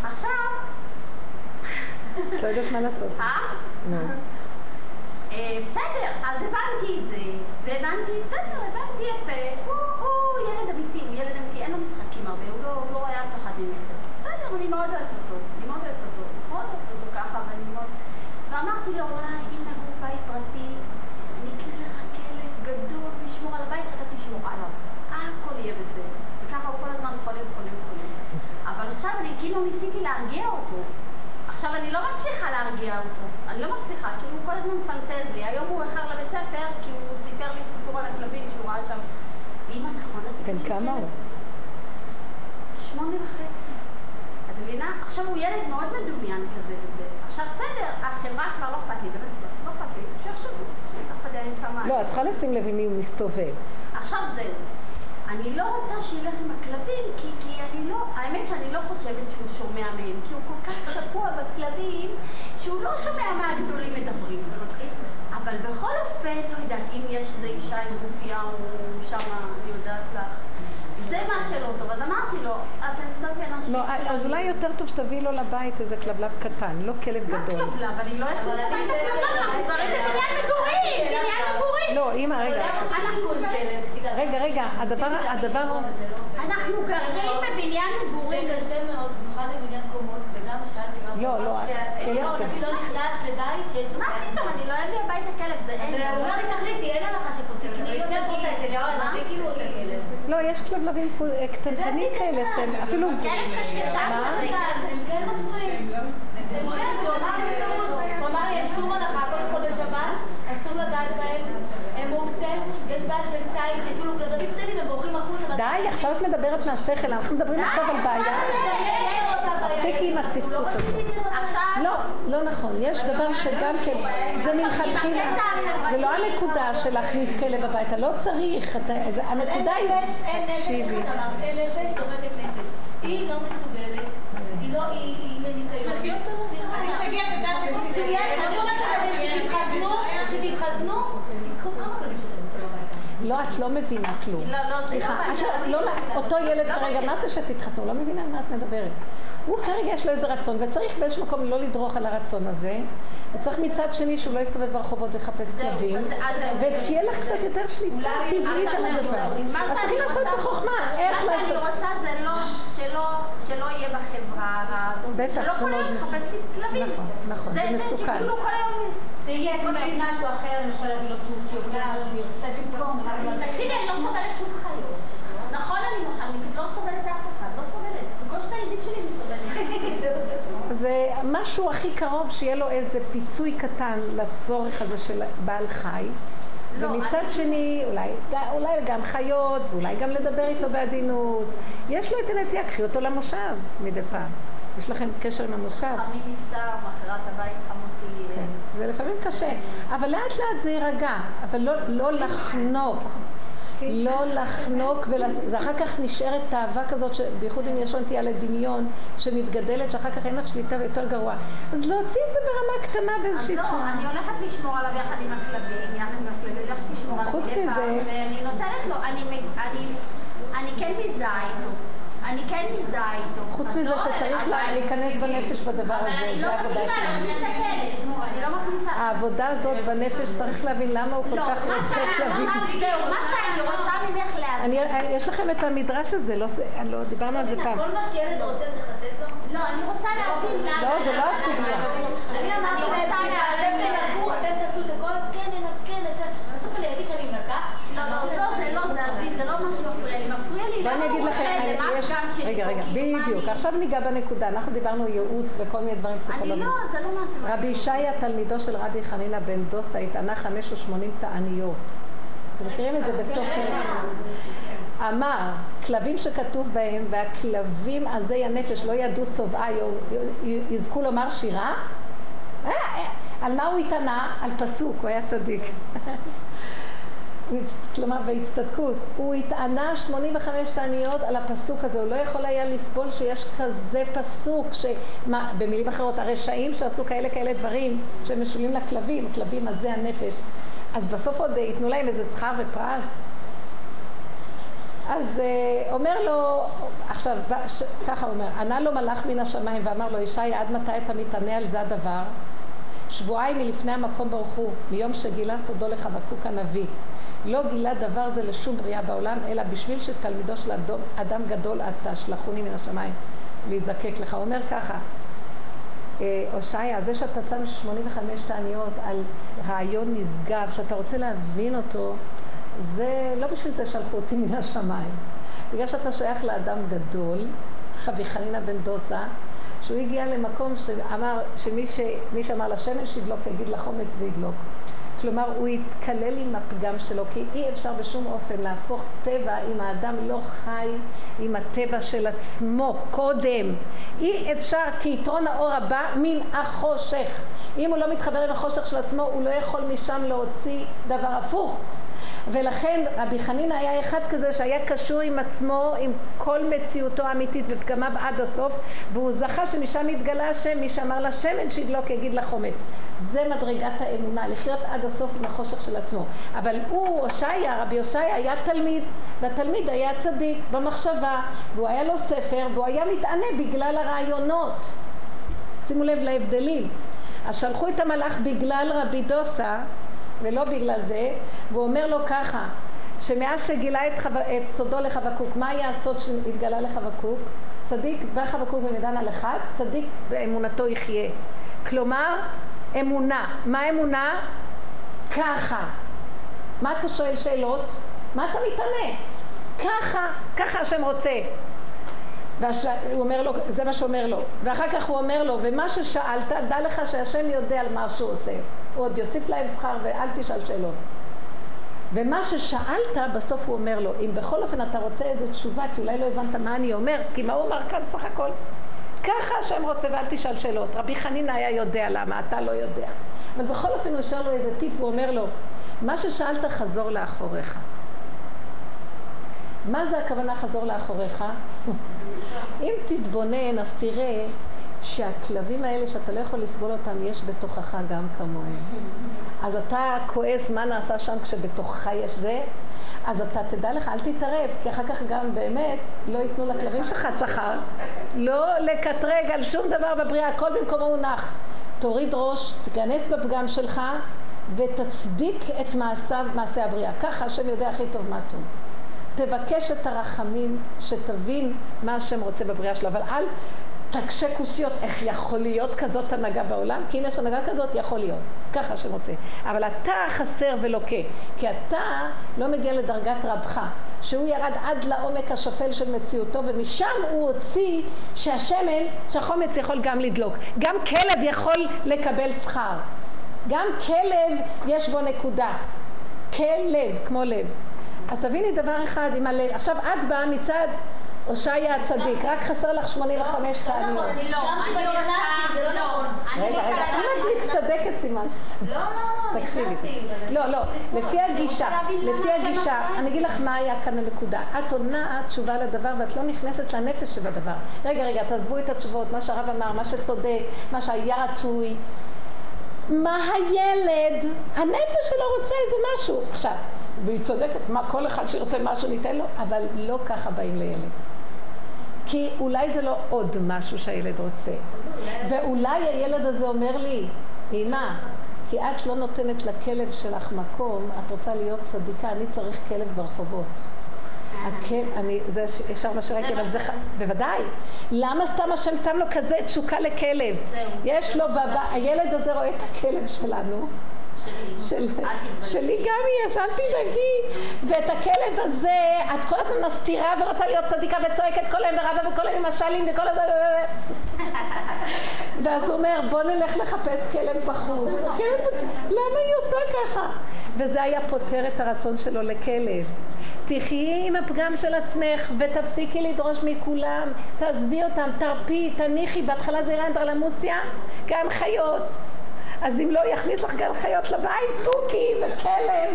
עכשיו, את לא יודעת מה לעשות. *laughs* אה? אה, בסדר, אז הבנתי את זה, והבנתי, בסדר, הבנתי יפה, הוא, הוא ילד אמיתי, הוא ילד אמיתי, אין לו משחקים הרבה, הוא לא, הוא לא רואה אף אחד ממטר. בסדר, אני מאוד אוהבת אותו, אני מאוד אוהבת אותו, מאוד אוהבת אותו ככה, ואני מאוד... ואמרתי לו, וואי, אם נגור בית פרטי, אני אקנה לך כלב גדול לשמור על הבית, אתה תשמור עליו. הכל יהיה בסדר. וככה הוא כל הזמן חולם, חולם, חולם. אבל עכשיו אני כאילו ניסיתי להרגיע אותו. עכשיו אני לא מצליחה להרגיע אותו. אני לא מצליחה, כי הוא כל הזמן מפנטז לי. היום הוא איחר לבית ספר, כי הוא סיפר לי סיפור על הכלבים שהוא ראה שם. אמא, נכון, את בן כמה הוא? שמונה וחצי. את מבינה? עכשיו הוא ילד מאוד מדומיין כזה וזה. עכשיו בסדר, החברה כבר לא אכפת לי, באמת לא אכפת לי, שיחשבו. לא, את צריכה לשים לב עם מי הוא מסתובב. עכשיו זהו. אני לא רוצה שילך עם הכלבים, כי, כי אני לא, האמת שאני לא חושבת שהוא שומע מהם, כי הוא כל כך שקוע בכלבים, שהוא לא שומע מה הגדולים מדברים. אבל בכל אופן, לא יודעת, אם יש איזה אישה עם גופייה או שמה, אני יודעת לך. זה מה שלא טוב, אז אמרתי לו, אתה מסתובב בין אנשים לא, אז אולי יותר טוב שתביאי לו לבית איזה כלבלב קטן, לא כלב מה גדול. כלבלב? אני לא יכולה להגיד את הכלבלב, אנחנו גרים בבניין מגורים, בניין מגורים. לא, אמא, רגע. רגע, רגע, הדבר, הדבר, אנחנו גרים בבניין מגורים. זה קשה מאוד, במיוחד בבניין קומות, וגם שאלתי גם... לא, לא, שהכלב כלב נגיד לא נכנס לבית שיש בו מה פתאום, אני לא אביא הביתה כלב, זה אין. הוא אומר לי, תחליטי, אין אני לא רוצה את זה, מה? נביא כאילו את הכלב. לא, יש כלבלבים אה, קטנטנים כאלה שהם אפילו... כלב קשקשן מה? כזה. הם כן מפריעים. הם כן, הוא אמר לי לי, יש שום הנחה, קודם כל בשבת, אסור לגעת בהם, הם מוקצים, יש בעיה של ציד, שכאילו כלבים קטנים, הם. די, עכשיו את מדברת מהשכל, אנחנו מדברים עכשיו על בעיה. תפסיקי עם הצדקות הזאת. עכשיו, לא, לא נכון. יש דבר שגם כן, זה מלכתחילה, זה לא הנקודה של להכניס כלב הביתה, לא צריך. הנקודה היא... תקשיבי. היא לא מסוגלת, היא לא, היא היא מניקיון. שתתחתנו, שתתחתנו, תיקחו כמה פעמים שאתם רוצים הביתה. לא, את לא מבינה כלום. לא, לא, זה סליחה, לא. לא, לא, אותו ילד לא כרגע. מה זה שתתחתנו? לא מבינה על מה את מדברת. הוא כרגע יש לו איזה רצון, וצריך באיזשהו מקום לא לדרוך על הרצון הזה, וצריך מצד שני שהוא לא יסתובב ברחובות ויחפש כלבים, ושיהיה לך קצת יותר שליטה טבעית על הדבר. מה אז שאני צריכים לעשות רוצה- בחוכמה, איך מה שאני לעשות. רוצה זה לא, שלא, שלא יהיה בחברה הזאת. שלא זה כל היום. יחפש לי כלבים. נכון, נכון, זה מסוכן. שכאילו כל היום... זה יהיה כמו נגיד משהו אחר, למשל להביא לו טורקי הוא ירצה במקום. תקשיבי, אני לא סובלת שום חיות. נכון, אני מושלניקית, לא סובלת אף אחד, לא סובלת. בקושי את הילדים שלי אני סובלת. זה משהו הכי קרוב שיהיה לו איזה פיצוי קטן לצורך הזה של בעל חי. לא, ומצד שני, אולי, אולי גם חיות, ואולי גם לדבר איתו בעדינות. יש לו את הנטייה, קחי אותו למושב מדי פעם. יש לכם קשר עם המושב? חמי נפטר, מכירת הבית חמותי. כן. זה לפעמים קשה, אבל לאט לאט זה יירגע, אבל לא, לא לחנוק. לא לחנוק, וזה אחר כך נשארת תאווה כזאת, בייחוד אם יש נטייה לדמיון, שמתגדלת, שאחר כך אין לך שליטה ויותר גרוע. אז להוציא את זה ברמה קטנה אז באיזושהי לא, צורה. אני הולכת לשמור עליו יחד עם הכלבים, יחד עם הכלבים, הולכת לשמור עליו חוץ מזה- ואני נותנת לו, אני, אני, אני כן מזדהה איתו. אני כן מזדהה איתו. חוץ אז מזה לא, שצריך אבל- לה- להיכנס בנפש בדבר אבל הזה, אני לא זה העבודה מסכימה שלנו. להכניס לכלב. אני לא מכניסה. העבודה הזאת בנפש, צריך להבין למה הוא כל לא, כך רוצה כלבים. זהו, מה שאני. אני- יש לכם את המדרש הזה, לא, זה- לא דיברנו על זה פעם. כל מה שילד רוצה צריך לתת לו. לא, אני רוצה להבין למה. לא, זה לא הסוגיה. אני אמרתי אני להם, רוצה אתם. תנקו, אתם תעשו את הכל, כן, נעשה. בסוף אני אגיד שאני מנקה. לא, לא, לא, זה לא, זה עזבי, זה לא מה שמפריע לי. מפריע לי למה אני הוא לכם, עושה את זה, אני- מה יש, הפגם שלי רגע, רגע, מה בדיוק, אני- עכשיו ניגע בנקודה, אנחנו דיברנו ייעוץ וכל מיני דברים אני פסיכולוגיים. לא, זה לא מה שמפריע רבי ישעיה, תלמידו של רבי חנינא בן דוסה, התענה חמש ושמונים תעניות. אתם מכירים את זה בסוף של... אמר, כלבים שכתוב בהם, והכלבים עזי הנפש לא ידעו שובעה, יזכו לומר שירה? אה, אה, על מה הוא התענה? על פסוק, הוא היה צדיק. *laughs* כלומר, בהצטדקות. הוא התענה 85 תעניות על הפסוק הזה, הוא לא יכול היה לסבול שיש כזה פסוק, שמה, במילים אחרות, הרשעים שעשו כאלה כאלה דברים שהם משולים לכלבים, הכלבים עזי הנפש, אז בסוף עוד ייתנו להם איזה שכר ופרס? אז אה, אומר לו, עכשיו, ככה אומר, ענה לו מלאך מן השמיים ואמר לו, ישי, עד מתי אתה מתענה על זה הדבר? שבועיים מלפני המקום ברוך הוא, מיום שגילה סודו לחבקוק הנביא. לא גילה דבר זה לשום בריאה בעולם, אלא בשביל שתלמידו של אדום, אדם גדול אתה, שלחוני מן השמיים, להיזקק לך. הוא אומר ככה, אה, הושעיה, זה שאתה צם 85 תעניות על רעיון נשגב, שאתה רוצה להבין אותו, זה לא בשביל זה שלחו אותי מן השמיים. בגלל שאתה שייך לאדם גדול, חבי חנינא בן דוסה, שהוא הגיע למקום שאמר, שמי ש, שאמר לשמן שידלוק יגיד לחומץ וידלוק. כלומר, הוא יתקלל עם הפגם שלו, כי אי אפשר בשום אופן להפוך טבע אם האדם לא חי עם הטבע של עצמו קודם. אי אפשר, כי יתרון האור הבא מן החושך. אם הוא לא מתחבר עם החושך של עצמו, הוא לא יכול משם להוציא דבר הפוך. ולכן רבי חנינא היה אחד כזה שהיה קשור עם עצמו, עם כל מציאותו האמיתית ופגמיו עד הסוף, והוא זכה שמשם התגלה השם, מי שאמר לשמן שידלוק יגיד לחומץ. זה מדרגת האמונה, לחיות עד הסוף עם החושך של עצמו. אבל הוא, הושעיה, רבי הושעיה היה תלמיד, והתלמיד היה צדיק במחשבה, והוא היה לו ספר, והוא היה מתענה בגלל הרעיונות. שימו לב להבדלים. אז שלחו את המלאך בגלל רבי דוסה, ולא בגלל זה, והוא אומר לו ככה, שמאז שגילה את, חו... את סודו לחבקוק, מה היה הסוד שהתגלה לחבקוק? צדיק בא חבקוק במדן על אחד, צדיק באמונתו יחיה. כלומר, אמונה. מה אמונה? ככה. מה אתה שואל שאלות? מה אתה מתענה? ככה, ככה השם רוצה. והש... הוא אומר לו, זה מה שאומר לו. ואחר כך הוא אומר לו, ומה ששאלת, דע לך שהשם יודע על מה שהוא עושה. הוא עוד יוסיף להם שכר ואל תשאל שאלות. ומה ששאלת, בסוף הוא אומר לו, אם בכל אופן אתה רוצה איזו תשובה, כי אולי לא הבנת מה אני אומר, כי מה הוא אומר כאן בסך הכל? ככה השם רוצה ואל תשאל שאלות. רבי חנינא היה יודע למה, אתה לא יודע. אבל בכל אופן הוא שואל לו איזה טיפ, הוא אומר לו, מה ששאלת חזור לאחוריך. מה זה הכוונה חזור לאחוריך? *laughs* אם תתבונן, אז תראה שהכלבים האלה שאתה לא יכול לסבול אותם, יש בתוכך גם כמוהם. אז אתה כועס מה נעשה שם כשבתוכך יש זה, אז אתה תדע לך, אל תתערב, כי אחר כך גם באמת לא ייתנו לכלבים שלך שכר. לא לקטרג על שום דבר בבריאה, הכל במקומו הונח. תוריד ראש, תיכנס בפגם שלך ותצדיק את מעשיו, מעשי הבריאה. ככה השם יודע הכי טוב מה טוב. תבקש את הרחמים, שתבין מה השם רוצה בבריאה שלו, אבל אל תקשה קושיות, איך יכול להיות כזאת הנהגה בעולם? כי אם יש הנהגה כזאת, יכול להיות. ככה רוצה. אבל אתה חסר ולוקה, כי אתה לא מגיע לדרגת רבך, שהוא ירד עד לעומק השפל של מציאותו, ומשם הוא הוציא שהשמן, שהחומץ יכול גם לדלוק. גם כלב יכול לקבל שכר. גם כלב יש בו נקודה. כלב, כמו לב. אז תביני דבר אחד עם הלב. עכשיו את באה מצד הושעיה הצדיק, רק חסר לך 85 תעניות. לא, אני לא, נכנסתי, זה לא נכון. רגע, רגע, אם את מצטדקת סימן. לא, לא, לא, תקשיבי. לא, לא, לפי הגישה, לפי הגישה, אני אגיד לך מה היה כאן הנקודה. את עונה תשובה לדבר ואת לא נכנסת שהנפש שבדבר. רגע, רגע, תעזבו את התשובות, מה שהרב אמר, מה שצודק, מה שהיה רצוי. מה הילד, הנפש שלו רוצה איזה משהו. עכשיו, והיא צודקת, מה כל אחד שירצה משהו ניתן לו, אבל לא ככה באים לילד. כי אולי זה לא עוד משהו שהילד רוצה. ואולי הילד הזה אומר לי, אמא, כי את לא נותנת לכלב שלך מקום, את רוצה להיות צדיקה, אני צריך כלב ברחובות. הכלב, אני, זה ישר מה שראיתי, אבל זה, בוודאי. למה סתם השם שם לו כזה תשוקה לכלב? יש לו, הילד הזה רואה את הכלב שלנו. של, שלי גם יש, אל תדאגי. ואת הכלב הזה, את כל הזמן מסתירה ורוצה להיות צדיקה וצועקת כל היום ורבה וכל היום עם השאלים וכל הזמן... *laughs* ואז הוא אומר, בוא נלך לחפש כלב בחוץ. למה היא עושה ככה? וזה היה פותר את הרצון שלו לכלב. תחי עם הפגם של עצמך ותפסיקי לדרוש מכולם, תעזבי אותם, תרפי, תניחי, בהתחלה זה יראה אנדרלמוסיה, גן חיות. אז אם לא יכניס לך גן חיות לבית, תוכי וכלב.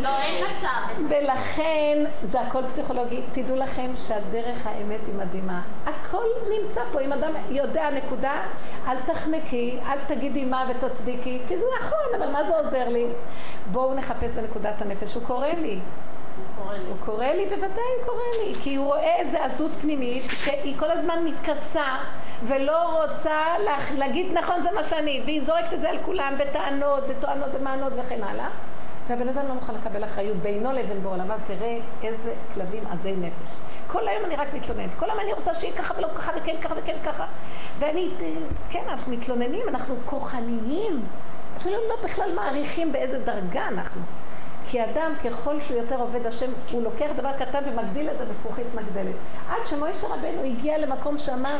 לא, אין מצב. ולכן זה הכל פסיכולוגי. תדעו לכם שהדרך האמת היא מדהימה. הכל נמצא פה. אם אדם יודע נקודה, אל תחנקי, אל תגידי מה ותצדיקי, כי זה נכון, אבל מה זה עוזר לי? בואו נחפש בנקודת הנפש. הוא קורא לי. הוא קורא לי, בוודאי הוא קורא לי, כי הוא רואה איזה עזות פנימית שהיא כל הזמן מתכסה ולא רוצה להגיד נכון זה מה שאני, והיא זורקת את זה על כולם בטענות, בטוענות, במענות וכן הלאה. והבן אדם לא מוכן לקבל אחריות בינו לבין אבל תראה איזה כלבים עזי נפש. כל היום אני רק מתלוננת, כל היום אני רוצה שיהיה ככה ולא ככה וכן ככה וכן ככה. ואני, כן, אנחנו מתלוננים, אנחנו כוחניים, אפילו לא בכלל מעריכים באיזה דרגה אנחנו. כי אדם, ככל שהוא יותר עובד השם, הוא לוקח דבר קטן ומגדיל את זה בזכוכית מגדלת. עד שמוישה רבנו הגיע למקום שאמר,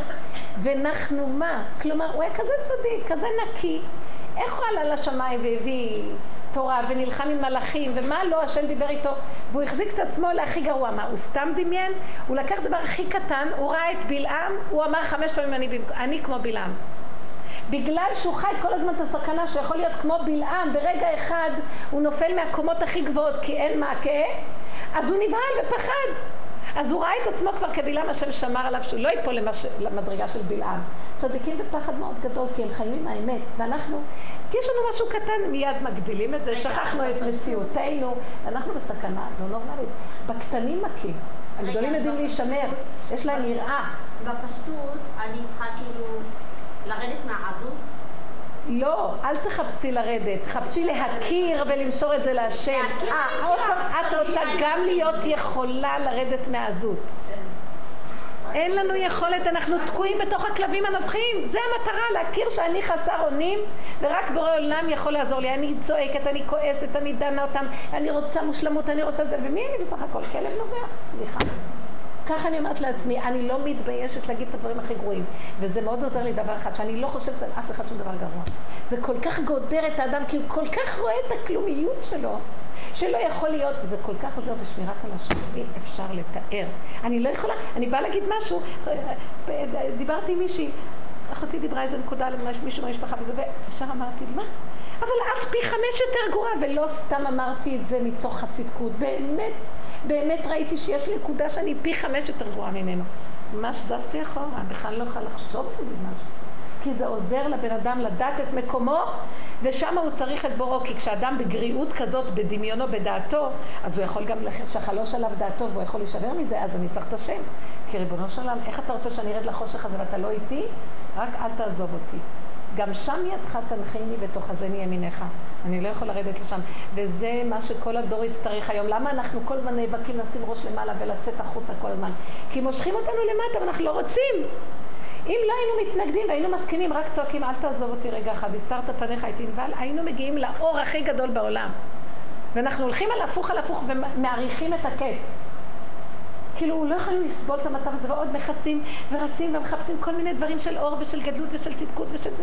ונחנו מה? כלומר, הוא היה כזה צדיק, כזה נקי. איך הוא עלה לשמיים והביא תורה ונלחם עם מלאכים, ומה לא השם דיבר איתו, והוא החזיק את עצמו להכי גרוע. מה, הוא סתם דמיין? הוא לקח דבר הכי קטן, הוא ראה את בלעם, הוא אמר חמש פעמים אני, אני כמו בלעם. בגלל שהוא חי כל הזמן את הסכנה שהוא יכול להיות כמו בלעם, ברגע אחד הוא נופל מהקומות הכי גבוהות כי אין מעקה, אז הוא נבהל ופחד. אז הוא ראה את עצמו כבר כבלעם, השם שמר עליו שהוא לא ייפול למש... למדרגה של בלעם. צדיקים בפחד מאוד גדול, כי הם חיים עם האמת, ואנחנו, כי יש לנו משהו קטן, מיד מגדילים את זה, שכחנו את מציאותנו, אנחנו בסכנה לא נורמלית. בקטנים מכים, הגדולים יודעים להישמר, יש להם יראה. בפשטות אני צריכה כאילו לרדת מהעזות? לא, אל תחפשי לרדת, חפשי להכיר ולמסור את זה להשם. אה, את רוצה גם. להיות יכולה לרדת מהעזות. אין לנו יכולת, אנחנו תקועים בתוך הכלבים הנובחים. זה המטרה, להכיר שאני חסר אונים, ורק בורא עולם יכול לעזור לי. אני צועקת, אני כועסת, אני דנה אותם, אני רוצה מושלמות, אני רוצה זה, ומי אני בסך הכל? כלב נובח, סליחה. ככה אני אומרת לעצמי, אני לא מתביישת להגיד את הדברים הכי גרועים. וזה מאוד עוזר לי דבר אחד, שאני לא חושבת על אף אחד שום דבר גרוע. זה כל כך גודר את האדם, כי הוא כל כך רואה את הכלומיות שלו, שלא יכול להיות, זה כל כך עוזר בשמירת הלשון, אי אפשר לתאר. אני לא יכולה, אני באה להגיד משהו, דיברתי עם מישהי, אחותי דיברה איזה נקודה למישהו מהמשפחה וזה, וישר אמרתי, מה? אבל את פי חמש יותר גרועה, ולא סתם אמרתי את זה מתוך הצדקות. באמת, באמת ראיתי שיש נקודה שאני פי חמש יותר גרועה ממנו. ממש זזתי אחורה, בכלל לא יכולה לחשוב על זה משהו. כי זה עוזר לבן אדם לדעת את מקומו, ושם הוא צריך את בוראו. כי כשאדם בגריעות כזאת, בדמיונו, בדעתו, אז הוא יכול גם שחלוש עליו דעתו והוא יכול להישבר מזה, אז אני צריך את השם. כי ריבונו של עולם, איך אתה רוצה שאני ארד לחושך הזה ואתה לא איתי? רק אל תעזוב אותי. גם שם ידך תנחני ותאחזני ימינך. אני לא יכול לרדת לשם. וזה מה שכל הדור יצטרך היום. למה אנחנו כל הזמן נאבקים לשים ראש למעלה ולצאת החוצה כל הזמן? כי מושכים אותנו למטה ואנחנו לא רוצים. אם לא היינו מתנגדים והיינו מסכימים, רק צועקים, אל תעזוב אותי רגע אחד, הסתרת פניך הייתי נבהל, היינו מגיעים לאור הכי גדול בעולם. ואנחנו הולכים על הפוך על הפוך ומעריכים את הקץ. כאילו לא יכולים לסבול את המצב הזה ועוד מכסים ורצים ומחפשים כל מיני דברים של אור ושל גדלות ושל צדקות ושל זה.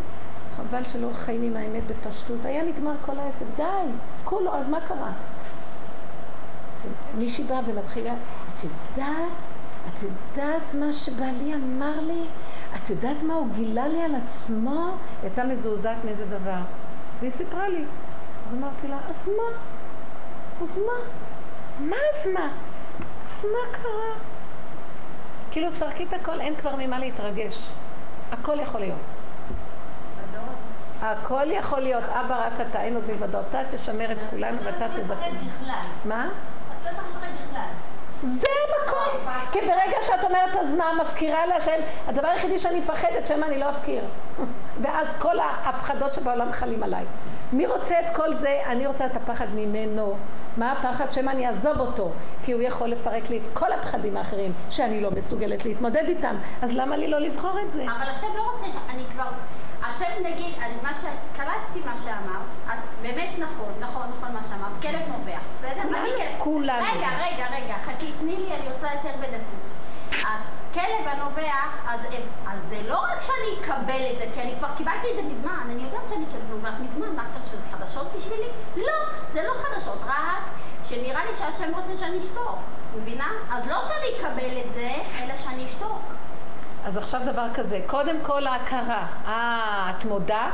חבל שלא חיים עם האמת בפשטות. היה נגמר כל העסק, די, כולו, אז מה קרה? מישהי באה ומתחילה, את יודעת, את יודעת מה שבעלי אמר לי? את יודעת מה הוא גילה לי על עצמו? היא הייתה מזועזעת מאיזה דבר. והיא סיפרה לי. אז אמרתי לה, אז מה? אז מה? מה אז מה? אז מה קרה? כאילו תפרקי את הכל, אין כבר ממה להתרגש. הכל יכול להיות. הכל יכול להיות. אבא רק אתה, אין עוד מלבדו. אתה תשמר את כולנו ואתה תזכיר. בכלל. מה? את לא צריכה לפחד בכלל. זה המקום. כי ברגע שאת אומרת אז מה, מפקירה להשם, הדבר היחידי שאני מפחדת, שמא אני לא אפקיר. *laughs* ואז כל ההפחדות שבעולם חלים עליי. מי רוצה את כל זה? אני רוצה את הפחד ממנו. מה הפחד? שמא אני אעזוב אותו, כי הוא יכול לפרק לי את כל הפחדים האחרים שאני לא מסוגלת להתמודד איתם. אז למה לי לא לבחור את זה? אבל השם לא רוצה, אני כבר, השם נגיד, אני, מה ש... קלטתי מה שאמרת, את באמת נכון, נכון, נכון מה שאמרת, כלב נובח, בסדר? אני כלב- כולנו. רגע, רגע, רגע, חכי, תני לי, אני רוצה יותר בדקות. הכלב הנובח, אז, אז זה לא רק שאני אקבל את זה, כי אני כבר קיבלתי את זה מזמן, אני יודעת שאני כלב נובח מזמן, מה את שזה חדשות בשבילי? לא, זה לא חדשות, רק שנראה לי שהשם רוצה שאני אשתוק, מבינה? אז לא שאני אקבל את זה, אלא שאני אשתוק. אז עכשיו דבר כזה, קודם כל ההכרה, אה, את מודה?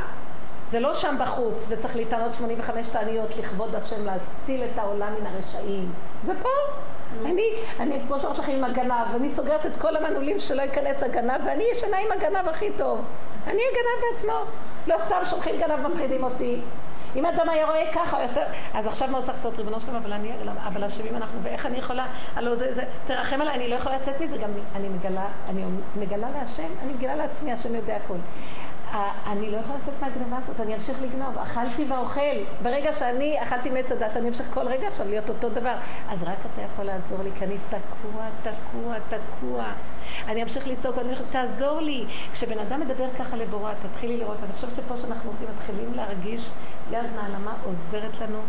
זה לא שם בחוץ, וצריך להתענות 85 תעניות לכבוד השם להציל את העולם מן הרשעים. זה פה. אני, אני כמו שאומרת לכם עם הגנב, אני סוגרת את כל המנעולים שלא ייכנס הגנב, ואני ישנה עם הגנב הכי טוב. אני הגנב בעצמו. לא סתם שולחים גנב מפחידים אותי. אם אדם היה רואה ככה, הוא יעשה... אז עכשיו מה הוא צריך לעשות? ריבונו שלום, אבל אני, אבל אשמים אנחנו, ואיך אני יכולה, הלוא זה, זה, תרחם עליי, אני לא יכולה לצאת מזה, גם אני מגלה, אני מגלה להשם, אני מגלה לעצמי, השם יודע. אה, אני לא יכולה לצאת מהגנבה הזאת, אני אמשיך לגנוב, אכלתי ואוכל. ברגע שאני אכלתי מעץ הדת, אני אמשיך כל רגע עכשיו להיות אותו דבר. אז רק אתה יכול לעזור לי, כי אני תקוע, תקוע, תקוע. אני אמשיך לצעוק, אני אמשיך, תעזור לי. כשבן אדם מדבר ככה לבורא, תתחילי לראות, אני חושבת שפה שאנחנו עובדים, מתחילים להרגיש יד נעלמה עוזרת לנו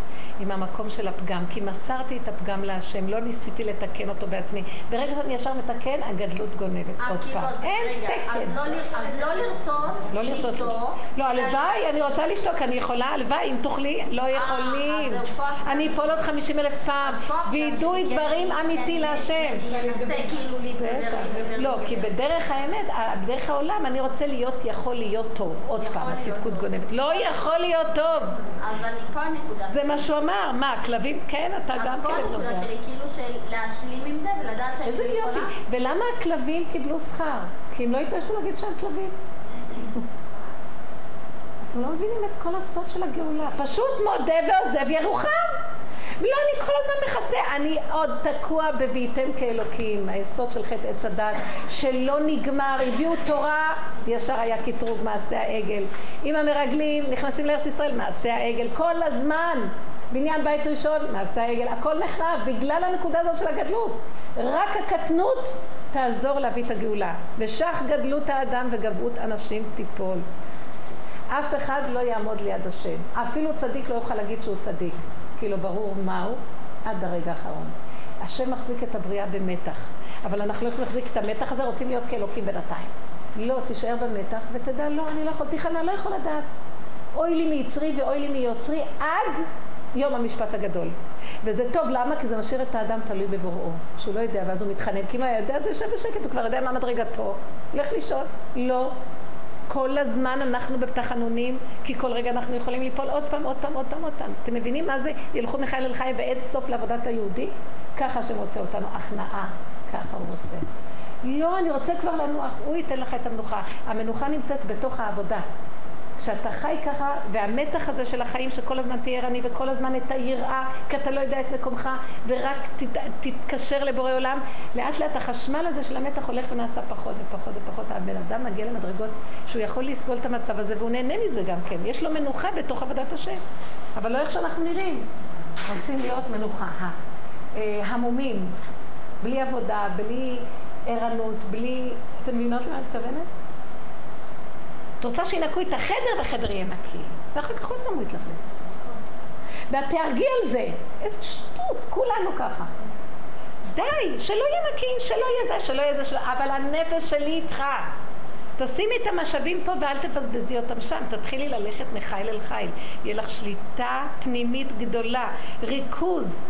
עם המקום של הפגם, כי מסרתי את הפגם להשם, לא ניסיתי לתקן אותו בעצמי. ברגע שאני ישר מתקן, הגדלות גונבת אה, עוד כאילו, פעם. אין תקן. לא אז לא לרצות לא לרצות. לשתוק. לא, הלוואי, אני רוצה לשתוק, אני יכולה, הלוואי, אם תוכלי, לא יכולים. אה, זהו, כוח אני אפול עוד חמישים אלף פעם, לעצמי, דברים כן, אמיתי כן, להשם. ינסה כאילו. לא, כי. בדרך האמת, בדרך העולם, אני רוצה להיות, יכול להיות טוב. עוד פעם, הצדקות. גונבת. לא יכול להיות טוב. אז אני פה הנקודה. זה מה שהוא אמר. מה, כלבים? כן, אתה גם אז פה כלב הנקודה נובע. שלי, כאילו של להשלים עם זה ולדעת שאני איזה יכולה. יופי. ולמה הכלבים קיבלו שכר? כי הם לא התביישו להגיד שהם כלבים. *laughs* אתם לא מבינים את כל הסוד של הגאולה. פשוט מודה ועוזב ירוחם. לא, אני כל הזמן מכסה. אני עוד תקוע ב"ויתם כאלוקים", היסוד של חטא עץ הדת, שלא נגמר. הביאו תורה, ישר היה קטרוג מעשה העגל. עם המרגלים, נכנסים לארץ ישראל, מעשה העגל. כל הזמן. בניין בית ראשון, מעשה העגל. הכל נחרב בגלל הנקודה הזאת של הגדלות. רק הקטנות תעזור להביא את הגאולה. ושך גדלות האדם וגבהות אנשים תיפול. אף אחד לא יעמוד ליד השם. אפילו צדיק לא יוכל להגיד שהוא צדיק. כי לא ברור מהו עד הרגע האחרון. השם מחזיק את הבריאה במתח. אבל אנחנו לא יכולים להחזיק את המתח הזה, רוצים להיות כאלוקים בינתיים. לא, תישאר במתח ותדע, לא, אני לא יכול, תיכנע, לא יכול לדעת. אוי לי מיצרי ואוי לי מיוצרי עד יום המשפט הגדול. וזה טוב, למה? כי זה משאיר את האדם תלוי בבוראו, שהוא לא יודע, ואז הוא מתחנן. כי אם הוא היה יודע, הוא יושב בשקט, הוא כבר יודע מה מדרגתו. לך לישון. לא. כל הזמן אנחנו בתחנונים, כי כל רגע אנחנו יכולים ליפול עוד פעם, עוד פעם, עוד פעם, עוד פעם. אתם מבינים מה זה? ילכו מיכאל אל חי ועד סוף לעבודת היהודי? ככה רוצה אותנו, הכנעה, ככה הוא רוצה. לא, אני רוצה כבר לנוח, הוא ייתן לך את המנוחה. המנוחה נמצאת בתוך העבודה. כשאתה חי ככה, והמתח הזה של החיים שכל הזמן תהיה ערני וכל הזמן את היראה, כי אתה לא יודע את מקומך, ורק תת, תתקשר לבורא עולם, לאט לאט החשמל הזה של המתח הולך ונעשה פחות ופחות ופחות. הבן אדם מגיע למדרגות שהוא יכול לסבול את המצב הזה, והוא נהנה מזה גם כן. יש לו מנוחה בתוך עבודת השם, אבל לא איך שאנחנו נראים. רוצים להיות מנוחה, אה, המומים, בלי עבודה, בלי ערנות, בלי... אתם מבינות למה אני מתכוונת? את רוצה שינקו את החדר והחדר יהיה נקי, ואחר כך עוד פעם הוא יתלכלך. ואת תהרגי על זה. איזה שטות, כולנו ככה. די, שלא יהיה נקי, שלא יהיה זה, שלא יהיה זה, שלא... אבל הנפש שלי איתך. תשימי את המשאבים פה ואל תבזבזי אותם שם, תתחילי ללכת מחיל אל חיל. יהיה לך שליטה פנימית גדולה, ריכוז.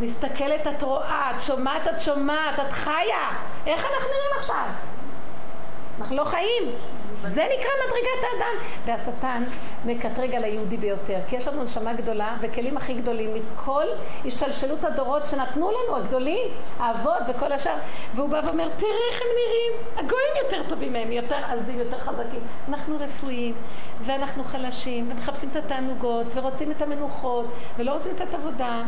מסתכלת, את רואה, את שומעת, את שומעת, את חיה. איך אנחנו נראים עכשיו? אנחנו לא חיים. זה נקרא מדרגת האדם. והשטן מקטרג על היהודי ביותר, כי יש לנו נשמה גדולה וכלים הכי גדולים מכל השתלשלות הדורות שנתנו לנו, הגדולים, האבות וכל השאר. והוא בא ואומר, תראה איך הם נראים, הגויים יותר טובים מהם, יותר עזים, יותר חזקים. אנחנו רפואיים, ואנחנו חלשים, ומחפשים את התענוגות, ורוצים את המנוחות, ולא רוצים את העבודה.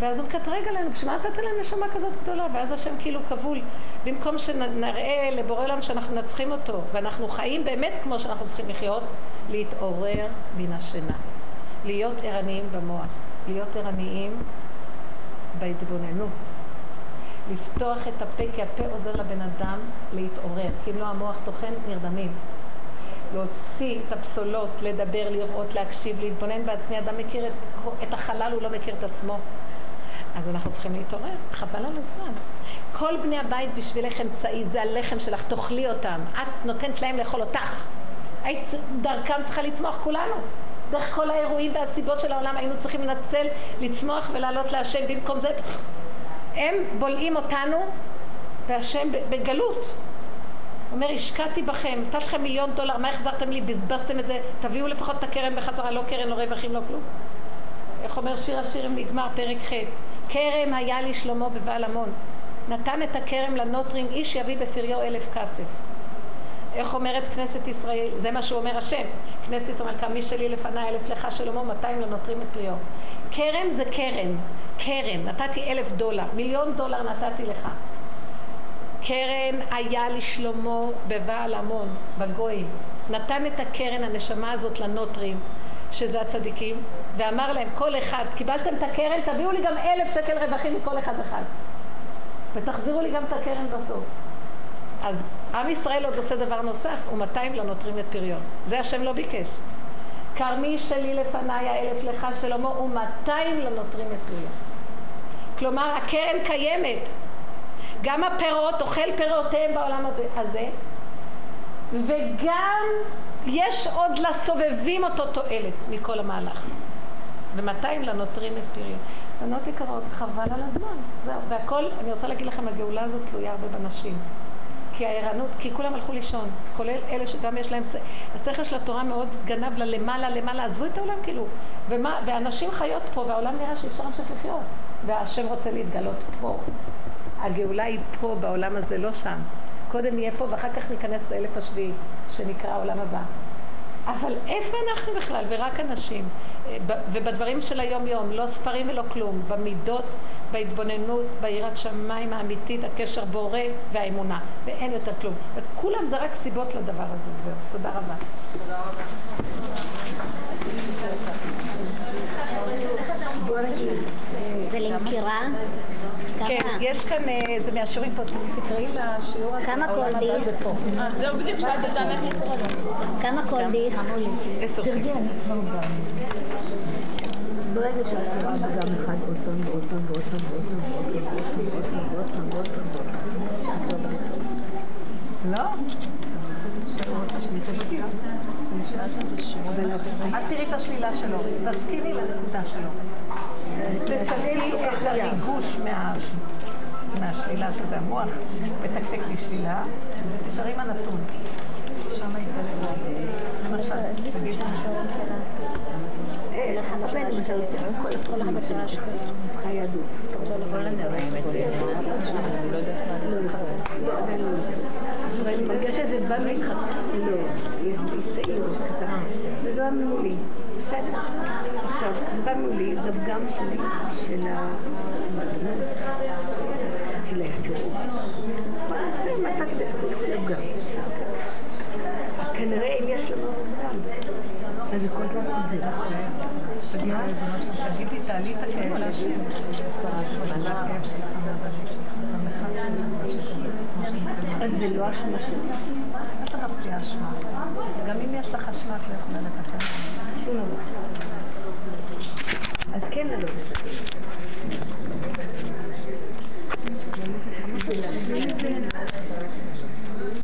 ואז הוא מקטרג עלינו, בשביל מה נתת להם נשמה כזאת גדולה? ואז השם כאילו כבול. במקום שנראה לבורא עולם שאנחנו מנצחים אותו, ואנחנו חיים באמת כמו שאנחנו צריכים לחיות, להתעורר מן השינה. להיות ערניים במוח. להיות ערניים בהתבוננות. לפתוח את הפה, כי הפה עוזר לבן אדם להתעורר, כי אם לא המוח טוחן, נרדמים. להוציא את הפסולות, לדבר, לראות, להקשיב, להתבונן בעצמי. אדם מכיר את, את החלל, הוא לא מכיר את עצמו. אז אנחנו צריכים להתעורר, חבל על הזמן. כל בני הבית בשבילך אמצעי, זה הלחם שלך, תאכלי אותם. את נותנת להם לאכול אותך. היית דרכם צריכה לצמוח כולנו. דרך כל האירועים והסיבות של העולם היינו צריכים לנצל, לצמוח ולעלות להשם. במקום זה, הם בולעים אותנו, והשם בגלות. אומר, השקעתי בכם, נתתי לכם מיליון דולר, מה החזרתם לי? בזבזתם את זה, תביאו לפחות את הקרן בחזרה, לא קרן, לא רווחים, לא כלום. איך אומר שיר השירים נגמר, פרק ח' כרם היה לי שלמה בבעל המון. נתן את הכרם לנוטרים, איש יביא בפריו אלף כסף. איך אומרת כנסת ישראל? זה מה שהוא אומר השם. כנסת ישראל אומרת, מי שלי לפניי אלף לך שלמה, 200 לנוטרים את פריו. כרם זה קרן, קרן. נתתי אלף דולר, מיליון דולר נתתי לך. קרן היה לשלמה בבעל המון, בגויים. נתן את הקרן, הנשמה הזאת, לנוטרים, שזה הצדיקים, ואמר להם, כל אחד, קיבלתם את הקרן, תביאו לי גם אלף שקל רווחים מכל אחד אחד. ותחזירו לי גם את הקרן בסוף. אז עם ישראל עוד עושה דבר נוסף, הוא 200 לנוטרים את פריון. זה השם לא ביקש. כרמי שלי לפניי האלף לך שלמה ומאתיים לנוטרים את פריה. כלומר, הקרן קיימת. גם הפירות, אוכל פירותיהם בעולם הזה, וגם יש עוד לסובבים אותו תועלת מכל המהלך. ומאתיים לנוטרים את פריה. בנות יקרות, חבל על הזמן. זהו, והכל, אני רוצה להגיד לכם, הגאולה הזאת תלויה הרבה בנשים. כי הערנות, כי כולם הלכו לישון, כולל אלה שגם יש להם, השכל של התורה מאוד גנב לה למעלה למעלה, עזבו את העולם כאילו, ומה, והנשים חיות פה והעולם נראה שאי אפשר להמשיך לחיות, והשם רוצה להתגלות פה. הגאולה היא פה בעולם הזה, לא שם. קודם נהיה פה ואחר כך ניכנס לאלף השביעי, שנקרא העולם הבא. אבל איפה אנחנו בכלל? ורק אנשים. אה, ובדברים של היום-יום, לא ספרים ולא כלום, במידות, בהתבוננות, ביראת שמיים האמיתית, הקשר בורא והאמונה, ואין יותר כלום. וכולם זה רק סיבות לדבר הזה, זהו. תודה רבה. תודה רבה. זה למכירה? כן, יש כאן, אה, זה מהשיעורים פה, תקראי לשיעור הזה. כמה כל דיס? אה, זהו בדיוק שאלת אותם איך לקרוא לו. כמה כל דיס? עשר שקל. ברגע שאת אחד עוד פעם ועוד פעם ועוד פעם ועוד פעם ועוד פעם ועוד פעם ועוד פעם ועוד פעם לא? את תראי את השלילה שלו, תסכימי לנקודה שלו. תסכמי את הריגוש מהשלילה של זה, המוח מתקתק לי שלילה, תשארי עם הנתון. שם יתגלה למשל, תגידי ואני מרגישה שזה בא ממך, לא, יש לי צעיר, קטן, וזה בא ממולי, בסדר. עכשיו, בא ממולי, זה פגם שלי, של המדנות, של ההפקרות. מצאתי את הפגם. כנראה אם יש לנו פגם, אז זה לא אשמה שלי. אל תחפשי אשמה. גם אם יש לך אשמה, את לא יכולה לתקן. שום דבר. אז כן ללא